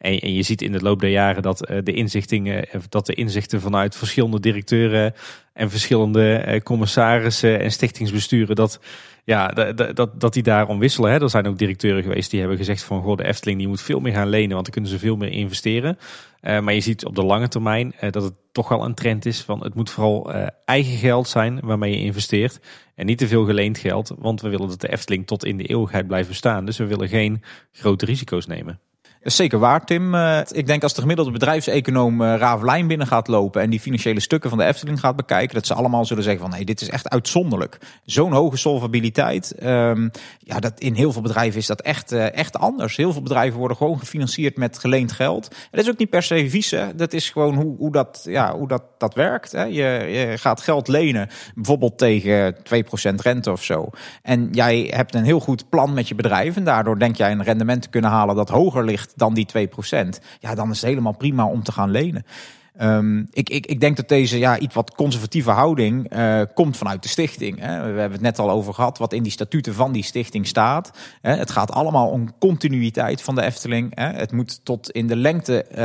En, en, je ziet in de loop der jaren dat, uh, de, inzichtingen, dat de inzichten vanuit verschillende directeuren en verschillende uh, commissarissen en stichtingsbesturen, dat, ja, dat, dat, dat die daarom wisselen. Hè. Er zijn ook directeuren geweest die hebben gezegd van goh, de Efteling die moet veel meer gaan lenen, want dan kunnen ze veel meer investeren. Maar je ziet op de lange termijn dat het toch wel een trend is van het moet vooral eigen geld zijn waarmee je investeert. En niet te veel geleend geld, want we willen dat de Efteling tot in de eeuwigheid blijft bestaan. Dus we willen geen grote risico's nemen zeker waar, Tim. Uh, ik denk als de gemiddelde bedrijfseconoom uh, Ravelijn binnen gaat lopen en die financiële stukken van de Efteling gaat bekijken, dat ze allemaal zullen zeggen van nee, dit is echt uitzonderlijk. Zo'n hoge solvabiliteit. Um, ja, dat, in heel veel bedrijven is dat echt, uh, echt anders. Heel veel bedrijven worden gewoon gefinancierd met geleend geld. En dat is ook niet per se vies. Dat is gewoon hoe, hoe, dat, ja, hoe dat, dat werkt. Hè. Je, je gaat geld lenen, bijvoorbeeld tegen 2% rente of zo. En jij hebt een heel goed plan met je bedrijf en daardoor denk jij een rendement te kunnen halen dat hoger ligt dan die 2%, ja, dan is het helemaal prima om te gaan lenen. Um, ik, ik, ik denk dat deze ja, iets wat conservatieve houding uh, komt vanuit de stichting. Hè. We hebben het net al over gehad wat in die statuten van die stichting staat. Hè. Het gaat allemaal om continuïteit van de Efteling. Hè. Het moet tot in de lengte uh,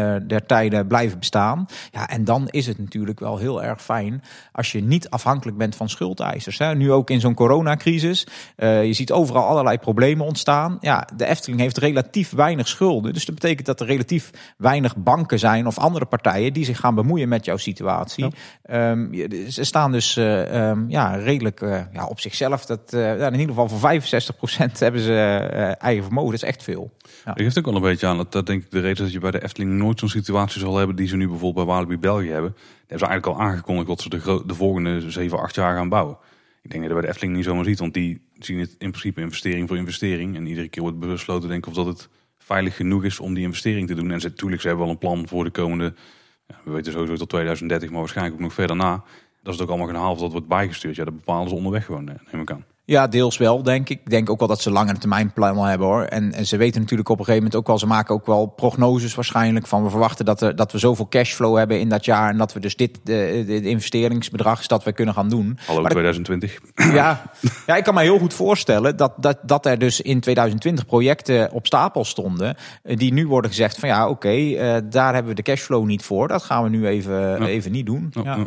uh, der tijden blijven bestaan. Ja, en dan is het natuurlijk wel heel erg fijn als je niet afhankelijk bent van schuldeisers. Nu ook in zo'n coronacrisis. je ziet overal allerlei problemen ontstaan. Ja, de Efteling heeft relatief weinig schulden. Dus dat betekent dat er relatief weinig banken zijn of andere andere partijen die zich gaan bemoeien met jouw situatie. Ehm, je- ze staan dus eh, ehm, ja, redelijk eh, ja, op zichzelf. Dat, eh, ja, in ieder geval voor 65% <laughs> hebben ze eigen vermogen. Dat is echt veel. Dat geeft ook wel een beetje aan. Dat, dat denk ik de reden dat je bij de Efteling nooit zo'n situatie zal hebben die ze nu bijvoorbeeld bij Walibi België hebben. Daar hebben ze eigenlijk al aangekondigd dat ze de, de volgende 7, 8 jaar gaan bouwen. Ik denk dat je dat bij de Efteling niet zomaar ziet, want die zien het in principe investering voor investering. En iedere keer wordt besloten denk ik of dat het veilig genoeg is om die investering te doen. En ze, natuurlijk, ze hebben wel een plan voor de komende, we weten sowieso tot 2030, maar waarschijnlijk ook nog verder na. Dat is het ook allemaal gaan halen dat wordt bijgestuurd. Ja, dat bepalen ze onderweg gewoon, eh, neem ik aan. Ja, deels wel, denk ik. Ik denk ook wel dat ze langere termijn plannen hebben hoor. En, en ze weten natuurlijk op een gegeven moment ook wel, ze maken ook wel prognoses waarschijnlijk van we verwachten dat, er, dat we zoveel cashflow hebben in dat jaar en dat we dus dit, de, investeringsbedrag is dat we kunnen gaan doen. Hallo Maar dat- 2020. Ja, <laughs> ja, ik kan me heel goed voorstellen dat, dat, dat er dus in 2020 projecten op stapel stonden. eh, Die nu worden gezegd van ja, oké, eh, daar hebben we de cashflow niet voor. Dat gaan we nu even, even niet doen. Ja.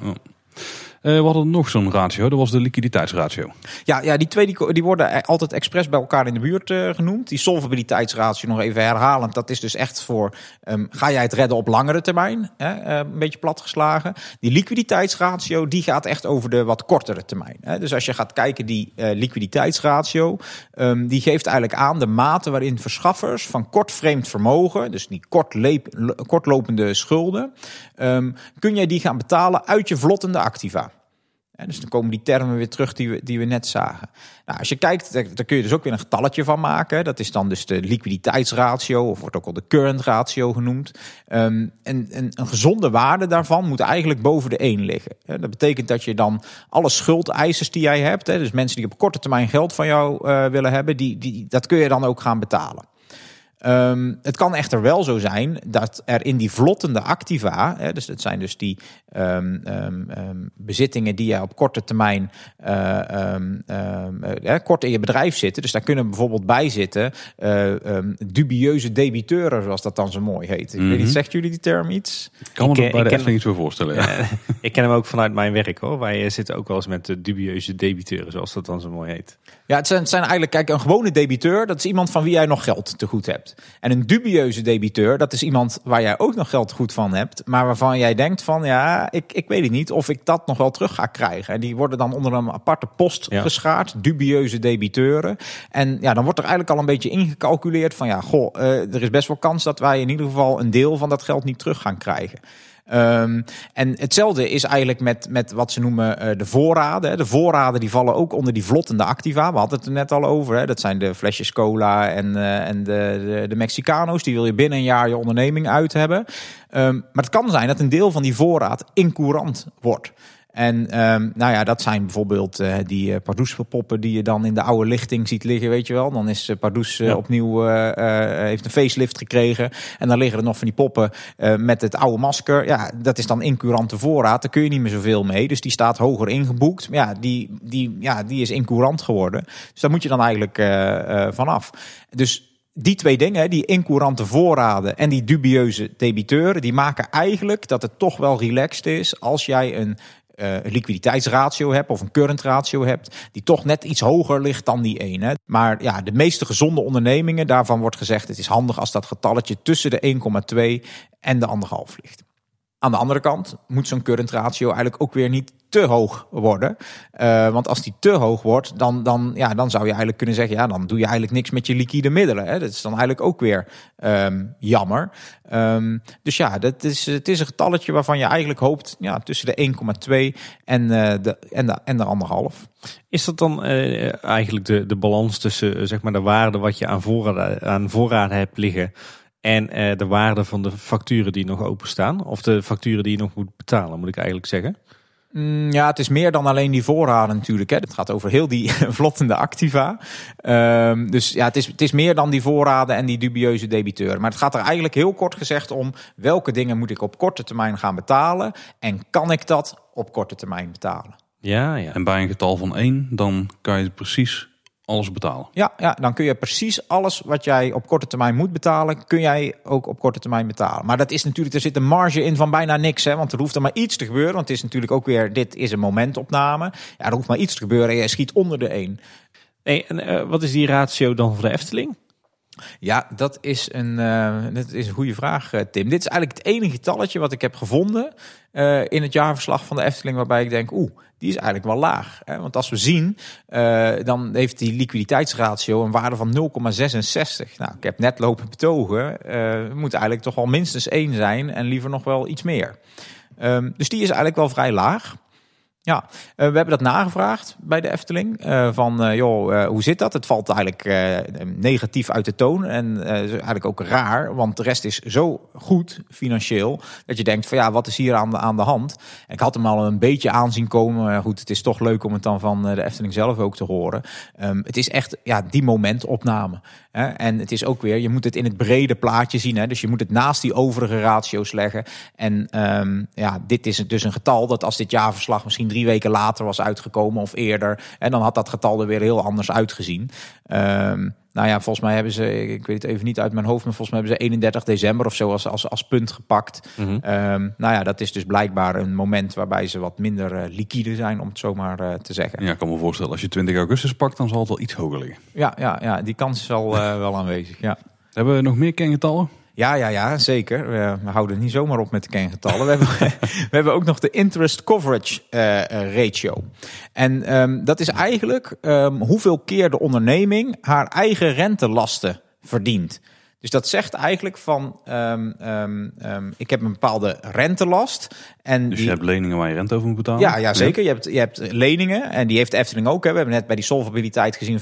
Eh, we hadden nog zo'n ratio, dat was de liquiditeitsratio. Ja, ja die twee die, worden altijd expres bij elkaar in de buurt eh, genoemd. Die solvabiliteitsratio nog even herhalend. Dat is dus echt voor, ehm, ga jij het redden op langere termijn? Hè? eh, een beetje platgeslagen. Die liquiditeitsratio, die gaat echt over de wat kortere termijn. Hè? Dus als je gaat kijken, die liquiditeitsratio, ehm, die geeft eigenlijk aan de mate waarin verschaffers van kort vreemd vermogen, dus die kortlopende schulden, ehm, kun jij die gaan betalen uit je vlottende activa. Dus dan komen die termen weer terug die we, die we net zagen. Nou, als je kijkt, daar, kun je dus ook weer een getalletje van maken. Dat is dan dus de liquiditeitsratio, of wordt ook wel de current ratio genoemd. Ehm, en, en een gezonde waarde daarvan moet eigenlijk boven de 1 liggen. Dat betekent dat je dan alle schuldeisers die jij hebt, dus mensen die op korte termijn geld van jou eh, willen hebben, die, die, dat kun je dan ook gaan betalen. Ehm, het kan echter wel zo zijn dat er in die vlottende activa, hè, dus dat zijn dus die ehm, ehm, ehm, bezittingen die je op korte termijn eh, ehm, ehm, eh, kort in je bedrijf zitten. Dus daar kunnen bijvoorbeeld bij zitten eh, ehm, dubieuze debiteuren, zoals dat dan zo mooi heet. Ik weet niet, zegt jullie die term iets? Ik kan me Ik, dat bij ik de ken- Efteling iets voor voorstellen. Ja. <laughs> Ik ken hem ook vanuit mijn werk hoor. Wij zitten ook wel eens met de dubieuze debiteuren, zoals dat dan zo mooi heet. Ja, het zijn, het zijn eigenlijk, kijk, een gewone debiteur, dat is iemand van wie jij nog geld te goed hebt. En een dubieuze debiteur, dat is iemand waar jij ook nog geld goed van hebt, maar waarvan jij denkt van, ja, ik, ik weet het niet of ik dat nog wel terug ga krijgen. En die worden dan onder een aparte post Ja. geschaard, dubieuze debiteuren. En ja, dan wordt er eigenlijk al een beetje ingecalculeerd van, ja, goh, eh, er is best wel kans dat wij in ieder geval een deel van dat geld niet terug gaan krijgen. Ehm, en hetzelfde is eigenlijk met, met wat ze noemen eh, de voorraden. De voorraden die vallen ook onder die vlottende activa. We hadden het er net al over. Hè. Dat zijn de flesjes cola en, eh, en de, de, de Mexicano's. Die wil je binnen een jaar je onderneming uit hebben. Ehm, maar het kan zijn dat een deel van die voorraad incourant wordt. En ehm, nou ja, dat zijn bijvoorbeeld eh, die uh, Pardoes-poppen die je dan in de oude lichting ziet liggen, weet je wel. Dan is uh, Pardoes uh, Ja. opnieuw, uh, uh, heeft een facelift gekregen. En dan liggen er nog van die poppen uh, met het oude masker. Ja, dat is dan incurante voorraad. Daar kun je niet meer zoveel mee. Dus die staat hoger ingeboekt. Maar ja, die, die, ja, die is incurant geworden. Dus daar moet je dan eigenlijk uh, vanaf. Dus die twee dingen, die incourante voorraden en die dubieuze debiteuren, die maken eigenlijk dat het toch wel relaxed is als jij een uh, liquiditeitsratio hebt of een current ratio hebt, die toch net iets hoger ligt dan die ene. Maar ja, de meeste gezonde ondernemingen, daarvan wordt gezegd, het is handig als dat getalletje tussen de 1,2 en de anderhalf ligt. Aan de andere kant moet zo'n current ratio eigenlijk ook weer niet te hoog worden. Uh, want als die te hoog wordt, dan, dan, ja, dan zou je eigenlijk kunnen zeggen... ja, dan doe je eigenlijk niks met je liquide middelen. Hè. Dat is dan eigenlijk ook weer um, jammer. Um, dus ja, dat is, het is een getalletje waarvan je eigenlijk hoopt... Ja, tussen de 1,2 en, uh, de, en, de, en de anderhalf. Is dat dan uh, eigenlijk de, de balans tussen zeg maar, de waarde wat je aan voorraden, aan voorraden hebt liggen... En uh, de waarde van de facturen die nog openstaan. Of de facturen die je nog moet betalen, moet ik eigenlijk zeggen. Mm, ja, het is meer dan alleen die voorraden natuurlijk. Hè. Het gaat over heel die <laughs> vlottende activa. Um, dus ja, het is, het is meer dan die voorraden en die dubieuze debiteuren. Maar het gaat er eigenlijk heel kort gezegd om... welke dingen moet ik op korte termijn gaan betalen... en kan ik dat op korte termijn betalen? Ja, ja. En bij een getal van 1, dan kan je precies alles betalen. Ja, ja, dan kun je precies alles wat jij op korte termijn moet betalen, kun jij ook op korte termijn betalen. Maar dat is natuurlijk, er zit een marge in van bijna niks, hè, want er hoeft er maar iets te gebeuren. Want het is natuurlijk ook weer, dit is een momentopname. Ja, er hoeft maar iets te gebeuren en je schiet onder de 1. Hey, en uh, wat is die ratio dan voor de Efteling? Ja, dat is een, uh, dat is een goede vraag, uh, Tim. Dit is eigenlijk het enige getalletje wat ik heb gevonden uh, in het jaarverslag van de Efteling, waarbij ik denk, oeh, die is eigenlijk wel laag. Hè? Want als we zien, dan heeft die liquiditeitsratio een waarde van 0,66. Nou, ik heb net lopen betogen, moet eigenlijk toch wel minstens één zijn en liever nog wel iets meer. Um, dus die is eigenlijk wel vrij laag. Ja, uh, we hebben dat nagevraagd bij de Efteling. Uh, van, uh, joh, hoe zit dat? Het valt eigenlijk negatief uit de toon. En eigenlijk ook raar, want de rest is zo goed financieel. Dat je denkt van ja, wat is hier aan de, aan de hand? ik had hem al een beetje aanzien komen. Goed, het is toch leuk om het dan van de Efteling zelf ook te horen. Um, het is echt ja, die momentopname. En het is ook weer, je moet het in het brede plaatje zien. Hè? Dus je moet het naast die overige ratio's leggen. En um, ja, dit is dus een getal dat als dit jaarverslag misschien drie weken later was uitgekomen of eerder. En dan had dat getal er weer heel anders uitgezien. Um, nou ja, volgens mij hebben ze, ik weet het even niet uit mijn hoofd, maar volgens mij hebben ze 31 december of zo als, als, als punt gepakt. Mm -hmm. um, nou ja, dat is dus blijkbaar een moment waarbij ze wat minder uh, liquide zijn, om het zomaar uh, te zeggen. Ja, ik kan me voorstellen, als je 20 augustus pakt, dan zal het wel iets hoger liggen. Ja, ja, ja die kans is al uh, wel aanwezig. Ja. Hebben we nog meer kengetallen? Ja, ja, ja, zeker. We, houden niet zomaar op met de kengetallen. we, hebben, <laughs> we hebben ook nog de interest coverage uh, ratio. En um, dat is eigenlijk um, hoeveel keer de onderneming haar eigen rentelasten verdient. Dus dat zegt eigenlijk van, um, um, um, ik heb een bepaalde rentelast. En dus die... je hebt leningen waar je rente over moet betalen? Ja, ja zeker. Je, hebt, je hebt leningen en die heeft de Efteling ook. Hè. We hebben net bij die solvabiliteit gezien, 35%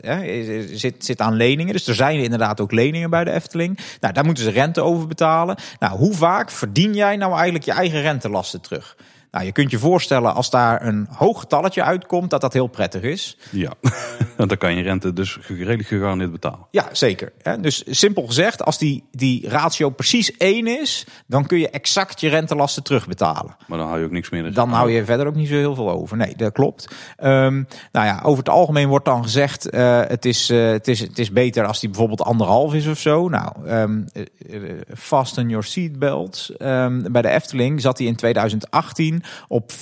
hè, zit, zit aan leningen. Dus er zijn inderdaad ook leningen bij de Efteling. Nou, daar moeten ze rente over betalen. Nou, hoe vaak verdien jij nou eigenlijk je eigen rentelasten terug? Nou, je kunt je voorstellen als daar een hoog getalletje uitkomt, dat dat heel prettig is. Ja, <laughs> want dan kan je rente dus redelijk gegarandeerd betalen. Ja, zeker. Dus simpel gezegd, als die, die ratio precies één is, dan kun je exact je rentelasten terugbetalen. Maar dan hou je ook niks meer. Dus dan hou je verder ook niet zo heel veel over. Nee, dat klopt. Um, nou ja, over het algemeen wordt dan gezegd, uh, het, is, uh, het, is, het is beter als die bijvoorbeeld anderhalf is of zo. Nou, um, fasten your seatbelts. Um, bij de Efteling zat hij in 2018 op 14,4.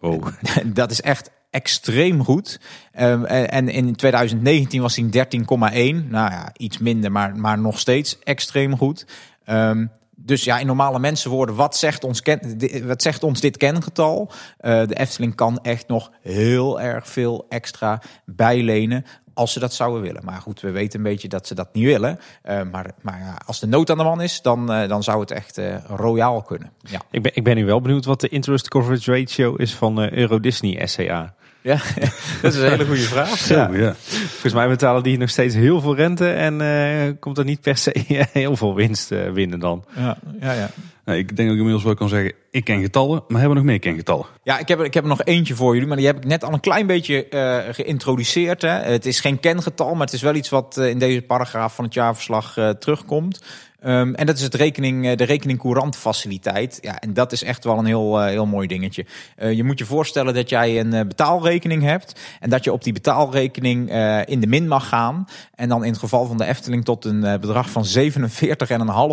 Wow. <laughs> Dat is echt extreem goed. Um, en in 2019 was hij 13,1. Nou ja, iets minder, maar, maar nog steeds extreem goed. Um, dus ja, in normale mensenwoorden, wat zegt ons, ken, wat zegt ons dit kengetal? Uh, de Efteling kan echt nog heel erg veel extra bijlenen als ze dat zouden willen. Maar goed, we weten een beetje dat ze dat niet willen. Uh, maar maar ja, als de nood aan de man is, dan, uh, dan zou het echt uh, royaal kunnen. Ja. Ik, ben, ik ben nu wel benieuwd wat de interest coverage ratio is van Euro Disney SCA. Ja, <laughs> dat is een hele goede vraag. <laughs> Zo, ja. ja. Volgens mij betalen die nog steeds heel veel rente en uh, komt er niet per se <laughs> heel veel winst uh, binnen dan. Ja, ja, ja. Nou, ik denk dat ik inmiddels wel kan zeggen, ik ken getallen, maar hebben we nog meer kengetallen? Ja, ik heb, ik heb er nog eentje voor jullie, maar die heb ik net al een klein beetje uh, geïntroduceerd. Hè. Het is geen kengetal, maar het is wel iets wat in deze paragraaf van het jaarverslag terugkomt. Um, en dat is het rekening, de rekening courant faciliteit. Ja, en dat is echt wel een heel, heel mooi dingetje. Uh, je moet je voorstellen dat jij een betaalrekening hebt. En dat je op die betaalrekening in de min mag gaan. En dan in het geval van de Efteling tot een bedrag van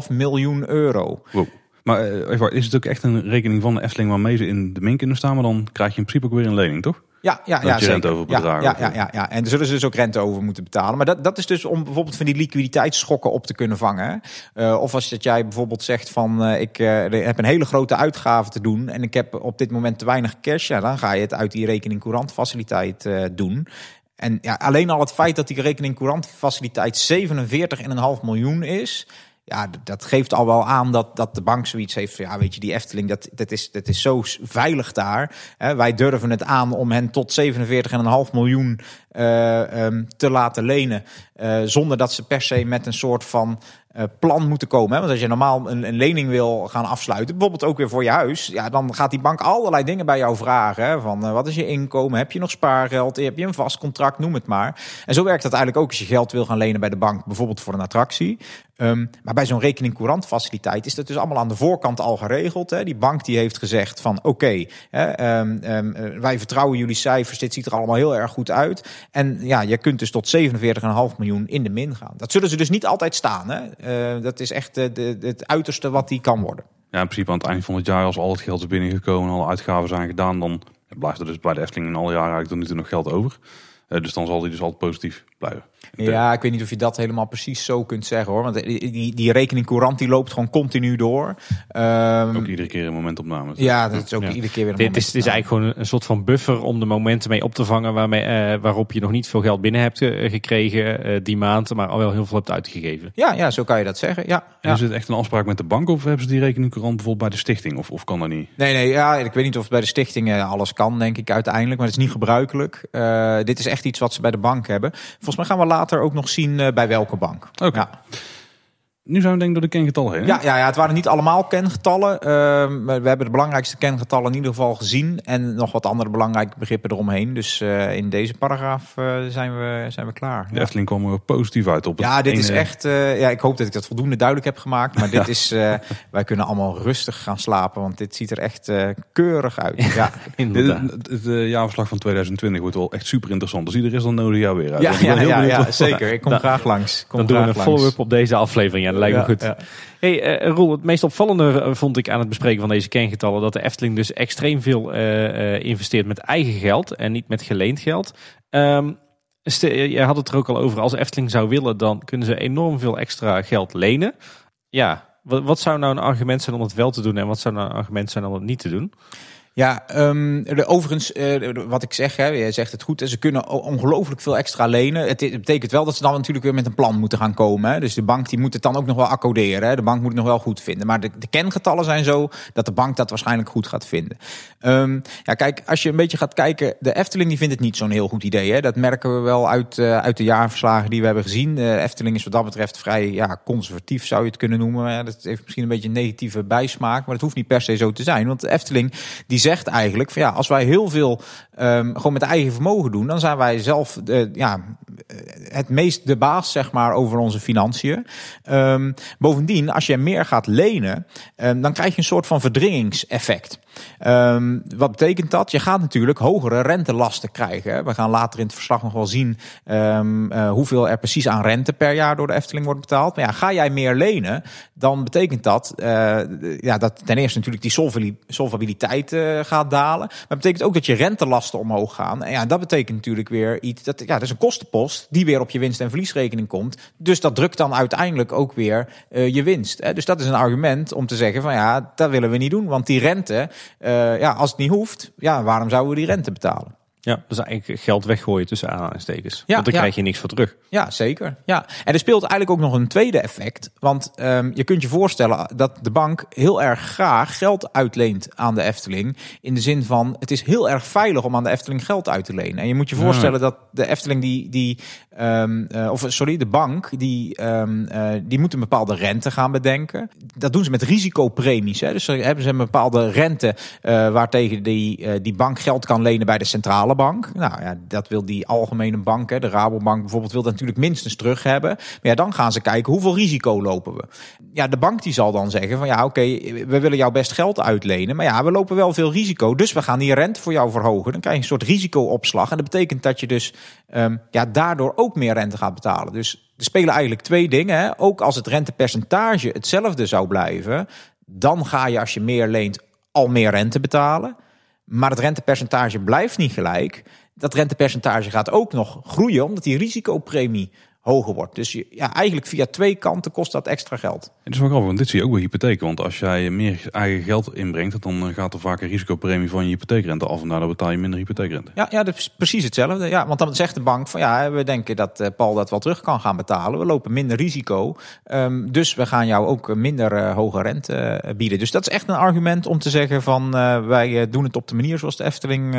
47,5 miljoen euro. Wow. Maar is het ook echt een rekening van de Efteling waarmee ze in de min kunnen staan? Maar dan krijg je in principe ook weer een lening, toch? Ja, ja, dat ja, je rente over ja, ja, ja, ja, ja. En daar zullen ze dus ook rente over moeten betalen. Maar dat, dat is dus om bijvoorbeeld van die liquiditeitsschokken op te kunnen vangen. Uh, of als dat jij bijvoorbeeld zegt van uh, ik uh, heb een hele grote uitgave te doen en ik heb op dit moment te weinig cash. Ja, dan ga je het uit die rekening courant faciliteit doen. En ja, alleen al het feit dat die rekening courant faciliteit 47,5 miljoen is ja, dat geeft al wel aan dat, dat de bank zoiets heeft ja, weet je, die Efteling, dat, dat, is, dat is zo veilig daar. Hè, wij durven het aan om hen tot 47,5 miljoen uh, um, te laten lenen. Uh, zonder dat ze per se met een soort van uh, plan moeten komen. Hè? Want als je normaal een, een, lening wil gaan afsluiten, bijvoorbeeld ook weer voor je huis, ja, dan gaat die bank allerlei dingen bij jou vragen. Hè? Van wat is je inkomen? Heb je nog spaargeld? Heb je een vast contract? Noem het maar. En zo werkt dat eigenlijk ook als je geld wil gaan lenen bij de bank, bijvoorbeeld voor een attractie. Um, maar bij zo'n rekening courant faciliteit is dat dus allemaal aan de voorkant al geregeld. Hè? Die bank die heeft gezegd van oké, okay, um, um, wij vertrouwen jullie cijfers, dit ziet er allemaal heel erg goed uit. En ja, je kunt dus tot 47,5 miljoen in de min gaan. Dat zullen ze dus niet altijd staan. Hè? Uh, dat is echt de, de, het uiterste wat die kan worden. Ja, in principe aan het eind van het jaar, als al het geld is binnengekomen en alle uitgaven zijn gedaan, dan blijft er dus bij de Efteling in alle jaren eigenlijk tot nu toe nog geld over. Uh, dus dan zal die dus altijd positief blijven. Ja, ik weet niet of je dat helemaal precies zo kunt zeggen hoor. Want die, die, rekening courant die loopt gewoon continu door. Um, ook iedere keer een momentopname. Ja, dat is ook iedere keer weer een Dit is, het is eigenlijk gewoon een soort van buffer om de momenten mee op te vangen waarmee, uh, waarop je nog niet veel geld binnen hebt uh, gekregen uh, die maand, maar al wel heel veel hebt uitgegeven. Ja, ja zo kan je dat zeggen. Ja, ja. Is het echt een afspraak met de bank of hebben ze die rekening courant bijvoorbeeld bij de stichting? Of, of kan dat niet? Nee, nee, ja, ik weet niet of bij de stichting alles kan, denk ik uiteindelijk. Maar het is niet gebruikelijk. dit is echt iets wat ze bij de bank hebben. Volgens mij gaan we later ook nog zien uh, bij welke bank. Okay. Ja. Nu zijn we denk ik door de kengetallen heen. Ja, ja, ja, het waren niet allemaal kengetallen. Uh, we hebben de belangrijkste kengetallen in ieder geval gezien. En nog wat andere belangrijke begrippen eromheen. Dus uh, in deze paragraaf uh, zijn, we, zijn we klaar. De ja. Efteling kwam er positief uit op. Ja, dit is echt... ja, ik hoop dat ik dat voldoende duidelijk heb gemaakt. Maar <laughs> dit is... wij kunnen allemaal rustig gaan slapen. Want dit ziet er echt keurig uit. Ja, <laughs> inderdaad. Het jaarverslag van 2020 wordt wel echt super interessant. Dus iedereen is dan nodig jaar weer uit. Ja, ja, ja, ja, zeker. Ik kom graag langs. Kom dan doen we een follow-up op deze aflevering. Dat lijkt me goed. Hey, uh, Roel, het meest opvallende vond ik aan het bespreken van deze kengetallen dat de Efteling dus extreem veel uh, investeert met eigen geld en niet met geleend geld. Um, je had het er ook al over, als Efteling zou willen, dan kunnen ze enorm veel extra geld lenen. Ja, wat, wat zou nou een argument zijn om het wel te doen en wat zou nou een argument zijn om het niet te doen? Ja, de, overigens, uh, wat ik zeg, hè, jij zegt het goed, ze kunnen ongelooflijk veel extra lenen. Het, betekent wel dat ze dan natuurlijk weer met een plan moeten gaan komen. Hè. Dus de bank die moet het dan ook nog wel accorderen. Hè. De bank moet het nog wel goed vinden. Maar de, de kengetallen zijn zo dat de bank dat waarschijnlijk goed gaat vinden. Um, ja, kijk, als je een beetje gaat kijken, de Efteling die vindt het niet zo'n heel goed idee. Hè. Dat merken we wel uit, uh, uit de jaarverslagen die we hebben gezien. De Efteling is wat dat betreft vrij ja, conservatief, zou je het kunnen noemen. Dat heeft misschien een beetje een negatieve bijsmaak, maar dat hoeft niet per se zo te zijn. Want de Efteling die zegt eigenlijk van ja, als wij heel veel um, gewoon met eigen vermogen doen, dan zijn wij zelf uh, ja, het meest de baas zeg maar over onze financiën. Um, bovendien, als je meer gaat lenen, um, dan krijg je een soort van verdringingseffect. Um, wat betekent dat? Je gaat natuurlijk hogere rentelasten krijgen. We gaan later in het verslag nog wel zien um, uh, hoeveel er precies aan rente per jaar door de Efteling wordt betaald. Maar ja, ga jij meer lenen, dan betekent dat uh, ja, dat ten eerste natuurlijk die solvabiliteit uh, gaat dalen. Maar betekent ook dat je rentelasten omhoog gaan. En ja, dat betekent natuurlijk weer iets. Dat, ja, dat is een kostenpost die weer op je winst- en verliesrekening komt. Dus dat drukt dan uiteindelijk ook weer je winst. Dus dat is een argument om te zeggen van ja, dat willen we niet doen. Want die rente ja, als het niet hoeft, ja, waarom zouden we die rente betalen? Ja, dus eigenlijk geld weggooien tussen aanhalingstekens. Ja, want dan ja. krijg je niks voor terug. Ja, zeker. Ja. En er speelt eigenlijk ook nog een tweede effect. Want um, je kunt je voorstellen dat de bank heel erg graag geld uitleent aan de Efteling. In de zin van, het is heel erg veilig om aan de Efteling geld uit te lenen. En je moet je voorstellen ja. dat de Efteling die, die um, uh, of sorry, de bank, die, um, uh, die moet een bepaalde rente gaan bedenken. Dat doen ze met risicopremies. Hè. Dus hebben ze een bepaalde rente uh, waartegen die, die bank geld kan lenen bij de centrale bank. Nou ja, dat wil die algemene bank, hè, de Rabobank bijvoorbeeld, wil dat natuurlijk minstens terug hebben. Maar ja, dan gaan ze kijken hoeveel risico lopen we. Ja, de bank die zal dan zeggen van ja, oké, we willen jou best geld uitlenen, maar ja, we lopen wel veel risico, dus we gaan die rente voor jou verhogen. Dan krijg je een soort risicoopslag en dat betekent dat je dus um, ja, daardoor ook meer rente gaat betalen. Dus er spelen eigenlijk twee dingen. Hè. Ook als het rentepercentage hetzelfde zou blijven, dan ga je als je meer leent al meer rente betalen. Maar het rentepercentage blijft niet gelijk. Dat rentepercentage gaat ook nog groeien, omdat die risicopremie hoger wordt. Dus je, ja, eigenlijk via twee kanten kost dat extra geld. Het is wel grappig, want dit zie je ook bij hypotheken. Want als jij meer eigen geld inbrengt, dan gaat er vaak een risicopremie van je hypotheekrente af. En daardoor betaal je minder hypotheekrente. Ja, ja, dat is precies hetzelfde. Ja, want dan zegt de bank van ja, we denken dat eh, Paul dat wel terug kan gaan betalen. We lopen minder risico. Um, dus we gaan jou ook minder uh, hoge rente uh, bieden. Dus dat is echt een argument om te zeggen van wij doen het op de manier zoals de Efteling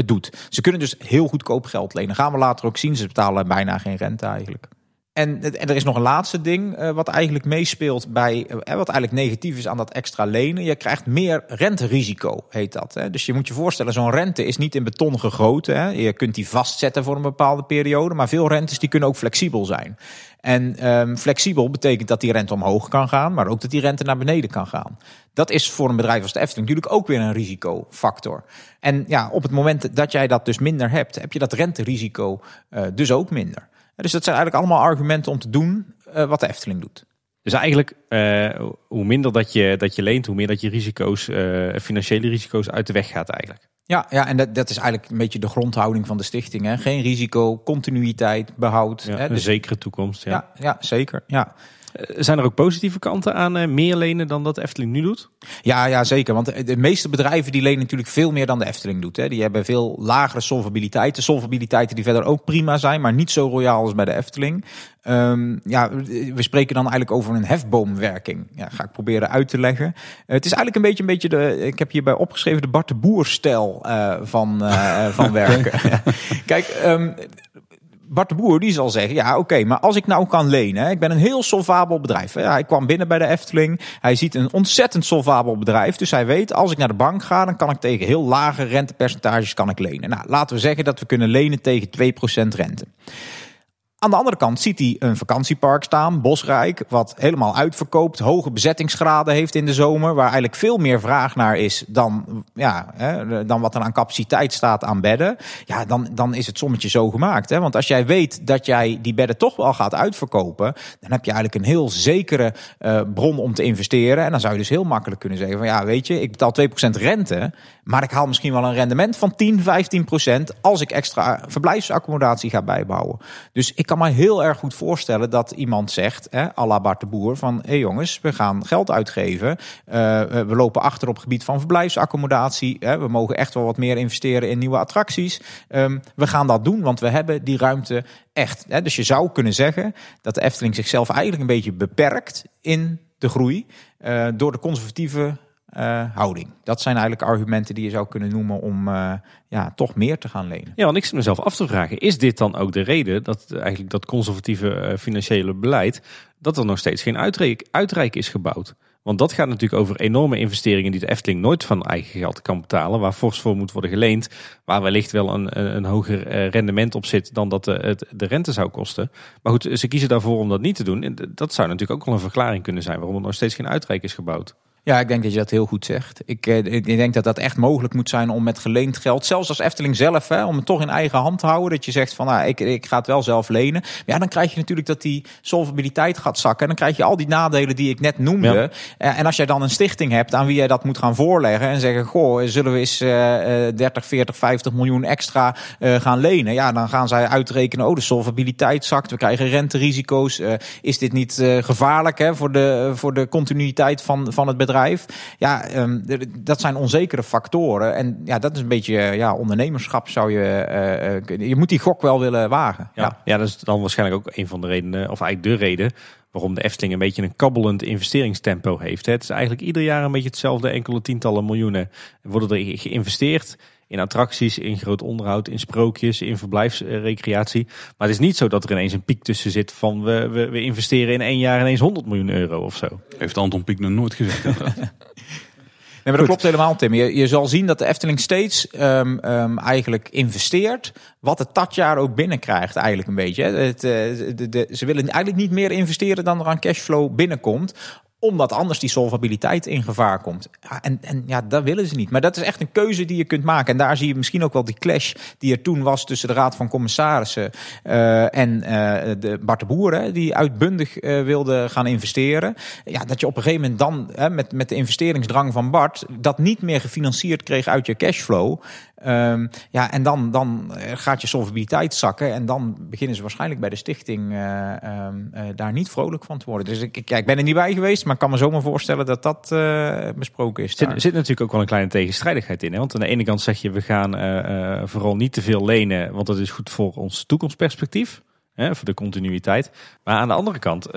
het doet. Ze kunnen dus heel goedkoop geld lenen. Gaan we later ook zien. Ze betalen bijna geen rente eigenlijk. En, er is nog een laatste ding uh, wat eigenlijk meespeelt bij, uh, wat eigenlijk negatief is aan dat extra lenen. Je krijgt meer renterisico, heet dat. Hè? Dus je moet je voorstellen, zo'n rente is niet in beton gegoten. Hè? Je kunt die vastzetten voor een bepaalde periode, maar veel rentes die kunnen ook flexibel zijn. En um, flexibel betekent dat die rente omhoog kan gaan, maar ook dat die rente naar beneden kan gaan. Dat is voor een bedrijf als de Efteling natuurlijk ook weer een risicofactor. En ja, op het moment dat jij dat dus minder hebt, heb je dat renterisico uh, dus ook minder. Dus dat zijn eigenlijk allemaal argumenten om te doen uh, wat de Efteling doet. Dus eigenlijk, uh, hoe minder dat je, dat je leent, hoe meer dat je risico's, uh, financiële risico's uit de weg gaat eigenlijk. Ja, ja en dat, dat is eigenlijk een beetje de grondhouding van de stichting. Hè? Geen risico, continuïteit, behoud. Ja, hè? een Dus- zekere toekomst. Ja. ja, ja, zeker. Ja. Eh, Zijn er ook positieve kanten aan eh, meer lenen dan dat Efteling nu doet? Ja, ja, zeker. Want de- de meeste bedrijven die lenen natuurlijk veel meer dan de Efteling doet. Hè. Die hebben veel lagere solvabiliteit. De solvabiliteiten die verder ook prima zijn, maar niet zo royaal als bij de Efteling. Ehm, ja, we spreken dan eigenlijk over een hefboomwerking. Ja, ga ik proberen uit te leggen. Eh, het is eigenlijk een beetje, een beetje de. Ik heb hierbij opgeschreven de Bart de Boer-stijl eh, van, eh, <laughs> van werken. <laughs> Kijk, ehm, Bart de Boer die zal zeggen, ja oké, maar als ik nou kan lenen, ik ben een heel solvabel bedrijf. Hè, hij kwam binnen bij de Efteling, hij ziet een ontzettend solvabel bedrijf, dus hij weet, als ik naar de bank ga, dan kan ik tegen heel lage rentepercentages kan ik lenen. Nou, laten we zeggen dat we kunnen lenen tegen 2% rente. Aan de andere kant ziet hij een vakantiepark staan, Bosrijk, wat helemaal uitverkoopt, hoge bezettingsgraden heeft in de zomer, waar eigenlijk veel meer vraag naar is dan, ja, hè, dan wat er aan capaciteit staat aan bedden. Ja, dan, dan is het sommetje zo gemaakt. Hè? Want als jij weet dat jij die bedden toch wel gaat uitverkopen, dan heb je eigenlijk een heel zekere eh, bron om te investeren. En dan zou je dus heel makkelijk kunnen zeggen van ja, weet je, ik betaal 2% rente, maar ik haal misschien wel een rendement van 10, 15% als ik extra verblijfsaccommodatie ga bijbouwen. Dus ik kan me heel erg goed voorstellen dat iemand zegt, hè, Bart de Boer, van hé jongens, we gaan geld uitgeven. Eh, we lopen achter op het gebied van verblijfsaccommodatie. Hè, we mogen echt wel wat meer investeren in nieuwe attracties. Ehm, we gaan dat doen, want we hebben die ruimte echt. Hè. Dus je zou kunnen zeggen dat de Efteling zichzelf eigenlijk een beetje beperkt in de groei eh, door de conservatieve eh, houding. Dat zijn eigenlijk argumenten die je zou kunnen noemen om eh, ja, toch meer te gaan lenen. Ja, want ik zit mezelf af te vragen, is dit dan ook de reden dat eigenlijk dat conservatieve eh, financiële beleid, dat er nog steeds geen uitreik, uitrijk is gebouwd? Want dat gaat natuurlijk over enorme investeringen die de Efteling nooit van eigen geld kan betalen, waar fors voor moet worden geleend, waar wellicht wel een, een, hoger rendement op zit dan dat de, de rente zou kosten. Maar goed, ze kiezen daarvoor om dat niet te doen. En dat zou natuurlijk ook wel een verklaring kunnen zijn waarom er nog steeds geen uitrijk is gebouwd. Ja, ik denk dat je dat heel goed zegt. Ik, eh, ik denk dat dat echt mogelijk moet zijn om met geleend geld, zelfs als Efteling zelf, hè, om het toch in eigen hand te houden. Dat je zegt van, nou, ik, ik ga het wel zelf lenen. Maar ja, dan krijg je natuurlijk dat die solvabiliteit gaat zakken. En dan krijg je al die nadelen die ik net noemde. Ja. Eh, En als jij dan een stichting hebt aan wie jij dat moet gaan voorleggen en zeggen, goh, zullen we eens eh, eh, 30, 40, 50 miljoen extra eh, gaan lenen? Ja, dan gaan zij uitrekenen, oh, de solvabiliteit zakt, we krijgen renterisico's. Is dit niet gevaarlijk hè, voor, de, voor de continuïteit van, van het bedrijf? Ja, ehm, dat zijn onzekere factoren. En ja, dat is een beetje eh, ja, ondernemerschap zou je kunnen. Je moet die gok wel willen wagen. Ja. ja, dat is dan waarschijnlijk ook een van de redenen, of eigenlijk de reden, waarom de Efteling een beetje een kabbelend investeringstempo heeft. Het is eigenlijk ieder jaar een beetje hetzelfde, enkele tientallen miljoenen worden er geïnvesteerd. In attracties, in groot onderhoud, in sprookjes, in verblijfsrecreatie. Maar het is niet zo dat er ineens een piek tussen zit van we, we, we investeren in één jaar ineens 100 miljoen euro of zo. Heeft Anton Pieck nog nooit gezegd. inderdaad. <laughs> Nee, maar dat klopt helemaal, Tim. Je, je zal zien dat de Efteling steeds ehm, ehm, eigenlijk investeert wat het dat jaar ook binnenkrijgt, eigenlijk een beetje. Het, eh, de, de, ze willen eigenlijk niet meer investeren dan er aan cashflow binnenkomt omdat anders die solvabiliteit in gevaar komt. En, en ja, dat willen ze niet. Maar dat is echt een keuze die je kunt maken. En daar zie je misschien ook wel die clash die er toen was tussen de Raad van Commissarissen eh, en eh, de Bart de Boer, die uitbundig eh, wilde gaan investeren. Ja, dat je op een gegeven moment dan hè, met, met de investeringsdrang van Bart dat niet meer gefinancierd kreeg uit je cashflow. Ehm, ja, en dan, dan eh, gaat je solvabiliteit zakken. En dan beginnen ze waarschijnlijk bij de stichting eh, ehm, eh, daar niet vrolijk van te worden. Dus ik, ja, ik ben er niet bij geweest, maar ik kan me zomaar voorstellen dat dat besproken is. Er zit, natuurlijk ook wel een kleine tegenstrijdigheid in. Hè? Want aan de ene kant zeg je we gaan vooral niet te veel lenen, want dat is goed voor ons toekomstperspectief. Hè, voor de continuïteit. Maar aan de andere kant,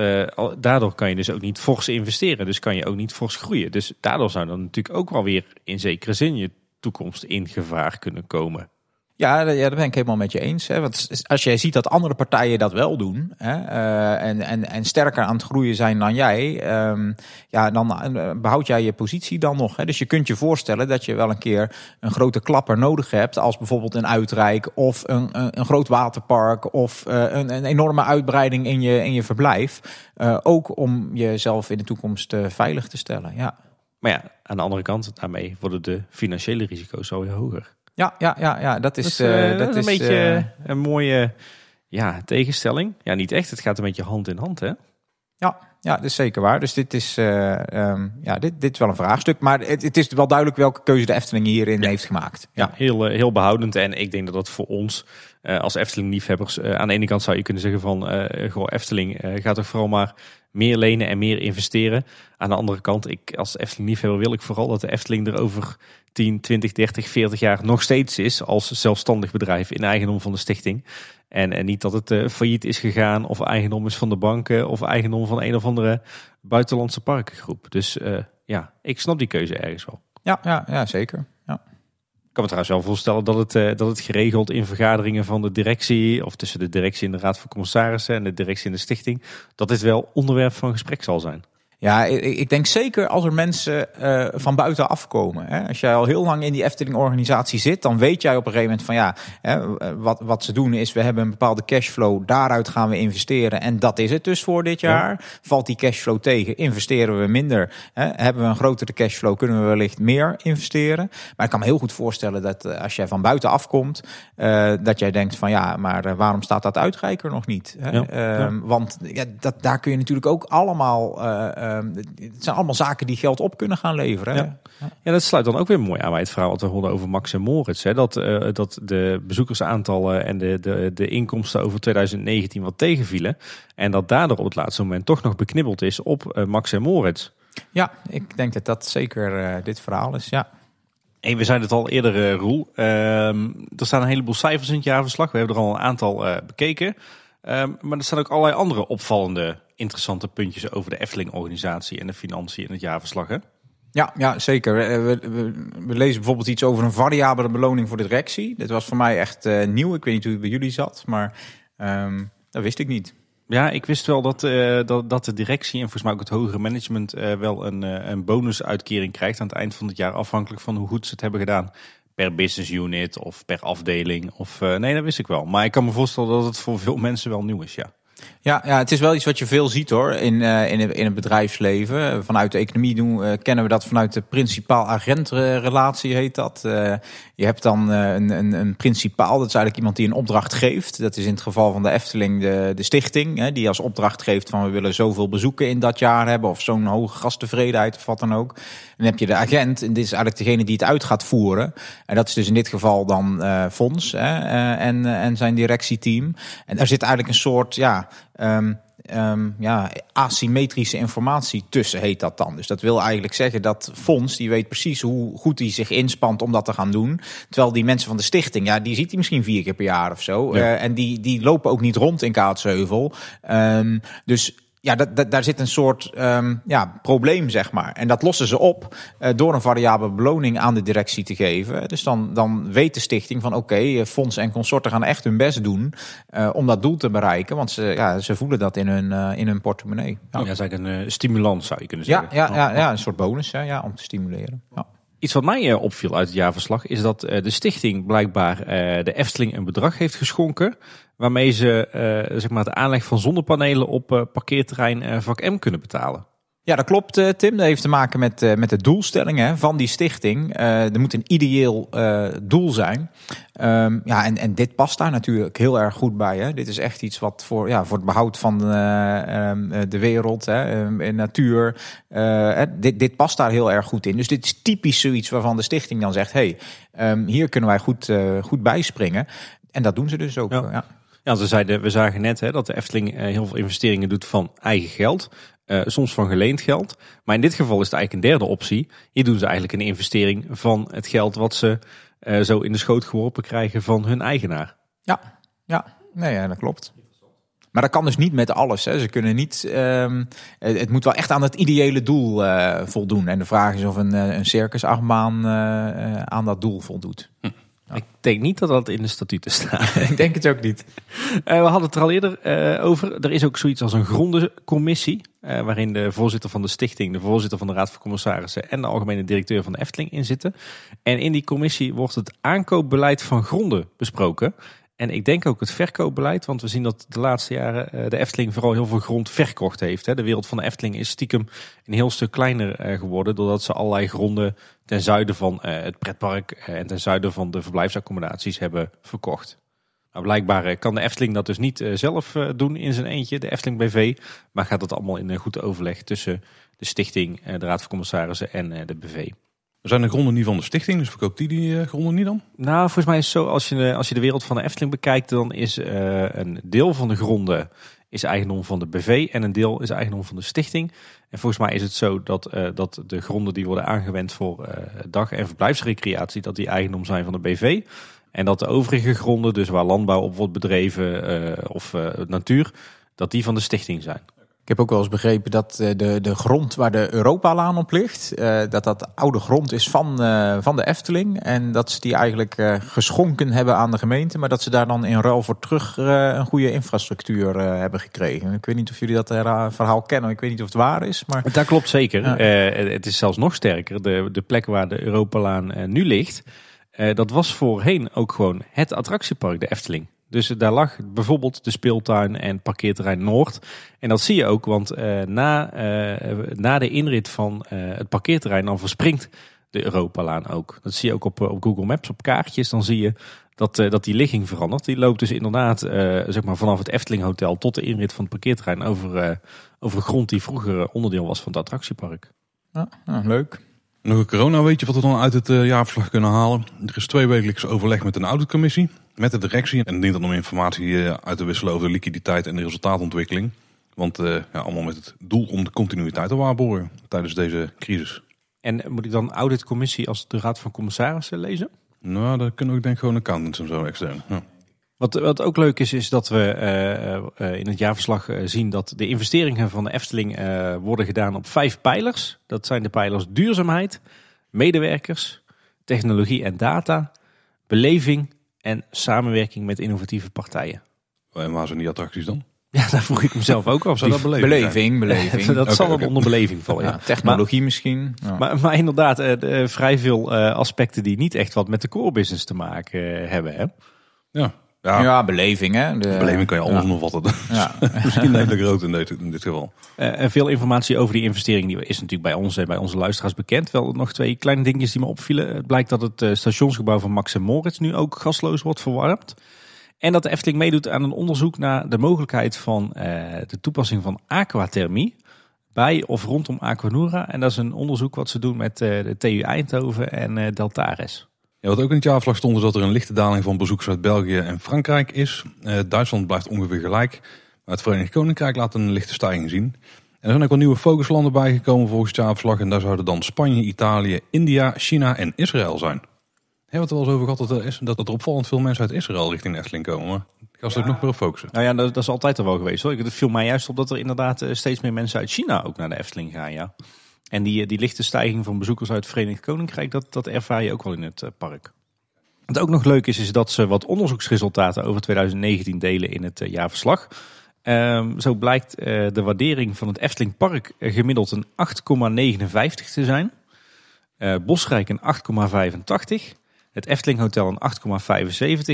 daardoor kan je dus ook niet fors investeren. Dus kan je ook niet fors groeien. Dus daardoor zou dan natuurlijk ook wel weer in zekere zin je toekomst in gevaar kunnen komen. Ja, ja, dat ben ik helemaal met je eens. Hè. Want als jij ziet dat andere partijen dat wel doen hè, eh, en, en, en sterker aan het groeien zijn dan jij, ehm, ja, dan eh, behoud jij je positie dan nog. Hè. Dus je kunt je voorstellen dat je wel een keer een grote klapper nodig hebt, als bijvoorbeeld een uitrijk of een, een, groot waterpark of eh, een, een enorme uitbreiding in je, in je verblijf. Ook om jezelf in de toekomst veilig te stellen. Ja. Maar ja, aan de andere kant, daarmee worden de financiële risico's alweer hoger. Ja, ja, ja, ja, dat is, Dus, eh, eh, dat is een is, beetje eh, een mooie ja, tegenstelling. Ja, niet echt. Het gaat een beetje hand in hand, hè? Ja, ja, dat is zeker waar. Dus dit is, uh, um, ja, dit, dit is wel een vraagstuk. Maar het, het, is wel duidelijk welke keuze de Efteling hierin heeft gemaakt. Ja, heel, heel behoudend. En ik denk dat dat voor ons uh, als Efteling-liefhebbers... Uh, aan de ene kant zou je kunnen zeggen van... goh, Efteling gaat toch vooral maar meer lenen en meer investeren. Aan de andere kant, ik als Efteling-liefhebber wil ik vooral dat de Efteling er over 10, 20, 30, 40 jaar nog steeds is als zelfstandig bedrijf in eigendom van de stichting. En, en niet dat het uh, failliet is gegaan of eigendom is van de banken of eigendom van een of andere buitenlandse parkengroep. Dus uh, ja, ik snap die keuze ergens wel. Ja, ja, ja zeker. Ik kan me trouwens wel voorstellen dat het, uh, dat het geregeld in vergaderingen van de directie, of tussen de directie en de raad van commissarissen en de directie en de stichting, dat dit wel onderwerp van gesprek zal zijn. Ja, ik denk zeker als er mensen uh, van buiten afkomen. Hè. Als jij al heel lang in die Efteling-organisatie zit, dan weet jij op een gegeven moment van ja, hè, wat, wat ze doen is, we hebben een bepaalde cashflow, daaruit gaan we investeren en dat is het dus voor dit jaar. Valt die cashflow tegen, investeren we minder. Hè. Hebben we een grotere cashflow, kunnen we wellicht meer investeren. Maar ik kan me heel goed voorstellen dat uh, als jij van buiten afkomt, uh, dat jij denkt van ja, maar waarom staat dat uitreiker nog niet? Hè? Ja. Ehm, want ja, dat, daar kun je natuurlijk ook allemaal het zijn allemaal zaken die geld op kunnen gaan leveren. Ja. ja. dat sluit dan ook weer mooi aan bij het verhaal wat we hoorden over Max en Moritz. Hè. Dat, uh, dat de bezoekersaantallen en de, de, de inkomsten over 2019 wat tegenvielen. En dat daardoor op het laatste moment toch nog beknibbeld is op uh, Max en Moritz. Ja, ik denk dat dat zeker uh, dit verhaal is, ja. Hey, we zeiden het al eerder, Roel. Uh, er staan een heleboel cijfers in het jaarverslag. We hebben er al een aantal bekeken. Um, maar er staan ook allerlei andere opvallende, interessante puntjes over de Efteling-organisatie en de financiën in het jaarverslag. Hè? Ja, ja, zeker. We, we, we, lezen bijvoorbeeld iets over een variabele beloning voor de directie. Dit was voor mij echt uh, nieuw. Ik weet niet hoe het bij jullie zat, maar um, dat wist ik niet. Ja, ik wist wel dat, uh, dat, dat de directie en volgens mij ook het hogere management uh, wel een, een bonusuitkering krijgt aan het eind van het jaar, afhankelijk van hoe goed ze het hebben gedaan per business unit of per afdeling. Of, nee, dat wist ik wel. Maar ik kan me voorstellen dat het voor veel <laughs> mensen wel nieuw is, ja. Ja, ja, het is wel iets wat je veel ziet hoor in, uh, in, in het bedrijfsleven. Vanuit de economie doen, uh, kennen we dat vanuit de principaal-agent-relatie heet dat. Je hebt dan een, een, een principaal, dat is eigenlijk iemand die een opdracht geeft. Dat is in het geval van de Efteling de, de stichting, hè, die als opdracht geeft van we willen zoveel bezoeken in dat jaar hebben. Of zo'n hoge gasttevredenheid of wat dan ook. En dan heb je de agent, en dit is eigenlijk degene die het uit gaat voeren. En dat is dus in dit geval dan Fons hè, en, en zijn directieteam. En daar zit eigenlijk een soort, ja um, um, ja, asymmetrische informatie tussen, heet dat dan. Dus dat wil eigenlijk zeggen dat Fonds, die weet precies hoe goed hij zich inspant om dat te gaan doen. Terwijl die mensen van de stichting, ja, die ziet hij misschien vier keer per jaar of zo. Ja. Uh, en die, die lopen ook niet rond in Kaatsheuvel. Um, dus ja, dat, dat, daar zit een soort um, ja, probleem, zeg maar. En dat lossen ze op uh, door een variabele beloning aan de directie te geven. Dus dan, dan weet de stichting van oké, okay, eh, fonds en consorten gaan echt hun best doen uh, om dat doel te bereiken. Want ze, ja, ze voelen dat in hun, uh, in hun portemonnee. Ja, ja dat is eigenlijk een stimulans, zou je kunnen zeggen. Ja, ja, ja, ja een soort bonus ja, om te stimuleren. Ja. Iets wat mij opviel uit het jaarverslag is dat de stichting blijkbaar de Efteling een bedrag heeft geschonken waarmee ze zeg maar de aanleg van zonnepanelen op parkeerterrein vak M kunnen betalen. Ja, dat klopt, Tim. Dat heeft te maken met, met de doelstellingen van die stichting. er moet een ideeel doel zijn. Um, ja, en, en dit past daar natuurlijk heel erg goed bij. Hè. Dit is echt iets wat voor, ja, voor het behoud van de, de wereld, hè, en natuur. dit, dit past daar heel erg goed in. Dus dit is typisch zoiets waarvan de stichting dan zegt: hé, hey, um, hier kunnen wij goed, goed bijspringen. En dat doen ze dus ook. Ja. ja. Ja, ze zeiden, we zagen net hè, dat de Efteling heel veel investeringen doet van eigen geld. Uh, soms van geleend geld. Maar in dit geval is het eigenlijk een derde optie. Hier doen ze eigenlijk een investering van het geld wat ze uh, zo in de schoot geworpen krijgen van hun eigenaar. Ja, ja. Nee, ja dat klopt. Maar dat kan dus niet met alles. Hè. Ze kunnen niet. Um, het moet wel echt aan het ideële doel uh, voldoen. En de vraag is of een, een circusachtbaan aan dat doel voldoet. Hm. Ik denk niet dat dat in de statuten staat. <laughs> ik denk het ook niet. Uh, we hadden het er al eerder uh, over. Er is ook zoiets als een grondencommissie. Uh, waarin de voorzitter van de stichting, de voorzitter van de Raad van Commissarissen en de algemene directeur van de Efteling in zitten. En in die commissie wordt het aankoopbeleid van gronden besproken. En ik denk ook het verkoopbeleid, want we zien dat de laatste jaren de Efteling vooral heel veel grond verkocht heeft. De wereld van de Efteling is stiekem een heel stuk kleiner geworden, doordat ze allerlei gronden ten zuiden van het pretpark en ten zuiden van de verblijfsaccommodaties hebben verkocht. Maar blijkbaar eh, kan de Efteling dat dus niet eh, zelf eh, doen in zijn eentje, de Efteling BV. Maar gaat dat allemaal in een goed overleg tussen de stichting, eh, de Raad van Commissarissen en eh, de BV. Zijn de gronden niet van de stichting, dus verkoopt die die eh, gronden niet dan? Nou, volgens mij is het zo, als je, als je de wereld van de Efteling bekijkt, dan is eh, een deel van de gronden is eigendom van de BV en een deel is eigendom van de stichting. En volgens mij is het zo dat, eh, dat de gronden die worden aangewend voor dag- en verblijfsrecreatie, dat die eigendom zijn van de BV. En dat de overige gronden, dus waar landbouw op wordt bedreven of natuur, dat die van de stichting zijn. Ik heb ook wel eens begrepen dat eh, de, de grond waar de Europalaan op ligt, eh, dat dat oude grond is van, eh, van de Efteling. En dat ze die eigenlijk geschonken hebben aan de gemeente, maar dat ze daar dan in ruil voor terug een goede infrastructuur hebben gekregen. Ik weet niet of jullie dat verhaal kennen, ik weet niet of het waar is, maar Dat klopt zeker. Ja. Het is zelfs nog sterker. De, de plek waar de Europalaan nu ligt, dat was voorheen ook gewoon het attractiepark, de Efteling. Dus daar lag bijvoorbeeld de speeltuin en parkeerterrein Noord. En dat zie je ook, want eh, na, eh, na de inrit van eh, het parkeerterrein, dan verspringt de Europalaan ook. Dat zie je ook op, eh, op Google Maps, op kaartjes. Dan zie je dat, eh, dat die ligging verandert. Die loopt dus inderdaad eh, zeg maar vanaf het Efteling Hotel tot de inrit van het parkeerterrein over, eh, over grond die vroeger eh, onderdeel was van het attractiepark. ja, nou, leuk. Nog een corona, weet je wat we dan uit het eh, jaarverslag kunnen halen? Er is twee wekelijks overleg met een auditcommissie, met de directie. En dient dan om informatie eh, uit te wisselen over de liquiditeit en de resultaatontwikkeling. Want eh, ja, allemaal met het doel om de continuïteit te waarborgen tijdens deze crisis. En moet ik dan auditcommissie als de Raad van Commissarissen lezen? Nou, daar kunnen we denk ik gewoon accountants en zo extern. Ja. Wat, wat ook leuk is, is dat we eh, eh, in het jaarverslag eh, zien dat de investeringen van de Efteling eh, worden gedaan op vijf pijlers. Dat zijn de pijlers duurzaamheid, medewerkers, technologie en data, beleving en samenwerking met innovatieve partijen. En waar zijn die attracties dan? <laughs> Ja, daar vroeg ik mezelf ook af. Zou dat beleving Beleving, beleving. <laughs> dat zal dan oké. onder beleving vallen. Ja, Ja. technologie misschien. Ja. Maar, maar inderdaad, eh, de- eh, vrij veel eh, aspecten die niet echt wat met de core business te maken eh, hebben. Hè? Ja, ja, ja, beleving hè. De, beleving kan je anders ja. nog vatten. Ja. <laughs> Misschien een hele grote in dit, in dit geval. Eh, en veel informatie over die investering die is natuurlijk bij ons en bij onze luisteraars bekend. Wel nog twee kleine dingetjes die me opvielen. Het blijkt dat het eh, stationsgebouw van Max en Moritz nu ook gasloos wordt verwarmd. En dat de Efteling meedoet aan een onderzoek naar de mogelijkheid van eh, de toepassing van aquathermie bij of rondom Aquanura. En dat is een onderzoek wat ze doen met eh, de TU Eindhoven en eh, Deltares. Ja, wat ook in het jaarverslag stond is dat er een lichte daling van bezoekers uit België en Frankrijk is. Eh, Duitsland blijft ongeveer gelijk. Maar het Verenigd Koninkrijk laat een lichte stijging zien. En er zijn ook wel nieuwe focuslanden bijgekomen volgens het jaarverslag. En daar zouden dan Spanje, Italië, India, China en Israël zijn. Hebben we het er wel eens over gehad dat er, is, dat er opvallend veel mensen uit Israël richting de Efteling komen. Maar ik ga ze ook nog meer op focussen. Nou ja, dat, dat is altijd al wel geweest. Hoor. Het viel mij juist op dat er inderdaad eh, steeds meer mensen uit China ook naar de Efteling gaan. Ja. En die, eh, die lichte stijging van bezoekers uit het Verenigd Koninkrijk, dat, dat ervaar je ook wel in het eh, park. Wat ook nog leuk is, is dat ze wat onderzoeksresultaten over 2019 delen in het eh, jaarverslag. Ehm, zo blijkt de waardering van het Efteling Park gemiddeld een 8,59 te zijn. Bosrijk een 8,85. Het Efteling Hotel een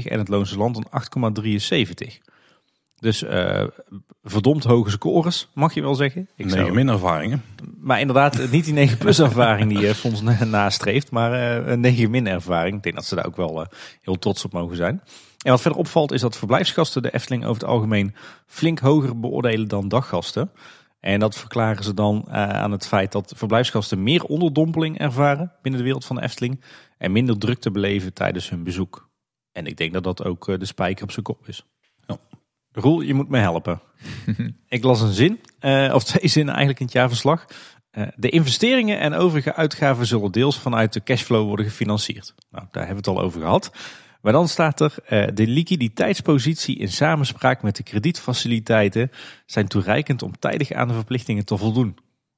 8,75 en het Loonse Land een 8,73. Dus eh, verdomd hoge scores, mag je wel zeggen. Ik zou- Negen min ervaringen. maar inderdaad, niet die 9 plus ervaring die eh, Fons na- <laughs> nastreeft, maar eh, een 9 min ervaring. Ik denk dat ze daar ook wel heel trots op mogen zijn. En wat verder opvalt is dat verblijfsgasten de Efteling over het algemeen flink hoger beoordelen dan daggasten. En dat verklaren ze dan aan het feit dat verblijfsgasten meer onderdompeling ervaren binnen de wereld van de Efteling. En minder drukte beleven tijdens hun bezoek. En ik denk dat dat ook de spijker op zijn kop is. Roel, je moet me helpen. <laughs> ik las een zin, eh, of twee zinnen eigenlijk in het jaarverslag. Eh, de investeringen en overige uitgaven zullen deels vanuit de cashflow worden gefinancierd. Nou, daar hebben we het al over gehad. Maar dan staat er, eh, de liquiditeitspositie in samenspraak met de kredietfaciliteiten zijn toereikend om tijdig aan de verplichtingen te voldoen.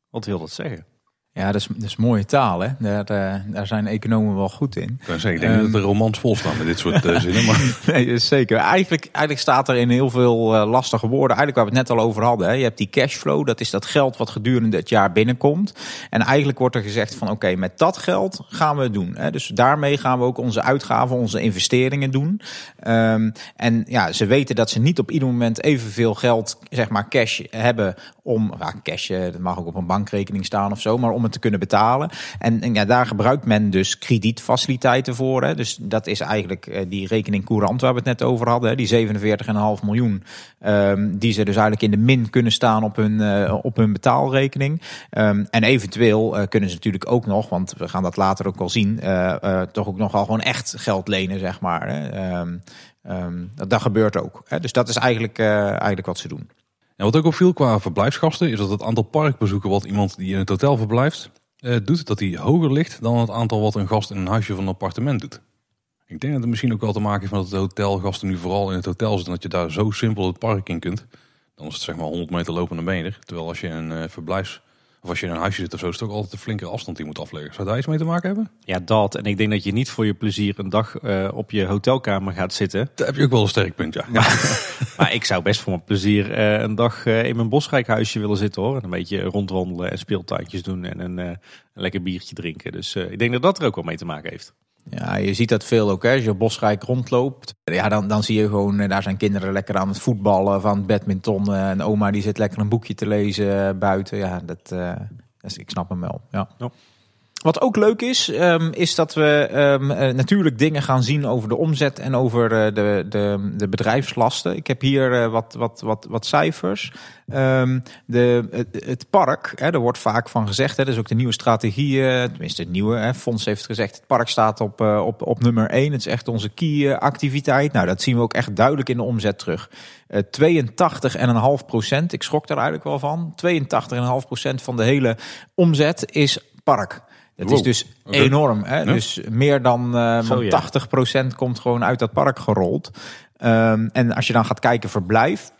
Wat wil dat zeggen? Ja, dat is, dat is mooie taal, hè? Daar, eh, daar zijn economen wel goed in. Ik zeggen, ik denk dat de romans vol staan met dit soort eh, <laughs> zinnen. Maar Nee, zeker. Eigenlijk, eigenlijk staat er in heel veel eh, lastige woorden. Eigenlijk waar we het net al over hadden. Hè. Je hebt die cashflow, dat is dat geld wat gedurende het jaar binnenkomt. En eigenlijk wordt er gezegd van oké, met dat geld gaan we het doen. Hè. Dus daarmee gaan we ook onze uitgaven, onze investeringen doen. Ehm, en ja, ze weten dat ze niet op ieder moment evenveel geld, zeg maar cash hebben om, ja, cash, dat mag ook op een bankrekening staan of zo, maar om om te kunnen betalen. En, ja, daar gebruikt men dus kredietfaciliteiten voor. Hè. Dus dat is eigenlijk eh, die rekening courant waar we het net over hadden. Die 47,5 miljoen ehm, die ze dus eigenlijk in de min kunnen staan op hun, eh, op hun betaalrekening. Ehm, en eventueel eh, kunnen ze natuurlijk ook nog, want we gaan dat later ook wel zien, toch ook nog wel gewoon echt geld lenen, zeg maar. Hè. Ehm, dat, dat gebeurt ook. Hè. Dus dat is eigenlijk, eigenlijk wat ze doen. En wat ook opviel qua verblijfsgasten is dat het aantal parkbezoeken wat iemand die in het hotel verblijft eh, doet, dat die hoger ligt dan het aantal wat een gast in een huisje van een appartement doet. Ik denk dat het misschien ook wel te maken heeft met dat hotelgasten nu vooral in het hotel zitten, dat je daar zo simpel het park in kunt. Dan is het zeg maar 100 meter lopen en dan ben je er. Terwijl als je een eh, verblijfs of als je in een huisje zit of zo, is het ook altijd een flinkere afstand die moet afleggen. Zou daar iets mee te maken hebben? Ja, dat. En ik denk dat je niet voor je plezier een dag eh, op je hotelkamer gaat zitten. Daar heb je ook wel een sterk punt, ja. Maar <laughs> ik zou best voor mijn plezier eh, een dag eh, in mijn bosrijkhuisje willen zitten hoor. En een beetje rondwandelen en speeltuintjes doen en een, een lekker biertje drinken. Dus ik denk dat dat er ook wel mee te maken heeft. Ja, je ziet dat veel ook. Hè. Als je op Bosrijk rondloopt, ja, dan, dan zie je gewoon, eh, daar zijn kinderen lekker aan het voetballen, van het badminton. eh, En oma die zit lekker een boekje te lezen eh, buiten. Ja, dat, is, ik snap hem wel. Ja. Wat ook leuk is, ehm, is dat we ehm, eh, natuurlijk dingen gaan zien over de omzet en over eh, de, de, de bedrijfslasten. Ik heb hier eh, wat, wat, wat, wat cijfers. Ehm, de, het, park, hè, er wordt vaak van gezegd, hè, dat is ook de nieuwe strategie, tenminste het nieuwe fonds heeft gezegd, het park staat op, op, op nummer 1. Het is echt onze key activiteit. Nou, dat zien we ook echt duidelijk in de omzet terug. Eh 82,5 procent, ik schrok daar eigenlijk wel van. 82,5 procent van de hele omzet is park. Dat is dus enorm. Hè? Dus meer dan, eh, Zo, dan ja. 80 procent komt gewoon uit dat park gerold. Ehm, en als je dan gaat kijken verblijf,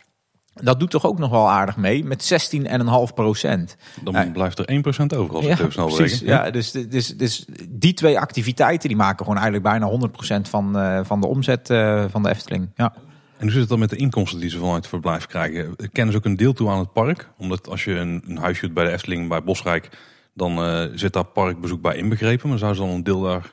dat doet toch ook nog wel aardig mee met 16,5 procent. Dan Ja. blijft er 1% over als ik het even snel precies. Ja, dus, dus, dus die twee activiteiten die maken gewoon eigenlijk bijna 100% van, eh, van de omzet eh, van de Efteling. Ja. En hoe zit het dan met de inkomsten die ze vanuit het verblijf krijgen? Kennen ze ook een deel toe aan het park? Omdat als je een, een huisje doet bij de Efteling, bij Bosrijk, dan eh, zit daar parkbezoek bij inbegrepen. Maar zou ze dan een deel daar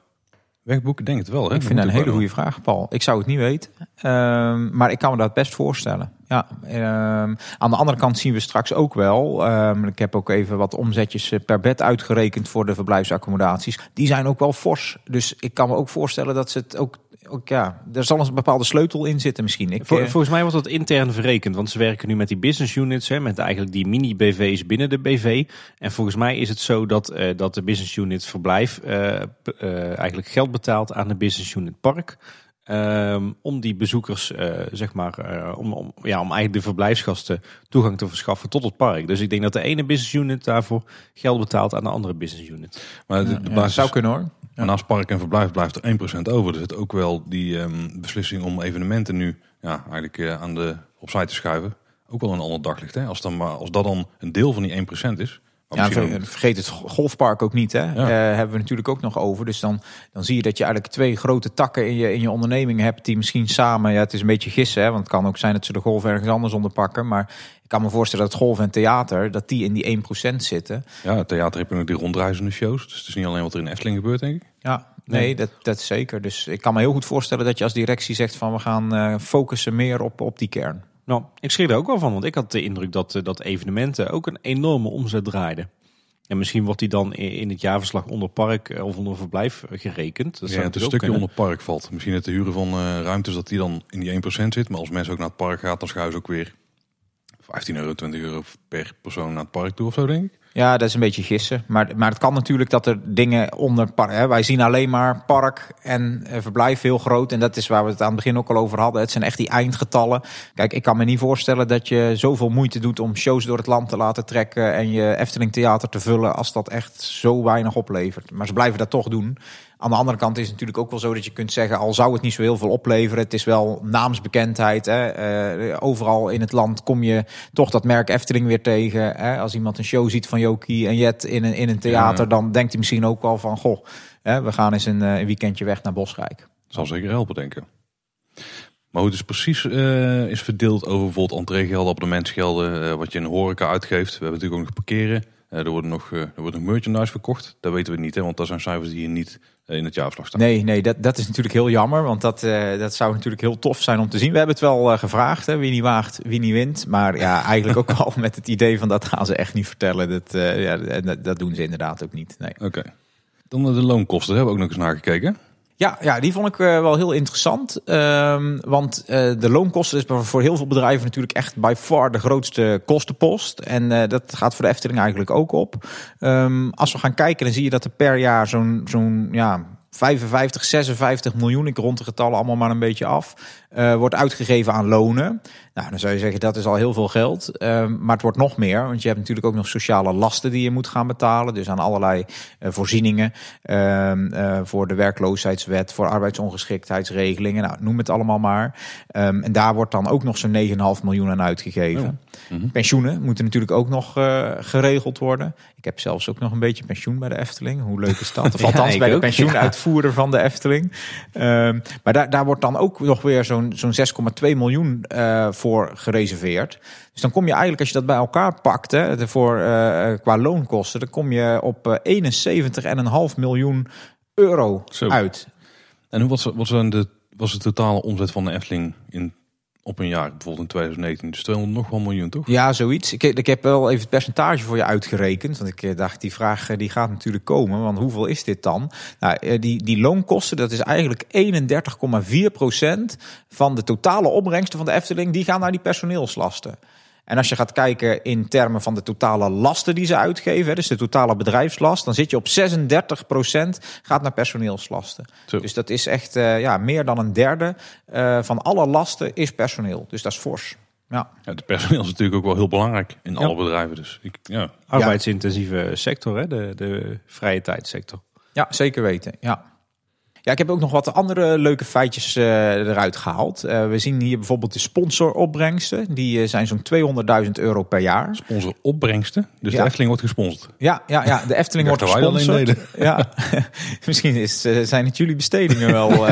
wegboeken? Denk het wel. Hè? Ik vind dat een hele goede vraag, Paul. Ik zou het niet weten, Ehm, maar ik kan me dat best voorstellen. Ja, ehm, aan de andere kant zien we straks ook wel. ehm, ik heb ook even wat omzetjes eh, per bed uitgerekend voor de verblijfsaccommodaties. Die zijn ook wel fors. Dus ik kan me ook voorstellen dat ze het ook. Ook ja, er zal een bepaalde sleutel in zitten misschien. Ik, Vol- eh, volgens mij wordt dat intern verrekend, want ze werken nu met die business units, hè, met eigenlijk die mini-BV's binnen de BV. En volgens mij is het zo dat, eh, dat de business unit verblijf eh, eh, eigenlijk geld betaalt aan de business unit park. ehm, om die bezoekers, eh, zeg maar, eh, om, om, ja, om eigenlijk de verblijfsgasten toegang te verschaffen tot het park. Dus ik denk dat de ene business unit daarvoor geld betaalt aan de andere business unit. Maar de, de ja, dat basis, zou kunnen hoor. Maar naast park en verblijf blijft er 1% over. Er zit ook wel die ehm, beslissing om evenementen nu ja, eigenlijk eh, aan de opzij te schuiven. Ook wel een ander daglicht. Hè? Als, dan als dat dan een deel van die 1% is. Maar Ja, vergeet het golfpark ook niet. Hè? Eh, hebben we natuurlijk ook nog over. Dus dan, dan zie je dat je eigenlijk twee grote takken in je, in je onderneming hebt. Die misschien samen, ja, het is een beetje gissen. Hè? Want het kan ook zijn dat ze de golf ergens anders onder pakken. Maar ik kan me voorstellen dat golf en theater, dat die in die 1% zitten. ja, theater heb je ook die rondreizende shows. Dus het is niet alleen wat er in Efteling gebeurt, denk ik. Ja, nee. Dat, dat zeker. Dus ik kan me heel goed voorstellen dat je als directie zegt van we gaan eh, focussen meer op, op die kern. Nou, ik schrik er ook wel van, want ik had de indruk dat, eh, dat evenementen ook een enorme omzet draaiden. En misschien wordt die dan in het jaarverslag onder park eh, of onder verblijf eh, ja, gerekend. Dat zou het een stukje kunnen. onder park valt. Misschien het de huren van ruimtes dat die dan in die 1% zit. Maar als mensen ook naar het park gaan, dan schuiven ze ook weer 15 euro, 20 euro per persoon naar het park toe of zo, denk ik. Ja, dat is een beetje gissen. Maar, maar het kan natuurlijk dat er dingen onder. Hè, wij zien alleen maar park en eh, verblijf heel groot. En dat is waar we het aan het begin ook al over hadden. Het zijn echt die eindgetallen. Kijk, ik kan me niet voorstellen dat je zoveel moeite doet om shows door het land te laten trekken. en je Efteling Theater te vullen. als dat echt zo weinig oplevert. Maar ze blijven dat toch doen. Aan de andere kant is het natuurlijk ook wel zo dat je kunt zeggen, al zou het niet zo heel veel opleveren, het is wel naamsbekendheid. Hè? Eh, overal in het land kom je toch dat merk Efteling weer tegen. Hè? Als iemand een show ziet van Jokie en Jet in een, in een theater, Ja. dan denkt hij misschien ook wel van, goh, hè, we gaan eens een, eh, een weekendje weg naar Bosrijk. zal zeker helpen, denken. Maar hoe het dus precies eh, is verdeeld over bijvoorbeeld entreegelden, abonnementsgelden, eh, wat je in horeca uitgeeft. We hebben natuurlijk ook nog parkeren. Eh, er, worden nog, eh, er wordt nog merchandise verkocht. Dat weten we niet, hè, want dat zijn cijfers die hier niet eh, in het jaarverslag staan. Nee, nee dat, dat is natuurlijk heel jammer. Want dat, eh, dat zou natuurlijk heel tof zijn om te zien. We hebben het wel eh, gevraagd. Hè, wie niet waagt, wie niet wint. Maar ja, <laughs> eigenlijk ook al met het idee van dat gaan ze echt niet vertellen. Dat, eh, ja, dat, dat doen ze inderdaad ook niet. Nee. Oké. Dan de loonkosten, daar hebben we ook nog eens naar gekeken. Ja, ja, die vond ik eh, wel heel interessant. Ehm, want eh, de loonkosten is voor heel veel bedrijven natuurlijk echt by far de grootste kostenpost. En eh, dat gaat voor de Efteling eigenlijk ook op. Ehm, als we gaan kijken, dan zie je dat er per jaar zo'n zo'n ja, 55, 56 miljoen, ik rond de getallen allemaal maar een beetje af, wordt uitgegeven aan lonen. Nou, dan zou je zeggen dat is al heel veel geld. Ehm, maar het wordt nog meer, want je hebt natuurlijk ook nog sociale lasten die je moet gaan betalen. Dus aan allerlei eh, voorzieningen ehm, eh, voor de werkloosheidswet, voor arbeidsongeschiktheidsregelingen. Nou, noem het allemaal maar. Ehm, en daar wordt dan ook nog zo'n 9,5 miljoen aan uitgegeven. Pensioenen moeten natuurlijk ook nog eh, geregeld worden. Ik heb zelfs ook nog een beetje pensioen bij de Efteling. Hoe leuk is dat? Of <laughs> Ja, althans bij de pensioenuitvoerder van de Efteling. Maar daar, daar wordt dan ook nog weer zo'n zo'n 6,2 miljoen eh, voor gereserveerd. Dus dan kom je eigenlijk, als je dat bij elkaar pakt, hè, voor, eh, qua loonkosten, dan kom je op eh 71,5 miljoen euro Zo. uit. En hoe was, wat zijn de, was de totale omzet van de Efteling in, op een jaar, bijvoorbeeld in 2019? Dus 200 nog wel miljoen, toch? Ja, zoiets. Ik, ik heb wel even het percentage voor je uitgerekend. Want ik eh, dacht, die vraag eh, die gaat natuurlijk komen. Want hoeveel is dit dan? Nou, eh, die, die loonkosten, dat is eigenlijk 31,4% van de totale opbrengsten van de Efteling. Die gaan naar die personeelslasten. En als je gaat kijken in termen van de totale lasten die ze uitgeven, hè, dus de totale bedrijfslast, dan zit je op 36% gaat naar personeelslasten. Zo. Dus dat is echt eh, ja, meer dan een derde eh, van alle lasten is personeel. Dus dat is fors. Ja. Ja, het personeel is natuurlijk ook wel heel belangrijk in alle bedrijven. Dus ik, ja. Arbeidsintensieve sector, hè? De, de vrije tijdsector. Ja, zeker weten. Ja. Ja, ik heb ook nog wat andere leuke feitjes eh, eruit gehaald. Eh, we zien hier bijvoorbeeld de sponsoropbrengsten. Die eh, zijn zo'n 200.000 euro per jaar. Sponsor opbrengsten. Dus Ja. de Efteling wordt gesponsord. Ja, ja, ja de Efteling wordt gesponsord. <laughs> Ja, <laughs> misschien is, zijn het jullie bestedingen wel. <laughs>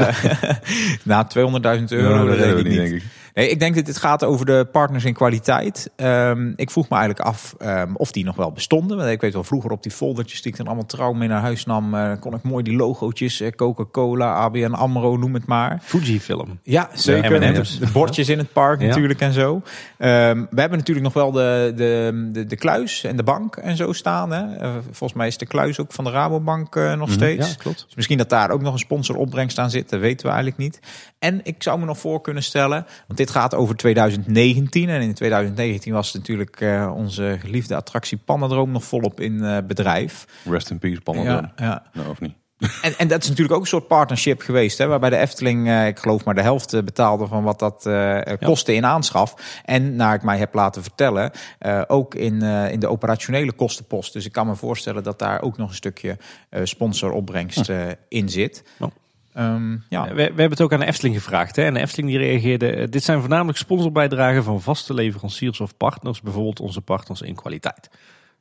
na 200.000 euro, Ja, dat dat ik niet. denk ik. Nee, ik denk dat dit gaat over de partners in kwaliteit. Ehm, ik vroeg me eigenlijk af ehm, of die nog wel bestonden. Want ik weet wel, vroeger op die foldertjes die ik dan allemaal trouw mee naar huis nam... eh, kon ik mooi die logootjes, eh, Coca-Cola, ABN AMRO, noem het maar. Fujifilm. Ja, zeker. De, bordjes in het park Ja. natuurlijk en zo. Ehm, we hebben natuurlijk nog wel de, de, de, de kluis en de bank en zo staan. Hè. Eh, volgens mij is de kluis ook van de Rabobank nog steeds. Ja, klopt. Dus misschien dat daar ook nog een sponsoropbrengst aan zit, dat weten we eigenlijk niet. En ik zou me nog voor kunnen stellen, want dit gaat over 2019. En in 2019 was natuurlijk eh, onze geliefde attractie Pannendroom nog volop in eh, bedrijf. Rest in peace, Pannen. Ja, ja. Nou, of niet? <laughs> En, en dat is natuurlijk ook een soort partnership geweest, hè, waarbij de Efteling, eh, ik geloof maar de helft betaalde van wat dat kostte in aanschaf. En naar ik mij heb laten vertellen, ook in, in de operationele kostenpost. Dus ik kan me voorstellen dat daar ook nog een stukje sponsoropbrengst eh, in zit. Ja. Ehm, ja. We, we hebben het ook aan de Efteling gevraagd. Hè? En de Efteling die reageerde... eh, Dit zijn voornamelijk sponsorbijdragen van vaste leveranciers of partners. Bijvoorbeeld onze partners in kwaliteit.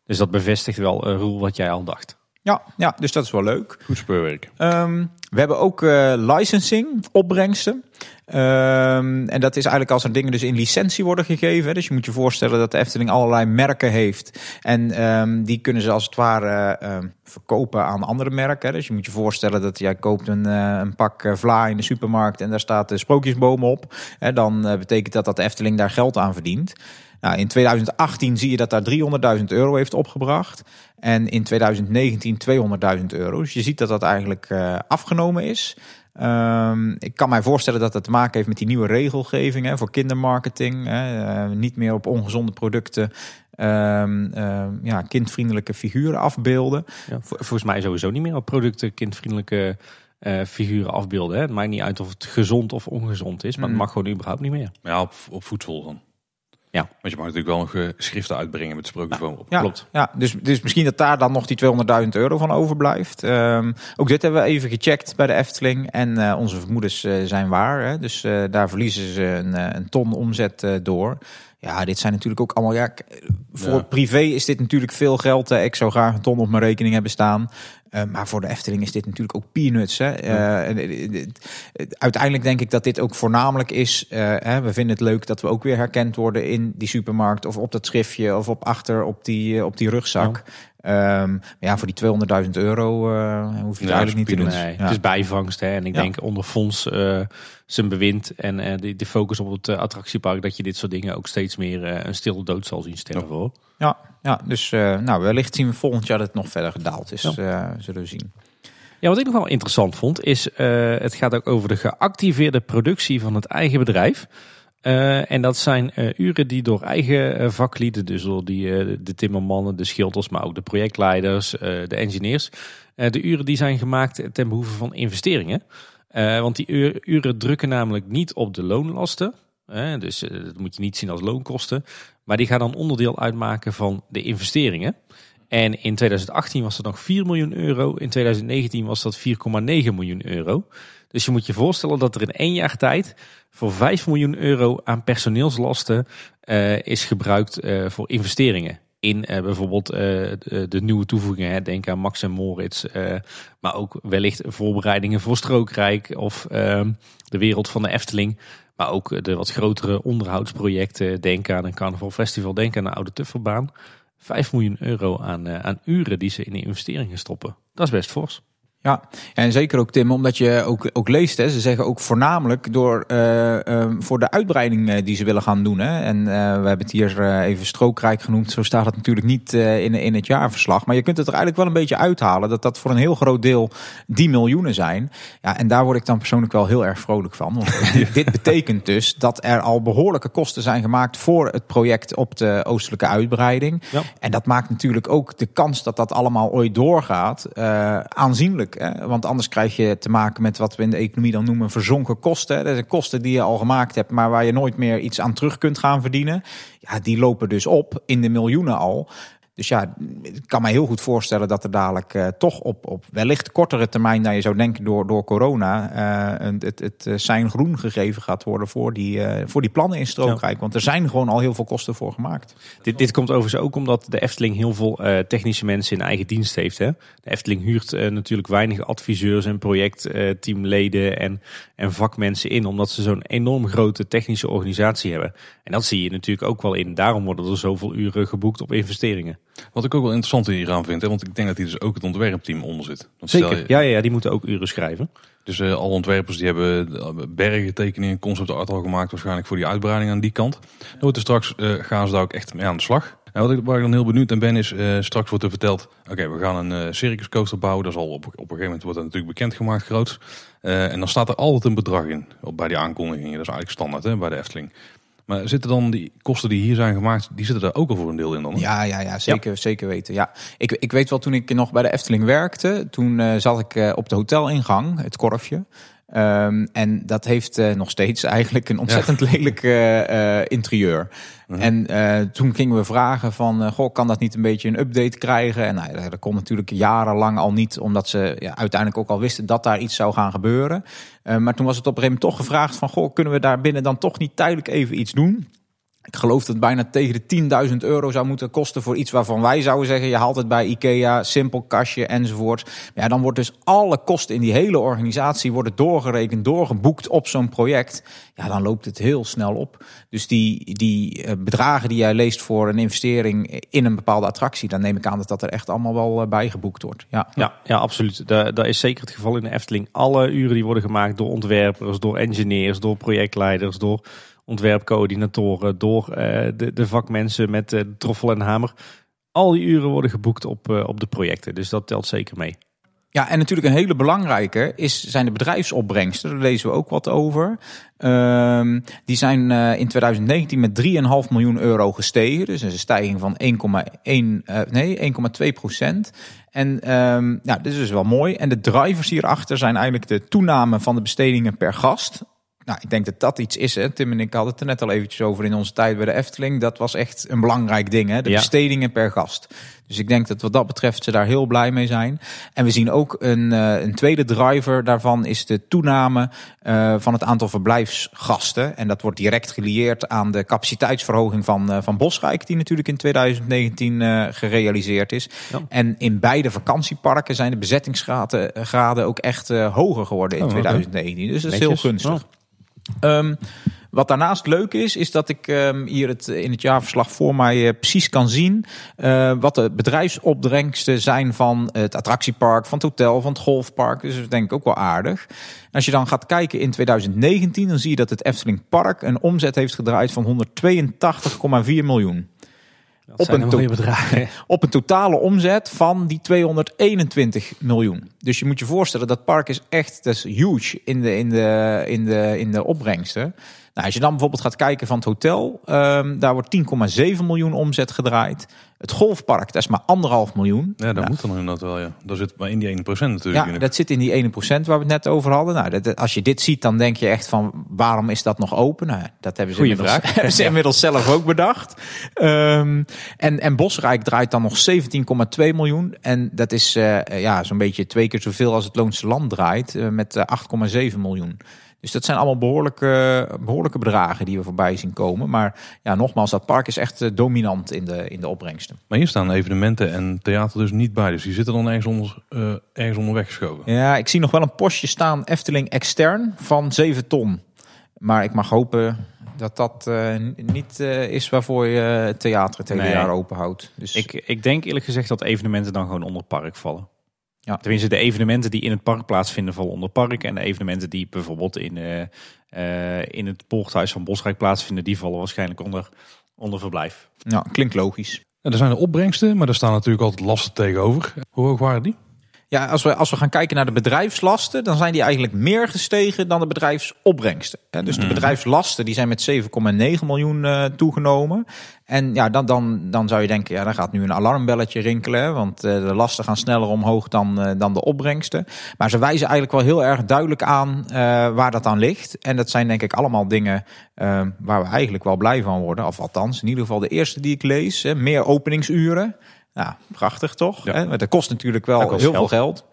Dus dat bevestigt wel, uh, Roel, wat jij al dacht. Ja, ja, dus dat is wel leuk. Goed speurwerk. Ehm, we hebben ook eh, licensing, opbrengsten. Ehm, en dat is eigenlijk als er dingen dus in licentie worden gegeven. Dus je moet je voorstellen dat de Efteling allerlei merken heeft. En ehm, die kunnen ze als het ware ehm, verkopen aan andere merken. Dus je moet je voorstellen dat jij koopt een, eh, een pak eh, vla in de supermarkt en daar staat de sprookjesboom op. Hè, dan eh, betekent dat dat de Efteling daar geld aan verdient. Nou, in 2018 zie je dat daar 300.000 euro heeft opgebracht. En in 2019 200.000 euro. Dus je ziet dat dat eigenlijk afgenomen is. Um, ik kan mij voorstellen dat dat te maken heeft met die nieuwe regelgeving hè, voor kindermarketing. Hè, uh, niet meer op ongezonde producten um, um, ja, kindvriendelijke figuren afbeelden. Ja, volgens mij sowieso niet meer op producten kindvriendelijke uh, figuren afbeelden. Hè. Het maakt niet uit of het gezond of ongezond is, maar mm. het mag gewoon überhaupt niet meer. Ja, op, op voedsel dan. Ja. Want je mag natuurlijk wel nog uh, schriften uitbrengen met sprookjesboom op. Ja, Klopt. Ja, dus, dus misschien dat daar dan nog die 200.000 euro van overblijft. Um, ook dit hebben we even gecheckt bij de Efteling. En uh, onze vermoedens uh, zijn waar. Hè? Dus daar verliezen ze een, een ton omzet door. Ja, dit zijn natuurlijk ook allemaal... Ja, voor Ja. privé is dit natuurlijk veel geld. Ik zou graag een ton op mijn rekening hebben staan. Eh, maar voor de Efteling is dit natuurlijk ook peanuts. Hè. Eh, eh, eh, eh, uiteindelijk denk ik dat dit ook voornamelijk is. eh, hè, we vinden het leuk dat we ook weer herkend worden in die supermarkt. Of op dat schriftje. Of op achter op die, eh, op die rugzak. Ehm, maar ja, voor die 200.000 euro eh, hoef je het Ja, eigenlijk niet te doen. peanuts. Nee, Ja. Het is bijvangst. Hè? En ik Ja. denk onder fonds eh, zijn bewind en eh, de, de focus op het attractiepark... dat je dit soort dingen ook steeds meer eh, een stille dood zal zien sterven. hoor. Ja, ja dus eh, nou, wellicht zien we volgend jaar dat het nog verder gedaald is. Ja. eh, zullen we zien. Ja, wat ik nog wel interessant vond, is uh, het gaat ook over de geactiveerde productie van het eigen bedrijf. Uh, en dat zijn uh, uren die door eigen uh, vaklieden, dus door die, de timmermannen, de schilders, maar ook de projectleiders, de engineers. De uren die zijn gemaakt ten behoeve van investeringen. Want die uren, uren drukken namelijk niet op de loonlasten. Dus dat moet je niet zien als loonkosten. Maar die gaan dan onderdeel uitmaken van de investeringen. En in 2018 was dat nog 4 miljoen euro. In 2019 was dat 4,9 miljoen euro. Dus je moet je voorstellen dat er in één jaar tijd voor 5 miljoen euro aan personeelslasten uh, is gebruikt uh, voor investeringen. In uh, bijvoorbeeld de, de, nieuwe toevoegingen. Hè. Denk aan Max en Moritz. maar ook wellicht voorbereidingen voor Strookrijk of ehm, de wereld van de Efteling. Maar ook de wat grotere onderhoudsprojecten. Denk aan een Carnaval Festival. Denk aan de Oude Tufferbaan. 5 miljoen euro aan, aan uren die ze in de investeringen stoppen. Dat is best fors. Ja, en zeker ook Tim, omdat je ook, ook leest, hè, ze zeggen ook voornamelijk door, uh, uh, voor de uitbreiding uh, die ze willen gaan doen. Hè. En we hebben het hier even strookrijk genoemd, zo staat het natuurlijk niet in, in het jaarverslag. Maar je kunt het er eigenlijk wel een beetje uithalen dat dat voor een heel groot deel die miljoenen zijn. Ja, en daar word ik dan persoonlijk wel heel erg vrolijk van. Want <laughs> dit, betekent dus dat er al behoorlijke kosten zijn gemaakt voor het project op de oostelijke uitbreiding. Ja. En dat maakt natuurlijk ook de kans dat dat allemaal ooit doorgaat aanzienlijk. Want anders krijg je te maken met wat we in de economie dan noemen verzonken kosten. Dat zijn kosten die je al gemaakt hebt, maar waar je nooit meer iets aan terug kunt gaan verdienen. Ja, die lopen dus op in de miljoenen al. Dus ja, ik kan me heel goed voorstellen dat er dadelijk uh, toch op, op wellicht kortere termijn dan je zou denken door, door corona uh, het, het zijn groen gegeven gaat worden voor die, uh, voor die plannen in Strookrijk. Ja. Want er zijn gewoon al heel veel kosten voor gemaakt. Dit, dit komt overigens ook omdat de Efteling heel veel technische mensen in eigen dienst heeft. Hè? De Efteling huurt natuurlijk weinig adviseurs en projectteamleden en, en vakmensen in. Omdat ze zo'n enorm grote technische organisatie hebben. En dat zie je natuurlijk ook wel in. Daarom worden er zoveel uren geboekt op investeringen. Wat ik ook wel interessant hieraan vind, hè, want ik denk dat hier dus ook het ontwerpteam onder zit. Want Zeker, je, ja, ja, die moeten ook uren schrijven. Dus uh, alle ontwerpers die hebben bergen tekeningen, concept art al gemaakt waarschijnlijk voor die uitbreiding aan die kant. Dan wordt er straks, uh, gaan ze daar ook echt mee aan de slag. En wat ik, waar ik dan heel benieuwd naar ben is, uh, straks wordt er verteld, oké okay, we gaan een circus coaster bouwen. Dat is al op, op een gegeven moment wordt dat natuurlijk bekendgemaakt groot. en dan staat er altijd een bedrag in, op, bij die aankondigingen. Dat is eigenlijk standaard hè, bij de Efteling. Maar zitten dan die kosten die hier zijn gemaakt, die zitten daar ook al voor een deel in dan? Ja, ja, ja zeker, ja. zeker weten. Ja. Ik, ik weet wel, toen ik nog bij de Efteling werkte, toen uh, zat ik uh, op de hotelingang, het korfje. Um, en dat heeft uh, nog steeds eigenlijk een ontzettend ja. <laughs> lelijk uh, interieur. Uh -huh. En toen gingen we vragen van, goh, kan dat niet een beetje een update krijgen? En nou, dat kon natuurlijk jarenlang al niet, omdat ze ja, uiteindelijk ook al wisten dat daar iets zou gaan gebeuren. maar toen was het op een gegeven moment toch gevraagd van, goh, kunnen we daar binnen dan toch niet tijdelijk even iets doen? Ik geloof dat het bijna tegen de 10.000 euro zou moeten kosten voor iets waarvan wij zouden zeggen: je haalt het bij IKEA, simpel kastje enzovoort. Ja, dan wordt dus alle kosten in die hele organisatie worden doorgerekend, doorgeboekt op zo'n project. Ja, dan loopt het heel snel op. Dus die, die bedragen die jij leest voor een investering in een bepaalde attractie, dan neem ik aan dat dat er echt allemaal wel bijgeboekt wordt. Ja, ja, ja absoluut. Dat, dat is zeker het geval in de Efteling. Alle uren die worden gemaakt door ontwerpers, door engineers, door projectleiders, door ontwerpcoördinatoren, door uh, de, de vakmensen met de troffel en hamer. Al die uren worden geboekt op, uh, op de projecten, dus dat telt zeker mee. Ja, en natuurlijk een hele belangrijke is, zijn de bedrijfsopbrengsten. Daar lezen we ook wat over. Um, die zijn in 2019 met 3,5 miljoen euro gestegen. Dus een stijging van 1,1 uh, nee, 1,2 procent. En um, ja, dit is dus wel mooi. En de drivers hierachter zijn eigenlijk de toename van de bestedingen per gast nou, ik denk dat dat iets is. Hè. Tim en ik hadden het er net al eventjes over in onze tijd bij de Efteling. Dat was echt een belangrijk ding. Hè. De Ja. bestedingen per gast. Dus ik denk dat wat dat betreft ze daar heel blij mee zijn. En we zien ook een, eh, een tweede driver daarvan is de toename eh, van het aantal verblijfsgasten. En dat wordt direct gelieerd aan de capaciteitsverhoging van, eh, van Bosrijk, die natuurlijk in 2019 eh, gerealiseerd is. Ja. En in beide vakantieparken zijn de bezettingsgraden graden ook echt hoger geworden in Oh, oké. 2019. Dus dat is heel gunstig. Ehm, wat daarnaast leuk is, is dat ik ehm, hier het, in het jaarverslag voor mij eh, precies kan zien eh, wat de bedrijfsopbrengsten zijn van het attractiepark, van het hotel, van het golfpark. Dus dat is denk ik ook wel aardig. Als je dan gaat kijken in 2019, dan zie je dat het Efteling Park een omzet heeft gedraaid van 182,4 miljoen. Dat Op een to- bedragen. Op een totale omzet van die 221 miljoen. Dus je moet je voorstellen, dat park is echt dat is huge in de, in de, in de, in de opbrengsten. Nou, als je dan bijvoorbeeld gaat kijken van het hotel, ehm, daar wordt 10,7 miljoen omzet gedraaid. Het golfpark, dat is maar anderhalf miljoen. Ja, dat Nou, moet dan inderdaad wel, ja. Daar zit maar in die 1% natuurlijk. ja, in. dat zit in die 1% waar we het net over hadden. Nou, dat- als je dit ziet, dan denk je echt van waarom is dat nog open? Nou, dat hebben ze, Goeie inmiddels, vraag. <laughs> hebben ze inmiddels zelf ook bedacht. Ehm, en, en Bosrijk draait dan nog 17,2 miljoen. En dat is eh, ja, zo'n beetje twee keer zoveel als het Loonse Land draait, eh, met eh, 8,7 miljoen. Dus dat zijn allemaal behoorlijke, behoorlijke bedragen die we voorbij zien komen. Maar ja, nogmaals, dat park is echt eh, dominant in de, in de opbrengsten. Maar hier staan evenementen en theater dus niet bij. Dus die zitten dan ergens, onder, eh, ergens onderweg geschoven. Ja, ik zie nog wel een postje staan, Efteling extern, van 7 ton. Maar ik mag hopen dat dat eh, niet is waarvoor je theater het hele Nee. jaar open houdt. Dus Ik, ik denk eerlijk gezegd dat evenementen dan gewoon onder park vallen. Ja. Tenminste, de evenementen die in het park plaatsvinden vallen onder park. En de evenementen die bijvoorbeeld in, eh, eh, in het poorthuis van Bosrijk plaatsvinden, die vallen waarschijnlijk onder, onder verblijf. nou, klinkt logisch. En er zijn de opbrengsten, maar er staan natuurlijk altijd lasten tegenover. Hoe hoog waren die? Ja, als we, als we gaan kijken naar de bedrijfslasten, dan zijn die eigenlijk meer gestegen dan de bedrijfsopbrengsten. Dus de bedrijfslasten die zijn met 7,9 miljoen eh, toegenomen. En ja, dan, dan, dan zou je denken, ja, dan gaat nu een alarmbelletje rinkelen. Want eh, de lasten gaan sneller omhoog dan, eh, dan de opbrengsten. Maar ze wijzen eigenlijk wel heel erg duidelijk aan waar dat aan ligt. En dat zijn denk ik allemaal dingen waar we eigenlijk wel blij van worden. Of althans, in ieder geval de eerste die ik lees. Hè, meer openingsuren. Ja, prachtig toch? Ja. Maar dat kost natuurlijk wel kost heel geld. veel geld.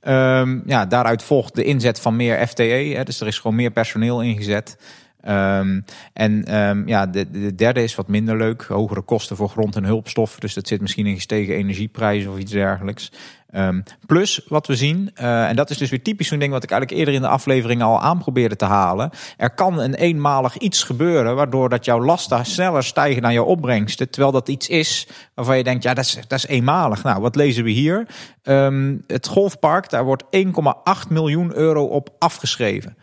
Ehm, ja, daaruit volgt de inzet van meer FTE. Hè, dus er is gewoon meer personeel ingezet. Ehm, en ehm, ja, de, de derde is wat minder leuk. Hogere kosten voor grond- en hulpstoffen. Dus dat zit misschien in gestegen energieprijzen of iets dergelijks. Ehm, plus wat we zien, eh, en dat is dus weer typisch zo'n ding wat ik eigenlijk eerder in de aflevering al aan probeerde te halen. Er kan een eenmalig iets gebeuren waardoor dat jouw lasten sneller stijgen dan jouw opbrengsten. Terwijl dat iets is waarvan je denkt, ja dat is, dat is eenmalig. Nou, wat lezen we hier? Ehm, het golfpark, daar wordt 1,8 miljoen euro op afgeschreven.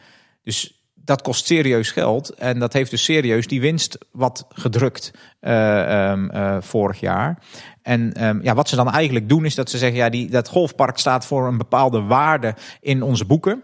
Dus dat kost serieus geld. En dat heeft dus serieus die winst wat gedrukt eh, ehm, eh, vorig jaar. En ehm, ja, wat ze dan eigenlijk doen is dat ze zeggen... ja, die, dat golfpark staat voor een bepaalde waarde in onze boeken.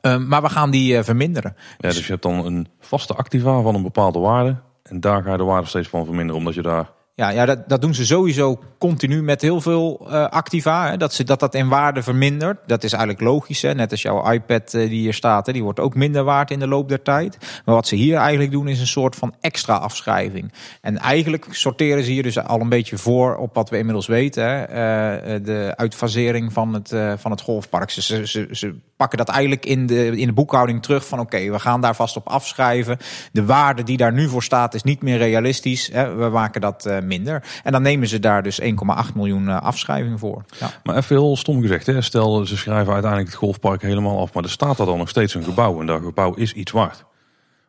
Ehm, maar we gaan die eh, verminderen. Ja, dus je hebt dan een vaste activa van een bepaalde waarde. En daar ga je de waarde steeds van verminderen, omdat je daar... Ja, ja dat, dat doen ze sowieso continu met heel veel eh, activa. Hè, dat, ze, dat dat in waarde vermindert. Dat is eigenlijk logisch. Hè? Net als jouw iPad eh, die hier staat, hè, die wordt ook minder waard in de loop der tijd. Maar wat ze hier eigenlijk doen is een soort van extra afschrijving. En eigenlijk sorteren ze hier dus al een beetje voor op wat we inmiddels weten. Hè? eh, de uitfasering van het, van het golfpark. Ze, ze, ze, pakken dat eigenlijk in de, in de boekhouding terug van oké, we gaan daar vast op afschrijven. De waarde die daar nu voor staat is niet meer realistisch. Hè? We maken dat minder. En dan nemen ze daar dus 1,8 miljoen eh, afschrijving voor. Ja. Maar even heel stom gezegd, hè? stel ze schrijven uiteindelijk het golfpark helemaal af. Maar er staat er dan nog steeds een gebouw en dat gebouw is iets waard.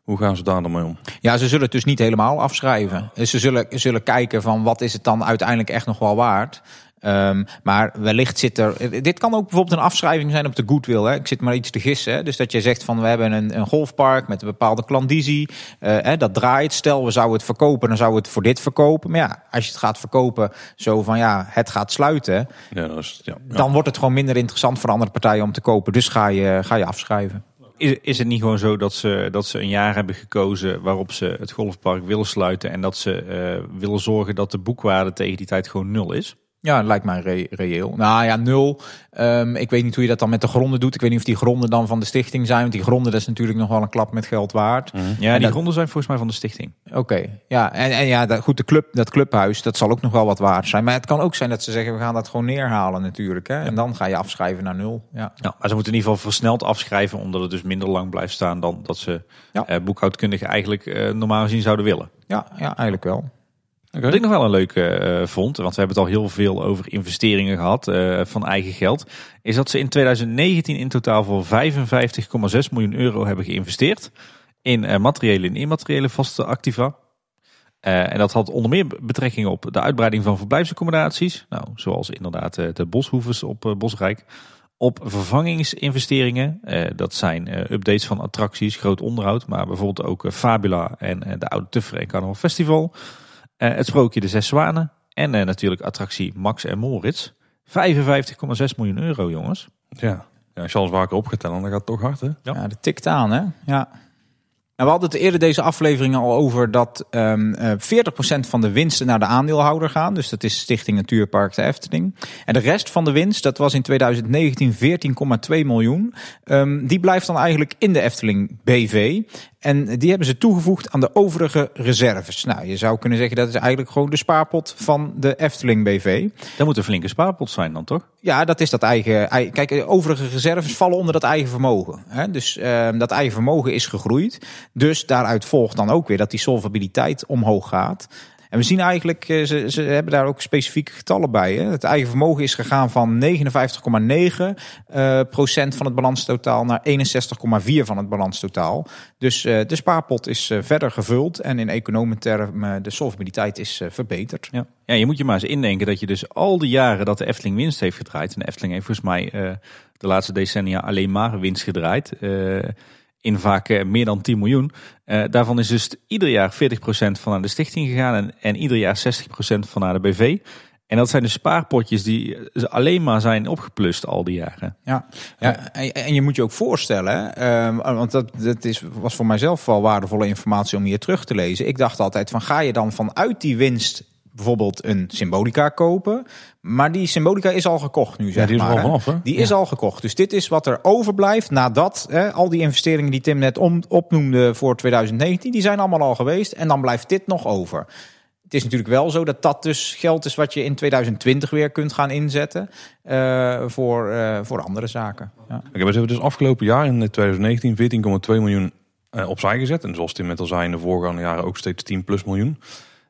Hoe gaan ze daar dan mee om? Ja, ze zullen het dus niet helemaal afschrijven. Dus Ze zullen, zullen kijken van wat is het dan uiteindelijk echt nog wel waard. Ehm, maar wellicht zit er. Dit kan ook bijvoorbeeld een afschrijving zijn op de goodwill. Hè. Ik zit maar iets te gissen. Hè. Dus dat je zegt van we hebben een, een golfpark met een bepaalde klandizie. eh, hè, dat draait. Stel we zouden het verkopen, dan zouden we het voor dit verkopen. Maar ja, als je het gaat verkopen, zo van ja, het gaat sluiten. Ja, dat is, ja, ja. Dan wordt het gewoon minder interessant voor andere partijen om te kopen. Dus ga je, ga je afschrijven. Is, is het niet gewoon zo dat ze, dat ze een jaar hebben gekozen waarop ze het golfpark willen sluiten en dat ze eh, willen zorgen dat de boekwaarde tegen die tijd gewoon nul is? Ja, lijkt mij re- reëel. Nou ja, nul. Ehm, ik weet niet hoe je dat dan met de gronden doet. Ik weet niet of die gronden dan van de stichting zijn. Want die gronden, dat is natuurlijk nog wel een klap met geld waard. Ja, En die dat- gronden zijn volgens mij van de stichting. Oké, ja. En, en ja, dat, goed, de club, dat clubhuis, dat zal ook nog wel wat waard zijn. Maar het kan ook zijn dat ze zeggen, we gaan dat gewoon neerhalen natuurlijk. Hè? En dan ga je afschrijven naar nul. Ja. Ja, maar ze moeten in ieder geval versneld afschrijven, omdat het dus minder lang blijft staan dan dat ze Ja. eh, boekhoudkundig eigenlijk eh, normaal gezien zouden willen. Ja, ja, eigenlijk wel. Wat ik nog wel een leuke eh, vond, want we hebben het al heel veel over investeringen gehad eh, van eigen geld, is dat ze in 2019 in totaal voor 55,6 miljoen euro hebben geïnvesteerd in eh, materiële en immateriële vaste activa. En dat had onder meer betrekking op de uitbreiding van verblijfsaccommodaties, nou, zoals inderdaad de boshoeves op Bosrijk. Op vervangingsinvesteringen, dat zijn updates van attracties, groot onderhoud, maar bijvoorbeeld ook Fabula en de Oude Tuffer en Carnaval Festival. Eh, het sprookje De Zes Zwanen. En eh, natuurlijk attractie Max en Moritz. 55,6 miljoen euro, jongens. Ja. ja, als je alles waker op gaat tellen, dan gaat het toch hard, hè? Ja. Ja, dat tikt aan, hè? Ja. Nou, we hadden het eerder deze aflevering al over dat ehm eh, 40% van de winsten naar de aandeelhouder gaan. Dus dat is Stichting Natuurpark de Efteling. En de rest van de winst, dat was in 2019 14,2 miljoen. Ehm, die blijft dan eigenlijk in de Efteling BV. En die hebben ze toegevoegd aan de overige reserves. Nou, je zou kunnen zeggen dat is eigenlijk gewoon de spaarpot van de Efteling BV. Dat moet een flinke spaarpot zijn dan, toch? Ja, dat is dat eigen. ei- Kijk, de overige reserves vallen onder dat eigen vermogen. Hè? Dus ehm, dat eigen vermogen is gegroeid. Dus daaruit volgt dan ook weer dat die solvabiliteit omhoog gaat. En we zien eigenlijk, eh, ze, ze hebben daar ook specifieke getallen bij. Hè? Het eigen vermogen is gegaan van 59,9 eh, procent van het balanstotaal naar 61,4 van het balanstotaal. Dus eh, de spaarpot is verder gevuld en in economentermen de solvabiliteit is verbeterd. Ja. ja, je moet je maar eens indenken dat je dus al die jaren dat de Efteling winst heeft gedraaid. En de Efteling heeft volgens mij de laatste decennia alleen maar winst gedraaid. In vaak eh, meer dan 10 miljoen. Eh, daarvan is dus ieder jaar 40% van naar de stichting gegaan. En, en ieder jaar 60% van naar de BV. En dat zijn de spaarpotjes die eh, alleen maar zijn opgeplust al die jaren. Ja, ja en, en je moet je ook voorstellen, ehm, want dat, dat is, was voor mijzelf wel waardevolle informatie om hier terug te lezen. Ik dacht altijd van ga je dan vanuit die winst bijvoorbeeld een symbolica kopen, maar die symbolica is al gekocht nu zeg Ja, die is maar. al vanaf, hè? Die is al gekocht. Dus dit is wat er overblijft nadat hè, al die investeringen die Tim net om, opnoemde voor 2019, die zijn allemaal al geweest en dan blijft dit nog over. Het is natuurlijk wel zo dat dat dus geld is wat je in 2020 weer kunt gaan inzetten eh, voor, eh, voor andere zaken. Ja. Oké, we hebben dus afgelopen jaar in 2019 14,2 miljoen eh, opzij gezet. En zoals Tim net al zei, in de voorgaande jaren ook steeds 10 plus miljoen.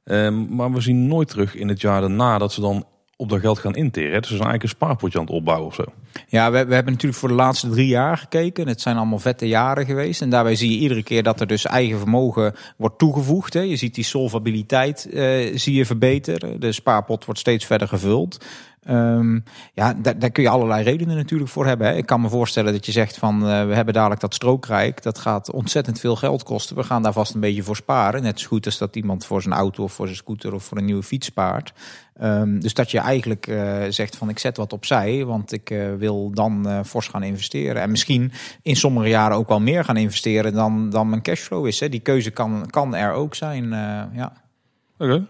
Ehm, maar we zien nooit terug in het jaar daarna dat ze dan op dat geld gaan interen. Dus ze zijn eigenlijk een spaarpotje aan het opbouwen of zo. Ja, we, we hebben natuurlijk voor de laatste drie jaar gekeken. Het zijn allemaal vette jaren geweest. En daarbij zie je iedere keer dat er dus eigen vermogen wordt toegevoegd. Hè. Je ziet die solvabiliteit eh, zie je verbeteren. De spaarpot wordt steeds verder gevuld. Ehm, ja, daar, daar kun je allerlei redenen natuurlijk voor hebben. Hè. Ik kan me voorstellen dat je zegt van eh, we hebben dadelijk dat strookrijk. Dat gaat ontzettend veel geld kosten. We gaan daar vast een beetje voor sparen. Net zo goed als dat iemand voor zijn auto of voor zijn scooter of voor een nieuwe fiets spaart. Ehm, dus dat je eigenlijk eh, zegt van ik zet wat opzij, want ik eh, wil dan fors gaan investeren. En misschien in sommige jaren ook wel meer gaan investeren dan, dan mijn cashflow is. Hè. Die keuze kan, kan er ook zijn. ja. Oké.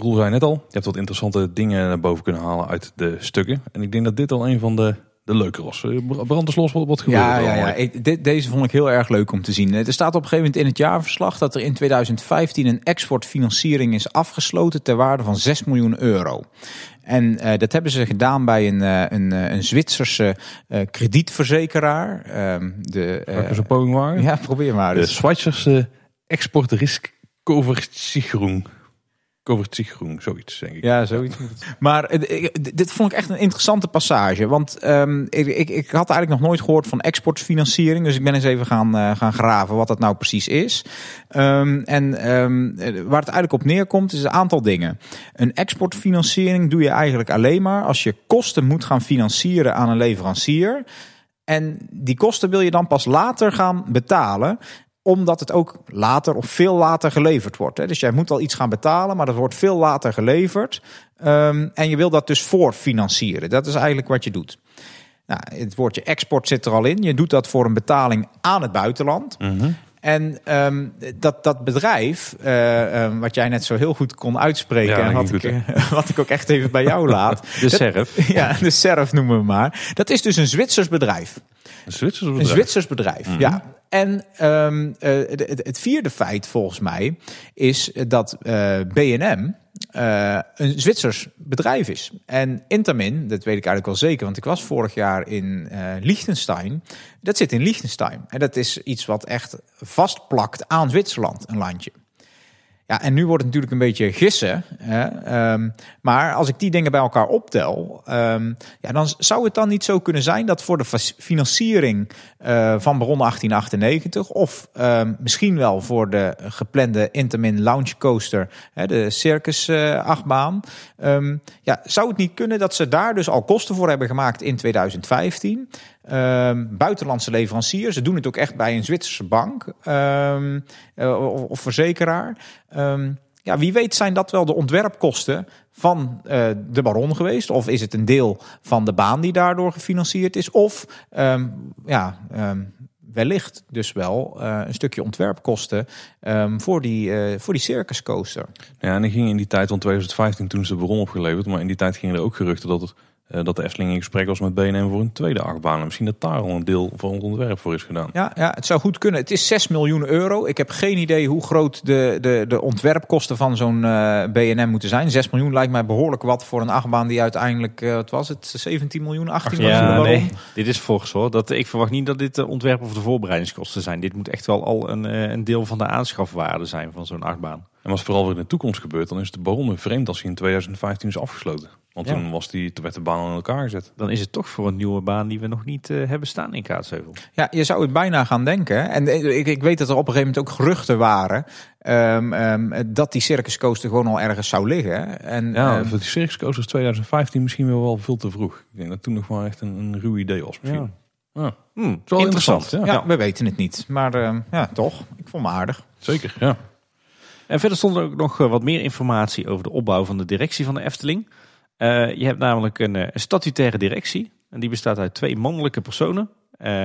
Roel zei net al, je hebt wat interessante dingen naar boven kunnen halen uit de stukken. En ik denk dat dit al een van de, de leuke was. Eh, br- Brand eens los, wat, wat gebeurt Ja, er ja, ja. Ik- dit- deze vond ik heel erg leuk om te zien. Er staat op een gegeven moment in het jaarverslag dat er in 2015 een exportfinanciering is afgesloten ter waarde van 6 miljoen euro. En eh, dat hebben ze gedaan bij een, eh, een, eh, een Zwitserse eh, kredietverzekeraar. Ehm, de, eh, eens een poging ja, probeer maar. De eens. Zwitserse exportrisk Coversicherung, zoiets denk ik. Ja, zoiets. Maar eh, ik- dit vond ik echt een interessante passage. Want ehm, ik, ik, ik had eigenlijk nog nooit gehoord van exportfinanciering. Dus ik ben eens even gaan, eh, gaan graven wat dat nou precies is. Ehm, en ehm, eh, waar het eigenlijk op neerkomt is een aantal dingen. Een exportfinanciering doe je eigenlijk alleen maar als je kosten moet gaan financieren aan een leverancier. En die kosten wil je dan pas later gaan betalen omdat het ook later of veel later geleverd wordt. Hè. Dus jij moet al iets gaan betalen, maar dat wordt veel later geleverd. Ehm, en je wil dat dus voorfinancieren. Dat is eigenlijk wat je doet. Nou, het woordje export zit er al in. Je doet dat voor een betaling aan het buitenland. En ehm, dat, dat bedrijf, eh, ehm, wat jij net zo heel goed kon uitspreken, Ja, en wat ik, eh, <laughs> wat ik ook echt even bij jou laat. <laughs> De SERF. <laughs> ja, de SERF noemen we maar. Dat is dus een Zwitsers bedrijf. Een Zwitsers Een bedrijf. Zwitsers bedrijf, ja. En ehm, eh, het, vierde feit volgens mij is dat eh BNM eh, een Zwitsers bedrijf is. En Intamin, dat weet ik eigenlijk wel zeker, want ik was vorig jaar in eh Liechtenstein. Dat zit in Liechtenstein. En dat is iets wat echt vastplakt aan Zwitserland, een landje. Ja, en nu wordt het natuurlijk een beetje gissen. Hè? Ehm, maar als ik die dingen bij elkaar optel, ehm, ja, dan zou het dan niet zo kunnen zijn dat voor de financiering eh, van Baron 1898, of ehm, misschien wel voor de geplande Intamin Launch Coaster, hè, de circus eh, achtbaan, ja, zou het niet kunnen dat ze daar dus al kosten voor hebben gemaakt in 2015? Ehm, buitenlandse leveranciers. Ze doen het ook echt bij een Zwitserse bank ehm, eh, of, verzekeraar. Ehm, ja, wie weet zijn dat wel de ontwerpkosten van eh, de baron geweest? Of is het een deel van de baan die daardoor gefinancierd is? Of ja, wellicht dus wel eh, een stukje ontwerpkosten voor, die, eh, voor die circus coaster. Ja, en die ging in die tijd van 2015 toen ze de bron opgeleverd. Maar in die tijd gingen er ook geruchten dat, het, dat de Efteling in gesprek was met BNM voor een tweede achtbaan. En misschien dat daar al een deel van het ontwerp voor is gedaan. Ja, ja, het zou goed kunnen. Het is 6 miljoen euro. Ik heb geen idee hoe groot de, de, de ontwerpkosten van zo'n eh, BNM moeten zijn. 6 miljoen lijkt mij behoorlijk wat voor een achtbaan die uiteindelijk, eh, wat was het, 17 miljoen, 18 miljoen? Ja, waarom? nee, dit is volgens hoor. Dat, ik verwacht niet dat dit de ontwerp of de voorbereidingskosten zijn. Dit moet echt wel al een, eh, een deel van de aanschafwaarde zijn van zo'n achtbaan. En als vooral weer in de toekomst gebeurt, dan is de baron vreemd als hij in 2015 is afgesloten. Want Ja. toen was die, toen werd de baan aan elkaar gezet. Dan is het toch voor een nieuwe baan die we nog niet eh, hebben staan in Kaatsheuvel. Ja, je zou het bijna gaan denken. En ik, ik weet dat er op een gegeven moment ook geruchten waren ehm, ehm, dat die circus coaster gewoon al ergens zou liggen. En, Ja, ehm, voor die Circus Coasters 2015 misschien wel, wel veel te vroeg. Ik denk dat toen nog maar echt een, een ruw idee was misschien. Ja. Hmm, wel interessant. interessant, ja, ja. we weten het niet. Maar ehm, ja, toch. Ik vond me aardig. Zeker, ja. En verder stond er ook nog eh, wat meer informatie over de opbouw van de directie van de Efteling. Eh, je hebt namelijk een, eh, een statutaire directie. En die bestaat uit twee mannelijke personen.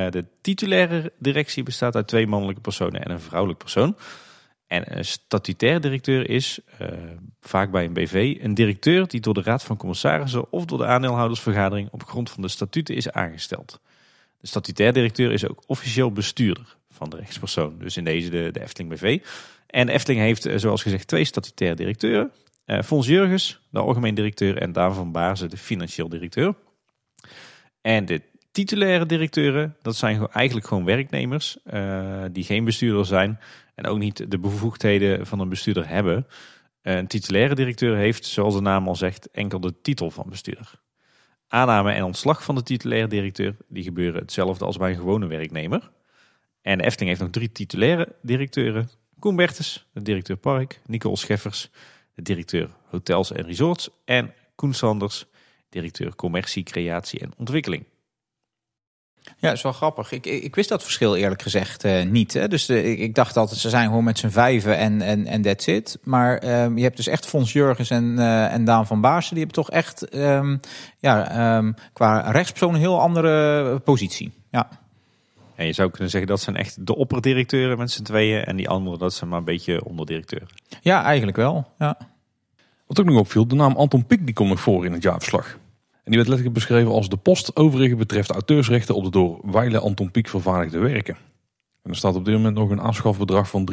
De titulaire directie bestaat uit twee mannelijke personen en een vrouwelijk persoon. En een statutair directeur is, vaak bij een BV, een directeur die door de Raad van Commissarissen of door de aandeelhoudersvergadering op grond van de statuten is aangesteld. De statutair directeur is ook officieel bestuurder van de rechtspersoon. Dus in deze de, de Efteling BV. En Efteling heeft, eh, zoals gezegd, twee statutaire directeuren. Eh Fons Jurgens, de algemeen directeur, en Daan van Baarzen, de financieel directeur. En de titulaire directeuren, dat zijn eigenlijk gewoon werknemers eh, die geen bestuurder zijn en ook niet de bevoegdheden van een bestuurder hebben. Een titulaire directeur heeft, zoals de naam al zegt, enkel de titel van bestuurder. Aanname en ontslag van de titulaire directeur, die gebeuren hetzelfde als bij een gewone werknemer. En de Efteling heeft nog drie titulaire directeuren. Koen Bertens, de directeur park. Nicole Scheffers, de directeur hotels en resorts. En Koen Sanders, directeur commercie, creatie en ontwikkeling. Ja, dat is wel grappig. Ik, ik, wist dat verschil eerlijk gezegd eh, niet. Hè. Dus de, ik, ik dacht altijd, ze zijn gewoon met z'n vijven en, en, en that's it. Maar ehm, je hebt dus echt Fons Jurgens en, eh, en Daan van Baarsen. Die hebben toch echt ehm, ja, ehm, qua rechtspersoon een heel andere positie. Ja. En je zou kunnen zeggen dat zijn echt de opperdirecteuren met z'n tweeën. En die anderen, dat zijn maar een beetje onderdirecteuren. ja, eigenlijk wel. Ja. Wat ook nog opviel, de naam Anton Pieck die komt nog voor in het jaarverslag. En die werd letterlijk beschreven als de post overige betreft auteursrechten op de door Weile Anton Pieck vervaardigde werken. En er staat op dit moment nog een aanschafbedrag van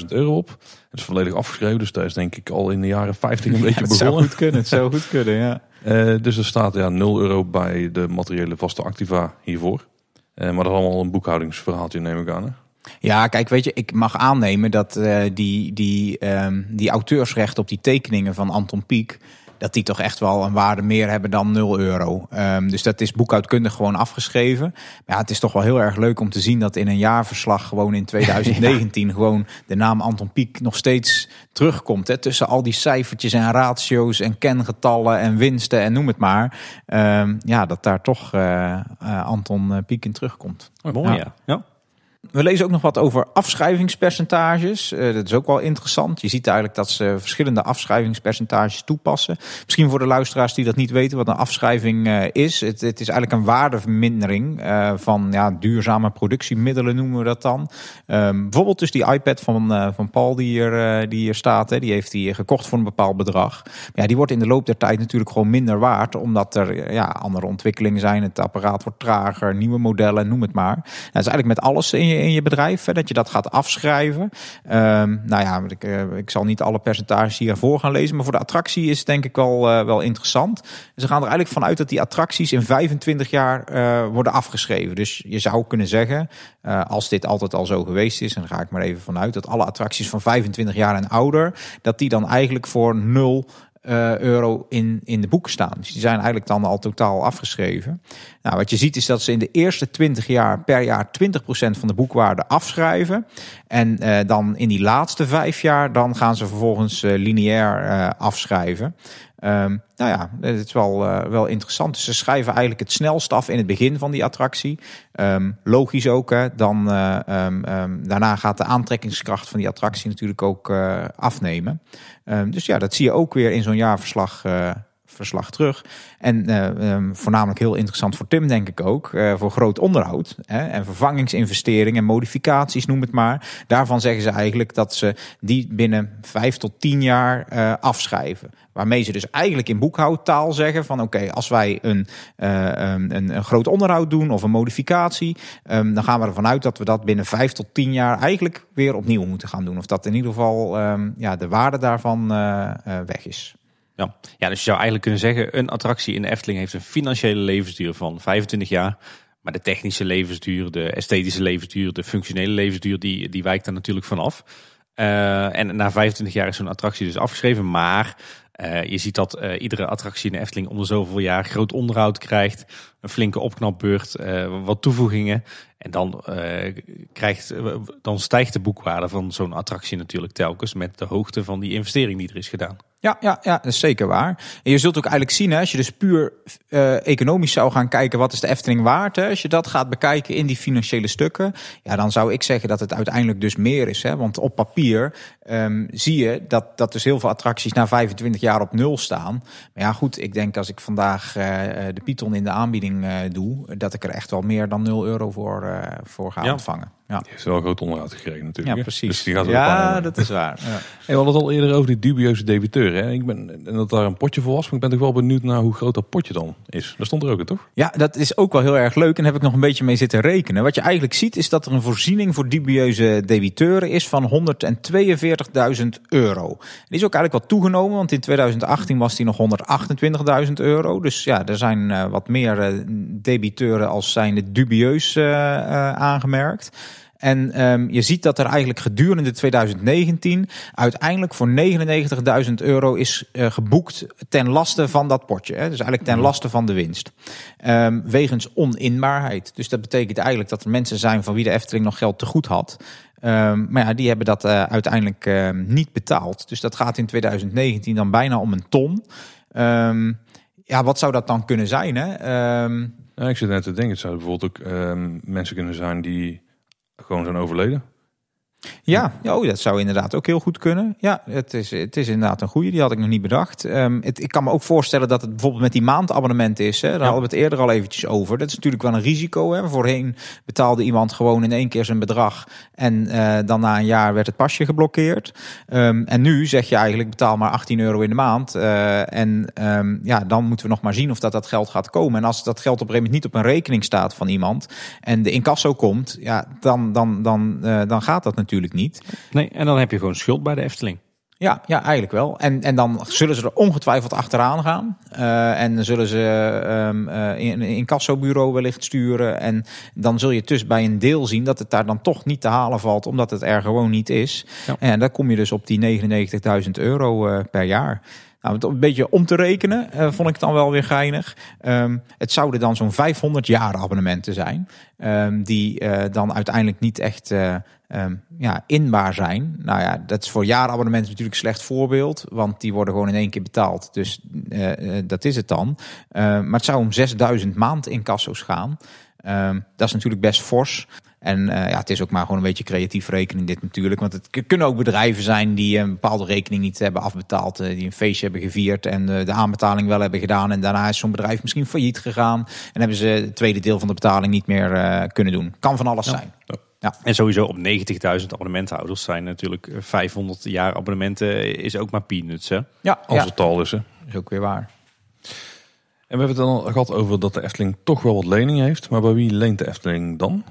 318.000 euro op. Het is volledig afgeschreven, dus daar is denk ik al in de jaren 50 een <laughs> beetje het zou begonnen. goed kunnen. Het zou goed kunnen, ja. Eh, dus er staat ja, 0 euro bij de materiële vaste activa hiervoor. Eh, maar dat is allemaal een boekhoudingsverhaaltje neem ik aan. Ja, kijk, weet je, ik mag aannemen dat eh, die, die, ehm, die auteursrechten op die tekeningen van Anton Pieck, dat die toch echt wel een waarde meer hebben dan 0 euro. Ehm, dus dat is boekhoudkundig gewoon afgeschreven. Maar ja, het is toch wel heel erg leuk om te zien dat in een jaarverslag gewoon in 2019 <laughs> gewoon de naam Anton Pieck nog steeds terugkomt. Hè, tussen al die cijfertjes en ratio's en kengetallen en winsten en noem het maar. Ehm, ja, dat daar toch eh, eh, Anton eh, Pieck in terugkomt. Mooi Ja. ja. We lezen ook nog wat over afschrijvingspercentages. Uh, dat is ook wel interessant. Je ziet eigenlijk dat ze verschillende afschrijvingspercentages toepassen. Misschien voor de luisteraars die dat niet weten wat een afschrijving uh, is. Het, het, is eigenlijk een waardevermindering uh, van ja, duurzame productiemiddelen noemen we dat dan. Um, bijvoorbeeld dus die iPad van, van Paul die hier, die hier staat. Hè, die heeft hij gekocht voor een bepaald bedrag. Ja, die wordt in de loop der tijd natuurlijk gewoon minder waard. Omdat er ja, andere ontwikkelingen zijn. Het apparaat wordt trager, nieuwe modellen, noem het maar. Nou, dat is eigenlijk met alles in in je bedrijf. Dat je dat gaat afschrijven. Um, nou ja, ik, uh, ik zal niet alle percentages hiervoor gaan lezen. Maar voor de attractie is het denk ik wel, uh, wel interessant. Ze gaan er eigenlijk vanuit dat die attracties in 25 jaar uh, worden afgeschreven. Dus je zou kunnen zeggen, als dit altijd al zo geweest is. Dan ga ik maar even vanuit dat alle attracties van 25 jaar en ouder. Dat die dan eigenlijk voor nul uh, euro in, in de boeken staan. Dus die zijn eigenlijk dan al totaal afgeschreven. Nou, wat je ziet is dat ze in de eerste 20 jaar per jaar 20% van de boekwaarde afschrijven. En uh, dan in die laatste vijf jaar, dan gaan ze vervolgens uh, lineair afschrijven. Um, nou ja, het is wel, wel interessant. Dus ze schrijven eigenlijk het snelst af in het begin van die attractie. Um, logisch ook, hè. Dan, um, daarna gaat de aantrekkingskracht van die attractie natuurlijk ook afnemen. dus ja, dat zie je ook weer in zo'n jaarverslag verslag terug. En uh, um, voornamelijk heel interessant voor Tim, denk ik ook, uh, voor groot onderhoud hè, en vervangingsinvesteringen en modificaties, noem het maar. Daarvan zeggen ze eigenlijk dat ze die binnen vijf tot tien jaar uh, afschrijven. Waarmee ze dus eigenlijk in boekhoudtaal zeggen van oké, als wij een, een, een, groot onderhoud doen of een modificatie, um, dan gaan we ervan uit dat we dat binnen vijf tot tien jaar eigenlijk weer opnieuw moeten gaan doen. Of dat in ieder geval ja, de waarde daarvan weg is. Ja. ja, dus je zou eigenlijk kunnen zeggen, een attractie in de Efteling heeft een financiële levensduur van 25 jaar. Maar de technische levensduur, de esthetische levensduur, de functionele levensduur, die, die wijkt er natuurlijk vanaf. Uh, en na 25 jaar is zo'n attractie dus afgeschreven. Maar uh, je ziet dat uh, iedere attractie in de Efteling om de zoveel jaar groot onderhoud krijgt. Een flinke opknapbeurt, wat toevoegingen. En dan, krijgt, dan stijgt de boekwaarde van zo'n attractie natuurlijk telkens met de hoogte van die investering die er is gedaan. Ja, ja, ja, dat is zeker waar. En je zult ook eigenlijk zien, hè, als je dus puur uh, economisch zou gaan kijken, wat is de Efteling waard? Als je dat gaat bekijken in die financiële stukken, ja, dan zou ik zeggen dat het uiteindelijk dus meer is. Hè? Want op papier um, zie je dat, dat dus heel veel attracties na 25 jaar op nul staan. Maar ja, goed, ik denk als ik vandaag de Python in de aanbieding doe, dat ik er echt wel meer dan 0 euro voor, voor ga ja. ontvangen. Ja. Die heeft wel groot onderhoud gekregen natuurlijk. Ja, precies. Dus die gaat ja, dat is waar. Ja. En we hadden het al eerder over die dubieuze debiteur. Hè? Ik ben, en dat daar een potje voor was. Maar ik ben toch wel benieuwd naar hoe groot dat potje dan is. Daar stond er ook in, toch? Ja, dat is ook wel heel erg leuk. En heb ik nog een beetje mee zitten rekenen. Wat je eigenlijk ziet is dat er een voorziening voor dubieuze debiteuren is van 142.000 euro. Die is ook eigenlijk wat toegenomen. Want in 2018 was die nog 128.000 euro. Dus ja, er zijn uh, wat meer uh, debiteuren als zijnde dubieus uh, aangemerkt. En um, je ziet dat er eigenlijk gedurende 2019 uiteindelijk voor 99.000 euro is uh, geboekt ten laste van dat potje. Hè? Dus eigenlijk ten laste van de winst. Um, wegens oninbaarheid. Dus dat betekent eigenlijk dat er mensen zijn van wie de Efteling nog geld te goed had. Um, maar ja, die hebben dat uh, uiteindelijk uh, niet betaald. Dus dat gaat in 2019 dan bijna om een ton. Ja, wat zou dat dan kunnen zijn? Hè? Ik zit net te denken, het zouden bijvoorbeeld ook mensen kunnen zijn die gewoon zijn overleden. Ja, oh, dat zou inderdaad ook heel goed kunnen. Ja, het is, het is inderdaad een goede. Die had ik nog niet bedacht. Um, het, ik kan me ook voorstellen dat het bijvoorbeeld met die maandabonnement is. Hè. Daar ja. hadden we het eerder al eventjes over. Dat is natuurlijk wel een risico. Hè. Voorheen betaalde iemand gewoon in één keer zijn bedrag. En uh, dan na een jaar werd het pasje geblokkeerd. Um, en nu zeg je eigenlijk betaal maar 18 euro in de maand. Uh, en um, ja, dan moeten we nog maar zien of dat, dat geld gaat komen. En als dat geld op een gegeven moment niet op een rekening staat van iemand. En de incasso komt. Ja, dan, dan, dan, uh, dan gaat dat natuurlijk natuurlijk niet. Nee, en dan heb je gewoon schuld bij de Efteling. Ja, ja, eigenlijk wel. En, en dan zullen ze er ongetwijfeld achteraan gaan. Uh, en zullen ze um, uh, in, een incassobureau wellicht sturen. En dan zul je dus bij een deel zien dat het daar dan toch niet te halen valt, omdat het er gewoon niet is. Ja. En dan kom je dus op die 99.000 euro uh, per jaar. Nou, een beetje om te rekenen uh, vond ik dan wel weer geinig. Um, het zouden dan zo'n 500 jaar abonnementen zijn. Um, die uh, dan uiteindelijk niet echt uh, um, ja, inbaar zijn. Nou ja, dat is voor jaarabonnementen natuurlijk een slecht voorbeeld. Want die worden gewoon in één keer betaald. Dus dat is het dan. maar het zou om 6000 maand incasso's gaan. dat is natuurlijk best fors. En eh, ja, het is ook maar gewoon een beetje creatief rekenen dit natuurlijk. Want het kunnen ook bedrijven zijn die een bepaalde rekening niet hebben afbetaald. eh, die een feestje hebben gevierd en eh, de aanbetaling wel hebben gedaan. En daarna is zo'n bedrijf misschien failliet gegaan. En hebben ze het tweede deel van de betaling niet meer eh, kunnen doen. Kan van alles zijn. En sowieso op 90.000 abonnementhouders zijn natuurlijk eh, 500 jaar abonnementen is ook maar peanuts. Hè? Ja, Als ja het al is. Hè. is ook weer waar. En we hebben het dan al gehad over dat de Efteling toch wel wat lening heeft. Maar bij wie leent de Efteling dan?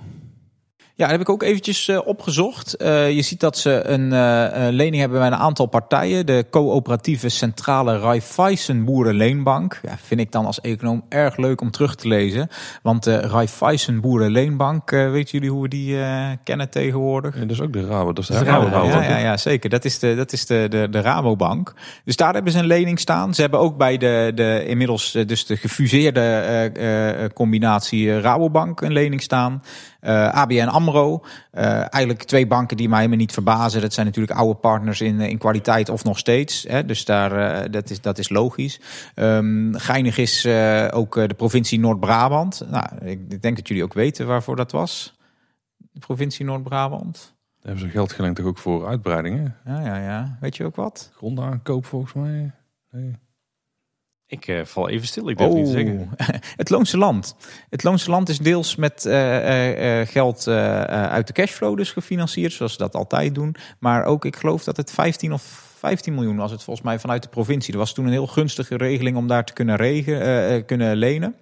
Ja, dat heb ik ook eventjes eh, opgezocht. Eh, je ziet dat ze een eh, eh, lening hebben bij een aantal partijen. De coöperatieve centrale Raiffeisen Boerenleenbank. Ja, vind ik dan als econoom erg leuk om terug te lezen. Want de Raiffeisen Boerenleenbank, eh weten jullie hoe we die kennen tegenwoordig? Ja, dat is ook de Rabo. Dat is de. Rabobank, Ja, ja, ja, zeker. Dat is, de, dat is de, de, de Rabobank. Dus daar hebben ze een lening staan. Ze hebben ook bij de, de inmiddels dus de gefuseerde combinatie Rabobank een lening staan. Eh, ABN AMRO. Eh, eigenlijk twee banken die mij helemaal niet verbazen. Dat zijn natuurlijk oude partners in, in kwaliteit of nog steeds. Hè? Dus daar, eh, dat, is, dat is logisch. Ehm geinig is eh, ook eh, de provincie Noord-Brabant. Nou, ik, ik denk dat jullie ook weten waarvoor dat was. De provincie Noord-Brabant. Daar hebben ze geld geleend toch ook voor uitbreidingen? Ja, ja, ja. Weet je ook wat? Grondaankoop volgens mij. Nee. Ik eh, val even stil, ik durf niet te zeggen. <laughs> het Loonse Land. Het Loonse Land is deels met eh, eh, geld uit de cashflow dus gefinancierd, zoals ze dat altijd doen. Maar ook, ik geloof dat het 15 of 15 miljoen was het volgens mij vanuit de provincie. Er was toen een heel gunstige regeling om daar te kunnen, regen, kunnen lenen.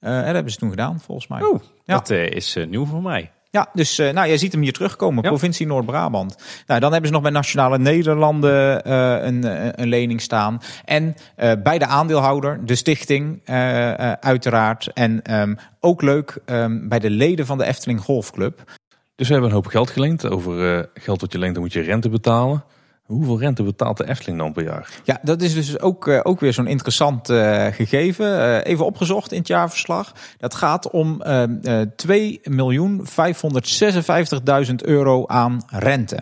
En dat hebben ze toen gedaan, volgens mij. Oh, Ja. dat is nieuw voor mij. Ja, dus eh, nou, jij ziet hem hier terugkomen. Ja. Provincie Noord-Brabant. Nou, dan hebben ze nog bij Nationale Nederlanden eh, een, eh, een lening staan. En bij de aandeelhouder, de stichting, uiteraard. En ehm, ook leuk, ehm, bij de leden van de Efteling Golfclub. Dus we hebben een hoop geld geleend. Over geld dat je leent, dan moet je rente betalen. Hoeveel rente betaalt de Efteling dan per jaar? Ja, dat is dus ook, eh, ook weer zo'n interessant eh, gegeven. Eh, even opgezocht in het jaarverslag. Dat gaat om eh 2.556.000 euro aan rente.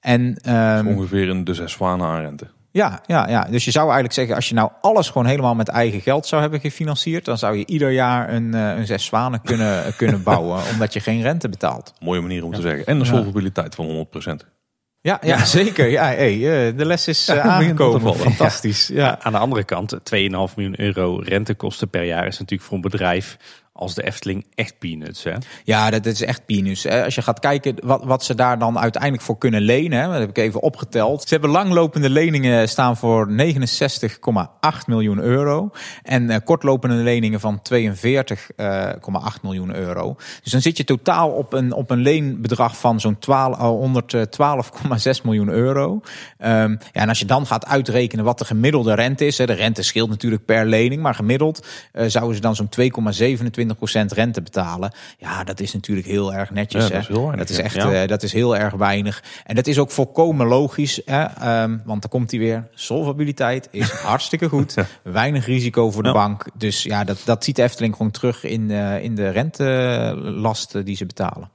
En ehm, Ongeveer in de zes zwanen aan rente. Ja, ja, ja, dus je zou eigenlijk zeggen, als je nou alles gewoon helemaal met eigen geld zou hebben gefinancierd, dan zou je ieder jaar een, een zes zwanen kunnen, <laughs> kunnen bouwen, omdat je geen rente betaalt. Mooie manier om te zeggen. En een Ja. solvabiliteit van 100%. Ja, ja, <laughs> zeker. Ja, hey, eh, de les is eh, Ja, aangekomen. Fantastisch. Ja. Aan de andere kant, 2,5 miljoen euro rentekosten per jaar is natuurlijk voor een bedrijf als de Efteling echt peanuts. Hè? Ja, dat is echt peanuts. Als je gaat kijken wat, wat ze daar dan uiteindelijk voor kunnen lenen, hè, dat heb ik even opgeteld. Ze hebben langlopende leningen staan voor 69,8 miljoen euro. En eh, kortlopende leningen van 42,8 miljoen euro. Dus dan zit je totaal op een, op een leenbedrag van zo'n 12, eh, 112,6 miljoen euro. Ehm, ja, en als je dan gaat uitrekenen wat de gemiddelde rente is, hè, de rente scheelt natuurlijk per lening, maar gemiddeld eh, zouden ze dan zo'n 2,27% rente betalen. Ja, dat is natuurlijk heel erg netjes. Ja, dat is heel weinig, Dat is ja. echt, Ja. eh, dat is heel erg weinig. En dat is ook volkomen logisch, hè, ehm, want dan komt hij weer. Solvabiliteit is <laughs> hartstikke goed. Weinig risico voor de Ja. bank. Dus ja, dat, dat ziet de Efteling gewoon terug in, eh, in de rentelasten die ze betalen.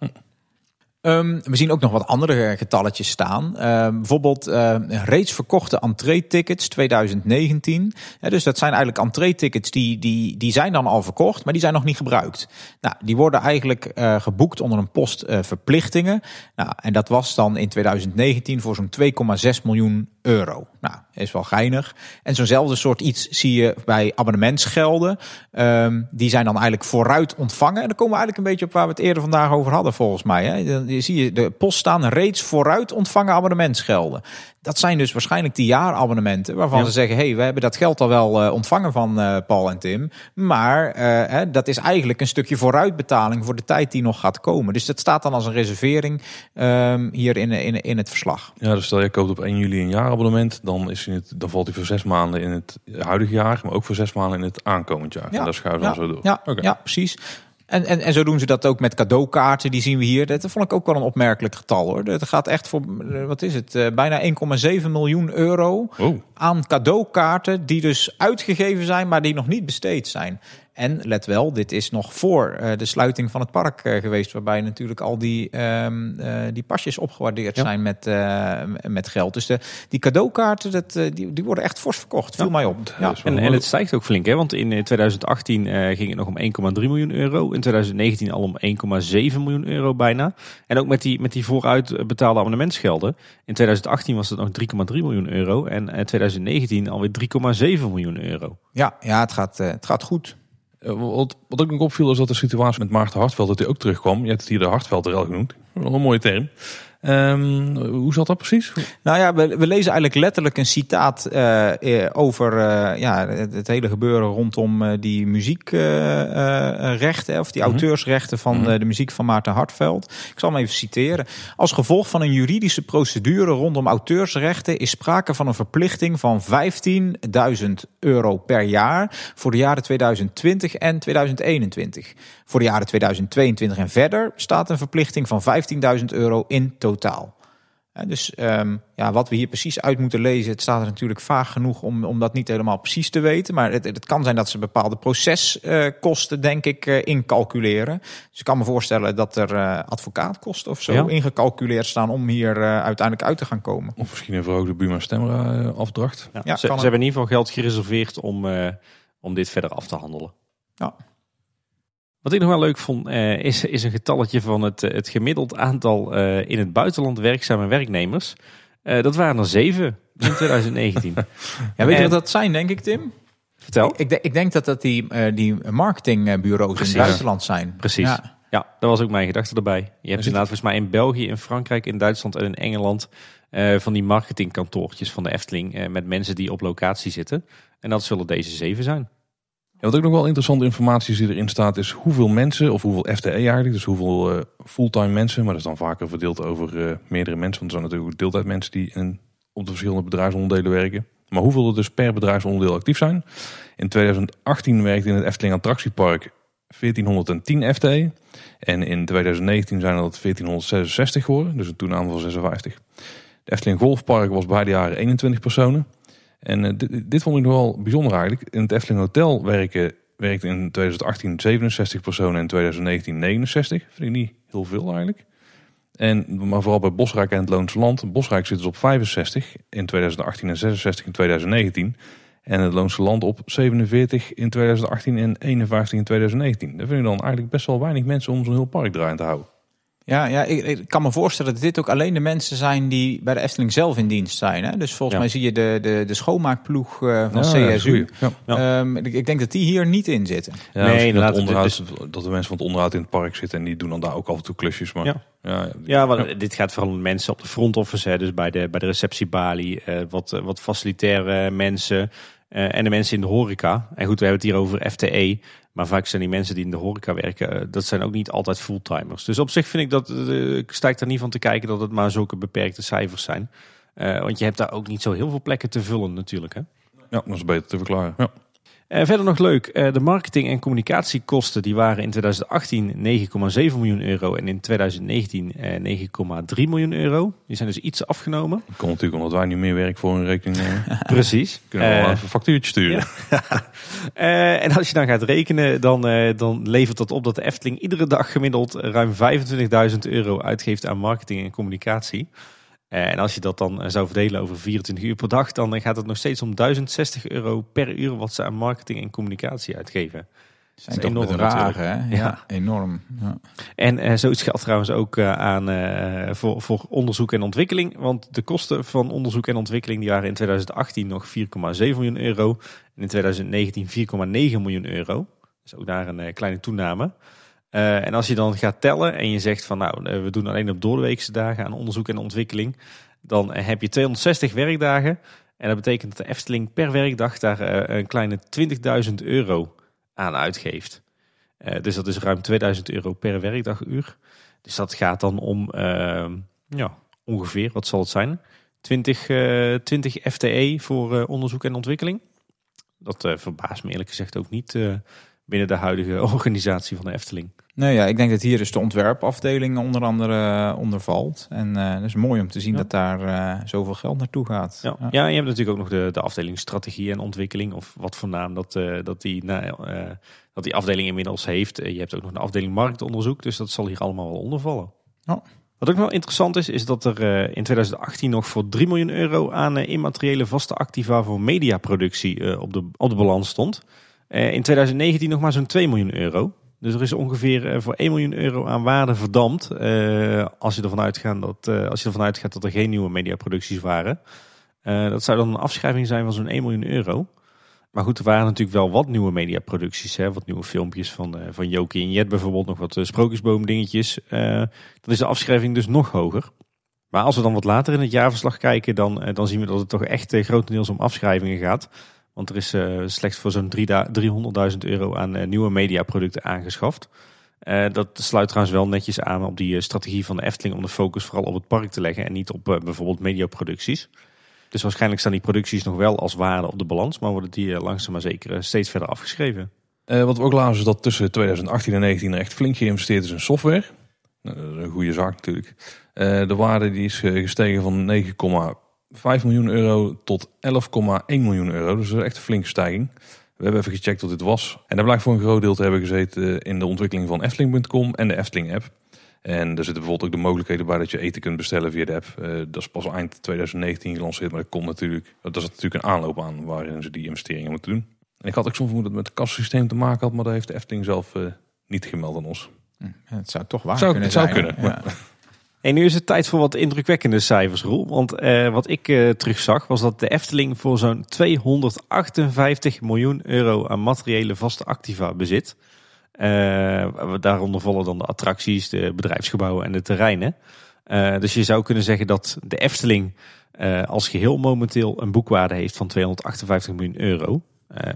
Ehm, we zien ook nog wat andere getalletjes staan. Ehm, bijvoorbeeld eh, reeds verkochte entree-tickets 2019. Ja, dus dat zijn eigenlijk entree-tickets die, die, die zijn dan al verkocht, maar die zijn nog niet gebruikt. Nou, die worden eigenlijk eh, geboekt onder een post eh, verplichtingen. Nou, en dat was dan in 2019 voor zo'n 2,6 miljoen euro. Nou, is wel geinig. En zo'nzelfde soort iets zie je bij abonnementsgelden. Ehm, die zijn dan eigenlijk vooruit ontvangen. En dan komen we eigenlijk een beetje op waar we het eerder vandaag over hadden, volgens mij. Hè. Dan zie je de post staan reeds vooruit ontvangen abonnementsgelden. Dat zijn dus waarschijnlijk die jaarabonnementen waarvan Ja. ze zeggen: hey, we hebben dat geld al wel eh, ontvangen van eh, Paul en Tim. Maar eh, hè, dat is eigenlijk een stukje vooruitbetaling voor de tijd die nog gaat komen. Dus dat staat dan als een reservering ehm, hier in, in, in het verslag. Ja, dus stel je koopt op 1 juli een jaarabonnement, dan, is hij het, dan valt hij voor zes maanden in het huidige jaar, maar ook voor zes maanden in het aankomend jaar. en dat schuiven ja, dan zo door. Ja, ja precies. En, en, en zo doen ze dat ook met cadeaukaarten. Die zien we hier. Dat vond ik ook wel een opmerkelijk getal hoor. Dat gaat echt voor, eh, wat is het, eh, bijna 1,7 miljoen euro Oh, aan cadeaukaarten. Die dus uitgegeven zijn, maar die nog niet besteed zijn. En let wel, dit is nog voor eh, de sluiting van het park eh, geweest, waarbij natuurlijk al die, ehm, eh, die pasjes opgewaardeerd Ja. zijn met, met geld. Dus de, die cadeaukaarten, dat, die, die worden echt fors verkocht. Viel Ja. mij op. Ja. En, en het stijgt ook flink, hè? want in eh, 2018 eh, ging het nog om 1,3 miljoen euro. In 2019 al om 1,7 miljoen euro bijna. En ook met die, met die vooruit betaalde abonnementsgelden. In 2018 was het nog 3,3 miljoen euro. En in 2019 alweer 3,7 miljoen euro. Ja, ja het, gaat, het gaat goed. Eh, Wat, wat ook nog opviel is dat de situatie met Maarten Hartveld dat hij ook terugkwam. Je hebt het hier de Hartveldrel genoemd. Wel een mooie term. Ehm, hoe zat dat precies? Nou ja, we, we lezen eigenlijk letterlijk een citaat eh, eh, over eh, ja, het, hele gebeuren rondom die muziekrechten of die Mhm. auteursrechten van Mhm. de muziek van Maarten Hartveld. Ik zal hem even citeren. Als gevolg van een juridische procedure rondom auteursrechten is sprake van een verplichting van 15.000 euro per jaar voor de jaren 2020 en 2021. Voor de jaren 2022 en verder staat een verplichting van 15.000 euro in totaal. Ja, dus ehm, ja, wat we hier precies uit moeten lezen, het staat er natuurlijk vaag genoeg om, om dat niet helemaal precies te weten. Maar het, het kan zijn dat ze bepaalde proceskosten, denk ik, eh, incalculeren. Dus ik kan me voorstellen dat er eh, advocaatkosten of zo Ja. ingecalculeerd staan om hier eh, uiteindelijk uit te gaan komen. Of misschien een verhoogde Buma Stemra eh, afdracht. Ja, Ja, ze, ze hebben in ieder geval geld gereserveerd om, eh, om dit verder af te handelen. Ja. Wat ik nog wel leuk vond, eh, is, is een getalletje van het, eh, het gemiddeld aantal eh, in het buitenland werkzame werknemers. Dat waren er zeven in <laughs> 2019. Ja, weet je En- wat dat zijn, denk ik, Tim? Vertel. Ik, denk- ik denk dat dat die, die marketingbureaus in het buitenland zijn. Precies. Ja. Ja, dat was ook mijn gedachte erbij. Je hebt inderdaad volgens mij in België, in Frankrijk, in Duitsland en in Engeland van die marketingkantoortjes van de Efteling met mensen die op locatie zitten. En dat zullen deze zeven zijn. Wat ook nog wel interessante informatie is die erin staat, is hoeveel mensen, of hoeveel FTE eigenlijk, dus hoeveel eh, fulltime mensen, maar dat is dan vaker verdeeld over eh, meerdere mensen, want er zijn natuurlijk ook deeltijdmensen die in, op de verschillende bedrijfsonderdelen werken. Maar hoeveel er dus per bedrijfsonderdeel actief zijn. In 2018 werkte in het Efteling Attractiepark 1410 FTE. En in 2019 zijn dat 1466 geworden, dus een toename van 56. De Efteling Golfpark was beide jaren 21 personen. En eh, dit, vond ik nog wel bijzonder eigenlijk. In het Efteling Hotel werken, werkte in 2018 67 personen en in 2019 69. Vind ik niet heel veel eigenlijk. En, maar vooral bij Bosrijk en het Loonse Land. Bosrijk zit dus op 65 in 2018 en 66 in 2019. En het Loonse Land op 47 in 2018 en 51 in 2019. Dat vind ik dan eigenlijk best wel weinig mensen om zo'n heel park draaiend te houden. Ja, ja ik, ik kan me voorstellen dat dit ook alleen de mensen zijn die bij de Efteling zelf in dienst zijn. Hè? Dus volgens Ja. mij zie je de, de, de schoonmaakploeg eh, van Ja, CSU. goeie. Ja. Ja. Ehm, ik, ik denk dat die hier niet in zitten. Ja, Nee, misschien dat, onderhoud, dat de mensen van het onderhoud in het park zitten en die doen dan daar ook af en toe klusjes. Maar Ja. ja, Ja, want dit gaat vooral om mensen op de front office, hè, dus bij de, bij de receptiebalie, eh, wat, eh, wat facilitaire mensen en de mensen in de horeca. En goed, we hebben het hier over FTE, maar vaak zijn die mensen die in de horeca werken, eh, dat zijn ook niet altijd fulltimers. Dus op zich vind ik dat, eh, ik ik er niet van te kijken dat het maar zulke beperkte cijfers zijn. Eh, want je hebt daar ook niet zo heel veel plekken te vullen natuurlijk. Hè. ja, dat is beter te verklaren. Ja. Eh, verder nog leuk, eh, de marketing- en communicatiekosten die waren in 2018 9,7 miljoen euro en in 2019 eh, 9,3 miljoen euro. Die zijn dus iets afgenomen. Dat komt natuurlijk omdat wij niet meer werk voor een rekening nemen. <laughs> Precies. <laughs> Kunnen we wel Eh, even een factuurtje sturen. <laughs> eh, en als je dan gaat rekenen, dan, eh, dan levert dat op dat de Efteling iedere dag gemiddeld ruim 25.000 euro uitgeeft aan marketing en communicatie. Eh, en als je dat dan eh, zou verdelen over 24 uur per dag, dan eh, gaat het nog steeds om 1060 euro per uur wat ze aan marketing en communicatie uitgeven. Zijn Dat is enorm bedragen, hè? Ja, Ja. enorm. Ja. En eh, zoiets geldt trouwens ook aan, voor, voor onderzoek en ontwikkeling. Want de kosten van onderzoek en ontwikkeling die waren in 2018 nog 4,7 miljoen euro. En in 2019 4,9 miljoen euro. Dus ook daar een kleine toename. Eh, en als je dan gaat tellen en je zegt van nou, eh, we doen alleen op doordeweekse dagen aan onderzoek en ontwikkeling. Dan eh, heb je 260 werkdagen. En dat betekent dat de Efteling per werkdag daar een kleine 20.000 euro aan uitgeeft. Dus dat is ruim 2000 euro per werkdaguur. Dus dat gaat dan om ehm, ja, ongeveer, wat zal het zijn? 20, eh 20 FTE voor onderzoek en ontwikkeling. Dat verbaast me eerlijk gezegd ook niet. binnen de huidige <laughs> organisatie van de Efteling. Nou ja, ik denk dat hier dus de ontwerpafdeling onder andere uh, onder valt. En uh, het is mooi om te zien Ja. dat daar uh, zoveel geld naartoe gaat. Ja, ja. je hebt natuurlijk ook nog de, de afdeling strategie en ontwikkeling. Of wat voor naam dat, uh, dat, die, nou, dat die afdeling inmiddels heeft. Je hebt ook nog een afdeling marktonderzoek. Dus dat zal hier allemaal wel onder vallen. Ja. Wat ook wel interessant is, is dat er in 2018 nog voor 3 miljoen euro aan immateriële vaste activa voor mediaproductie op, de, op de balans stond. In 2019 nog maar zo'n 2 miljoen euro. Dus er is ongeveer uh, voor 1 miljoen euro aan waarde verdampt. Uh, als, je ervan uitgaat dat, uh, als je dat er geen nieuwe mediaproducties waren. Uh, dat zou dan een afschrijving zijn van zo'n 1 miljoen euro. Maar goed, er waren natuurlijk wel wat nieuwe mediaproducties. Hè? Wat nieuwe filmpjes van, van Jokie en Jet bijvoorbeeld. Nog wat sprookjesboom dingetjes. Dan is de afschrijving dus nog hoger. Maar als we dan wat later in het jaarverslag kijken, dan, dan zien we dat het toch echt grotendeels om afschrijvingen gaat. Want er is uh, slechts voor zo'n 300.000 euro aan uh, nieuwe mediaproducten aangeschaft. Uh, dat sluit trouwens wel netjes aan op die strategie van de Efteling om de focus vooral op het park te leggen en niet op bijvoorbeeld mediaproducties. Dus waarschijnlijk staan die producties nog wel als waarde op de balans, maar worden die langzaam maar zeker steeds verder afgeschreven. Wat we ook lazen is dat tussen 2018 en 2019 er echt flink geïnvesteerd is in software. Nou, een goede zaak natuurlijk. De waarde die is gestegen van 9,5 miljoen euro tot 11,1 miljoen euro. Dus dat is echt een flinke stijging. We hebben even gecheckt wat dit was. En daar blijkt voor een groot deel te hebben gezeten in de ontwikkeling van Efteling.com en de Efteling app. En er zitten bijvoorbeeld ook de mogelijkheden bij dat je eten kunt bestellen via de app. Uh, dat is pas eind 2019 gelanceerd, maar dat komt natuurlijk. Dat is natuurlijk een aanloop aan waarin ze die investeringen moeten doen. En ik had ook soms vermoed dat het met het kassysteem te maken had, maar dat heeft de Efteling zelf uh, niet gemeld aan ons. Hm, het zou toch waar zou, kunnen het zou zijn. kunnen. Ja. En nu is het tijd voor wat indrukwekkende cijfers, Roel. Want uh, wat ik uh, terugzag was dat de Efteling voor zo'n 258 miljoen euro aan materiële vaste activa bezit. Uh, daaronder vallen dan de attracties, de bedrijfsgebouwen en de terreinen. Dus je zou kunnen zeggen dat de Efteling als geheel momenteel een boekwaarde heeft van 258 miljoen euro.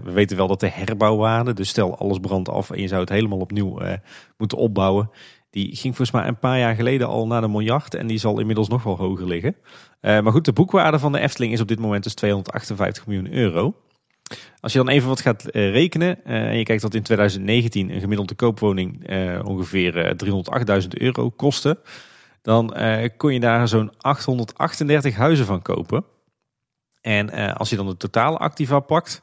we weten wel dat de herbouwwaarde, dus stel alles brandt af en je zou het helemaal opnieuw moeten opbouwen. Die ging volgens mij een paar jaar geleden al naar de miljard en die zal inmiddels nog wel hoger liggen. maar goed, de boekwaarde van de Efteling is op dit moment dus 258 miljoen euro. Als je dan even wat gaat uh, rekenen uh, en je kijkt dat in 2019 een gemiddelde koopwoning ongeveer 308.000 euro kostte, dan kon je daar zo'n 838 huizen van kopen. En als je dan de totale activa pakt,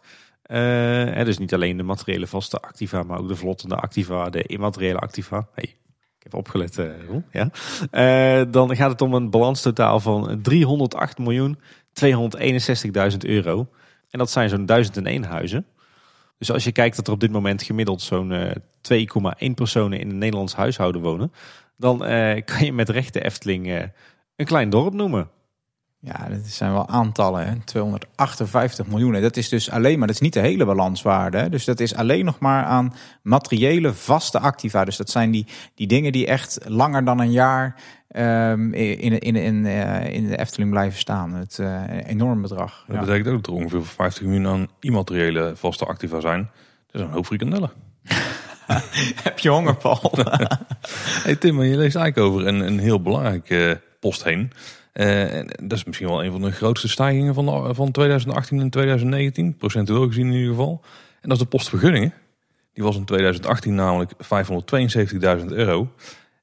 dus niet alleen de materiële vaste activa, maar ook de vlottende activa, de immateriële activa. Hey, opgelet, Roel, ja. dan gaat het om een balanstotaal van 308 miljoen 261.000 euro. En dat zijn zo'n 1001 huizen. Dus als je kijkt dat er op dit moment gemiddeld zo'n uh, 2,1 personen in een Nederlands huishouden wonen, dan kan je met recht de Efteling een klein dorp noemen. Ja, dat zijn wel aantallen. Hè? 258 miljoen. Dat is dus alleen maar, dat is niet de hele balanswaarde. Hè? Dus dat is alleen nog maar aan materiële vaste activa. Dus dat zijn die, die dingen die echt langer dan een jaar um, in, in, in, uh, in de Efteling blijven staan. Het uh, een enorm bedrag. Dat ja. betekent ook dat er ongeveer 50 miljoen aan immateriële vaste activa zijn. Dat is een hoop frikandellen. <laughs> Heb je honger, Paul? <laughs> hey Tim, maar je leest eigenlijk over een, een heel belangrijke uh, post heen. Uh, dat is misschien wel een van de grootste stijgingen van, de, van 2018 en 2019, procentueel gezien in ieder geval. En dat is de postvergunningen. Die was in 2018 namelijk 572.000 euro.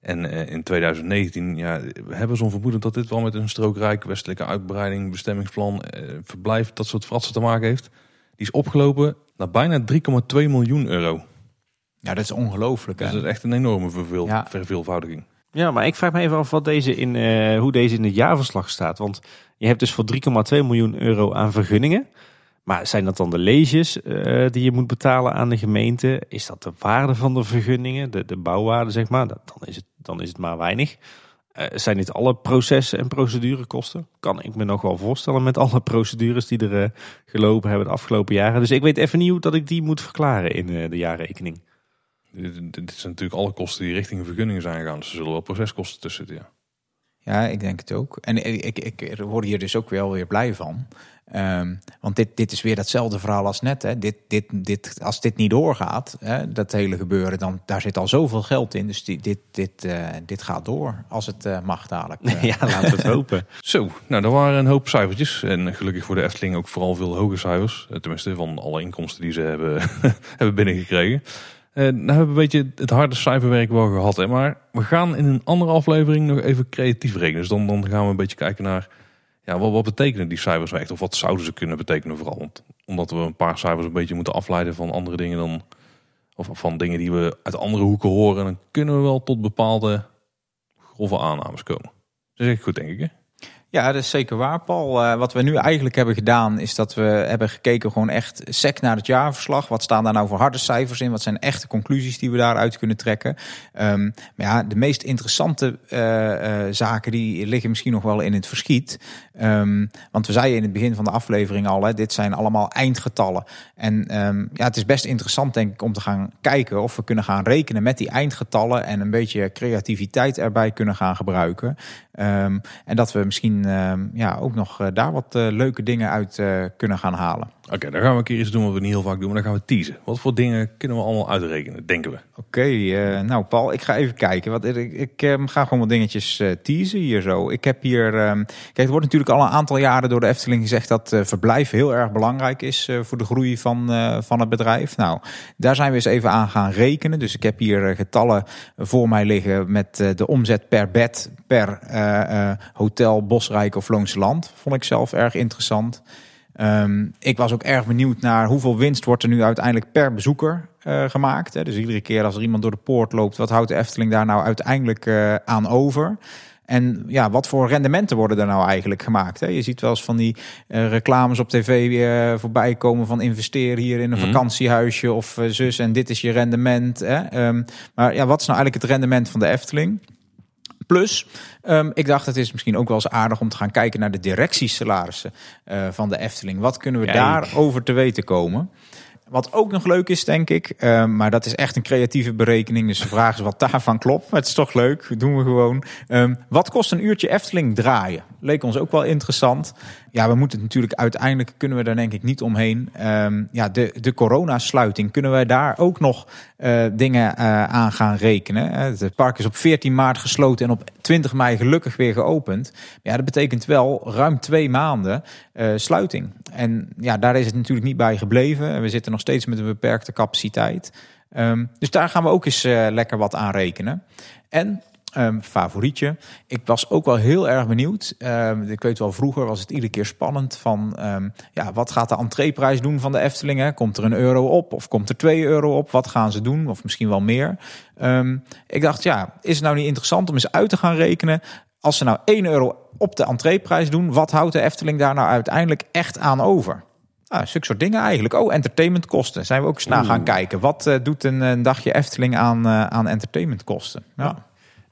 En uh, in 2019 ja, we hebben zo'n vermoeden dat dit wel met een strookrijk, westelijke uitbreiding, bestemmingsplan, uh, verblijf, dat soort fratsen te maken heeft. Die is opgelopen naar bijna 3,2 miljoen euro. Ja, dat is ongelooflijk. Dus dat is echt een enorme verveel, ja. verveelvoudiging. Ja, maar ik vraag me even af wat deze in, uh, hoe deze in het jaarverslag staat. Want je hebt dus voor 3,2 miljoen euro aan vergunningen. Maar zijn dat dan de leges uh, die je moet betalen aan de gemeente? Is dat de waarde van de vergunningen, de, de bouwwaarde zeg maar? Dan, is het, dan is het maar weinig. Uh, zijn dit alle processen en procedurekosten? Kan ik me nog wel voorstellen met alle procedures die er gelopen hebben de afgelopen jaren. Dus ik weet even niet hoe dat ik die moet verklaren in de jaarrekening. Dit, dit zijn natuurlijk alle kosten die richting vergunningen zijn gegaan. Dus er zullen wel proceskosten tussen zitten, ja. Ja, ik denk het ook. En ik, ik, ik word hier dus ook wel weer blij van. Um, want dit, dit is weer datzelfde verhaal als net. Hè. Dit, dit, dit, als dit niet doorgaat, hè, dat hele gebeuren, dan daar zit al zoveel geld in. Dus die, dit, dit, uh, dit gaat door als het uh, mag dadelijk. Uh. <laughs> ja, laten we het hopen. <laughs> Zo, nou, er waren een hoop cijfertjes. En gelukkig voor de Efteling ook vooral veel hoge cijfers. Tenminste, van alle inkomsten die ze hebben, <laughs> hebben binnengekregen. Nou hebben we een beetje het harde cijferwerk wel gehad. Hè? Maar we gaan in een andere aflevering nog even creatief rekenen. Dus dan, dan gaan we een beetje kijken naar... Ja, wat, wat betekenen die cijfers echt? Of wat zouden ze kunnen betekenen vooral? Want, omdat we een paar cijfers een beetje moeten afleiden van andere dingen dan... Of van dingen die we uit andere hoeken horen. Dan kunnen we wel tot bepaalde grove aannames komen. Dat is echt goed, denk ik. Hè? Ja, dat is zeker waar, Paul. Uh, wat we nu eigenlijk hebben gedaan, is dat we hebben gekeken gewoon echt sec naar het jaarverslag. Wat staan daar nou voor harde cijfers in? Wat zijn echte conclusies die we daaruit kunnen trekken? Um, maar ja, de meest interessante uh, uh, zaken die liggen misschien nog wel in het verschiet. Um, want we zeiden in het begin van de aflevering al, hè, dit zijn allemaal eindgetallen. En um, ja, het is best interessant denk ik om te gaan kijken of we kunnen gaan rekenen met die eindgetallen en een beetje creativiteit erbij kunnen gaan gebruiken. En dat we misschien um, ja, ook nog uh, daar wat uh, leuke dingen uit uh, kunnen gaan halen. Oké, okay, dan gaan we een keer iets doen wat we niet heel vaak doen, maar dan gaan we teasen. Wat voor dingen kunnen we allemaal uitrekenen, denken we? Oké, okay, nou Paul, ik ga even kijken. Wat, ik, ik um, ga gewoon wat dingetjes teasen hier zo. Ik heb hier, kijk, het wordt natuurlijk al een aantal jaren door de Efteling gezegd dat verblijf heel erg belangrijk is voor de groei van, van het bedrijf. Nou, daar zijn we eens even aan gaan rekenen. Dus ik heb hier getallen voor mij liggen met de omzet per bed per uh, hotel Bosrijk of Loonse Land. Vond ik zelf erg interessant. Um, ik was ook erg benieuwd naar hoeveel winst wordt er nu uiteindelijk per bezoeker uh, gemaakt. Hè? Dus iedere keer als er iemand door de poort loopt, wat houdt de Efteling daar nou uiteindelijk uh, aan over? En ja, wat voor rendementen worden er nou eigenlijk gemaakt? Hè? Je ziet wel eens van die uh, reclames op tv weer voorbij komen van investeer hier in een mm. vakantiehuisje of uh, zus en dit is je rendement. Hè? Um, maar ja, wat is nou eigenlijk het rendement van de Efteling? Plus, um, ik dacht het is misschien ook wel eens aardig om te gaan kijken naar de directiesalarissen uh, van de Efteling. Wat kunnen we Kijk. daarover te weten komen? Wat ook nog leuk is, denk ik, uh, maar dat is echt een creatieve berekening. Dus de vraag is wat daarvan klopt. Maar het is toch leuk, doen we gewoon. Um, wat kost een uurtje Efteling draaien? Leek ons ook wel interessant. Ja, we moeten natuurlijk uiteindelijk, kunnen we daar denk ik niet omheen. Um, ja, de, de coronasluiting, kunnen wij daar ook nog uh, dingen uh, aan gaan rekenen? Het park is op 14 maart gesloten en op 20 mei gelukkig weer geopend. Ja, dat betekent wel ruim twee maanden sluiting. En ja, daar is het natuurlijk niet bij gebleven. We zitten nog steeds met een beperkte capaciteit. Um, dus daar gaan we ook eens lekker wat aan rekenen. En um, favorietje. Ik was ook wel heel erg benieuwd. Um, ik weet wel, vroeger was het iedere keer spannend van... Um, ja, wat gaat de entreeprijs doen van de Efteling? Hè? Komt er een euro op of komt er twee euro op? Wat gaan ze doen? Of misschien wel meer. ik dacht, ja, is het nou niet interessant om eens uit te gaan rekenen... als ze nou 1 euro op de entreeprijs doen... wat houdt de Efteling daar nou uiteindelijk echt aan over? Ah, zulke soort dingen eigenlijk. Oh, entertainmentkosten. Zijn we ook eens naar gaan kijken. Wat uh, doet een, een, dagje Efteling aan, uh, aan entertainmentkosten? Ja. ja.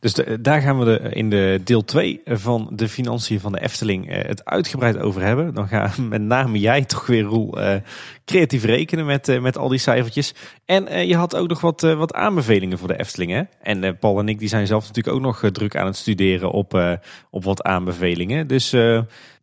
Dus daar gaan we de, in de deel 2 van de financiën van de Efteling uh, het uitgebreid over hebben. Dan ga <laughs> met name jij toch weer, Roel, uh, creatief rekenen met, uh, met al die cijfertjes. En je had ook nog wat, wat aanbevelingen voor de Efteling. Hè? En Paul en ik die zijn zelf natuurlijk ook nog druk aan het studeren op, op wat aanbevelingen. Dus,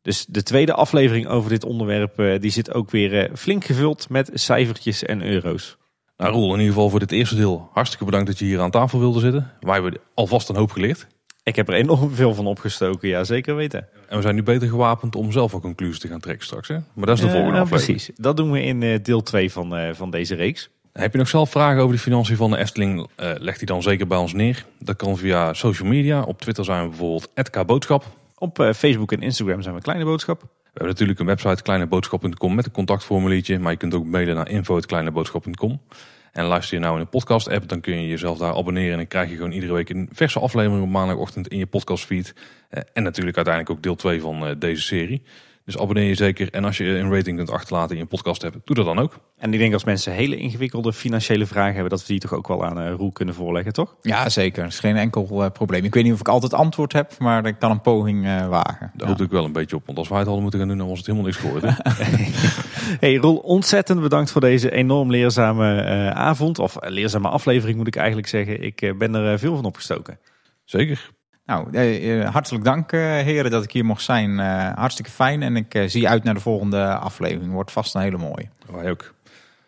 dus de tweede aflevering over dit onderwerp die zit ook weer flink gevuld met cijfertjes en euro's. Nou Roel, in ieder geval voor dit eerste deel hartstikke bedankt dat je hier aan tafel wilde zitten. Wij hebben alvast een hoop geleerd. Ik heb er enorm veel van opgestoken, ja zeker weten. En we zijn nu beter gewapend om zelf een conclusie te gaan trekken straks. Hè? Maar dat is de uh, volgende aflevering. Precies, dat doen we in uh, deel 2 van, uh, van deze reeks. Heb je nog zelf vragen over de financiën van de Efteling? Uh, leg die dan zeker bij ons neer. Dat kan via social media. Op Twitter zijn we bijvoorbeeld @kboodschap. Op Facebook en Instagram zijn we Kleine Boodschap. We hebben natuurlijk een website kleineboodschap.com met een contactformuliertje. Maar je kunt ook mailen naar info.kleineboodschap.com. En luister je nou in een podcast app, dan kun je jezelf daar abonneren. En dan krijg je gewoon iedere week een verse aflevering op maandagochtend in je podcastfeed. En natuurlijk uiteindelijk ook deel 2 van deze serie. Dus abonneer je zeker. En als je een rating kunt achterlaten in je podcast hebt, doe dat dan ook. En ik denk als mensen hele ingewikkelde financiële vragen hebben, dat we die toch ook wel aan uh, Roel kunnen voorleggen, toch? Ja, zeker. Dat is geen enkel uh, probleem. Ik weet niet of ik altijd antwoord heb, maar ik kan een poging uh, wagen. Daar ja. hoop ik wel een beetje op. Want als wij het hadden moeten gaan doen, dan was het helemaal niks geworden. <laughs> <laughs> hey Roel, ontzettend bedankt voor deze enorm leerzame avond. Of leerzame aflevering moet ik eigenlijk zeggen. Ik ben er veel van opgestoken. Zeker. Nou, eh, hartelijk dank uh, heren dat ik hier mocht zijn. Uh, hartstikke fijn en ik zie uit naar de volgende aflevering. Wordt vast een hele mooie. Wij ook.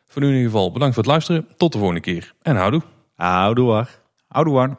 Voor nu in ieder geval bedankt voor het luisteren. Tot de volgende keer en houdoe. Houdoe. Houdoe.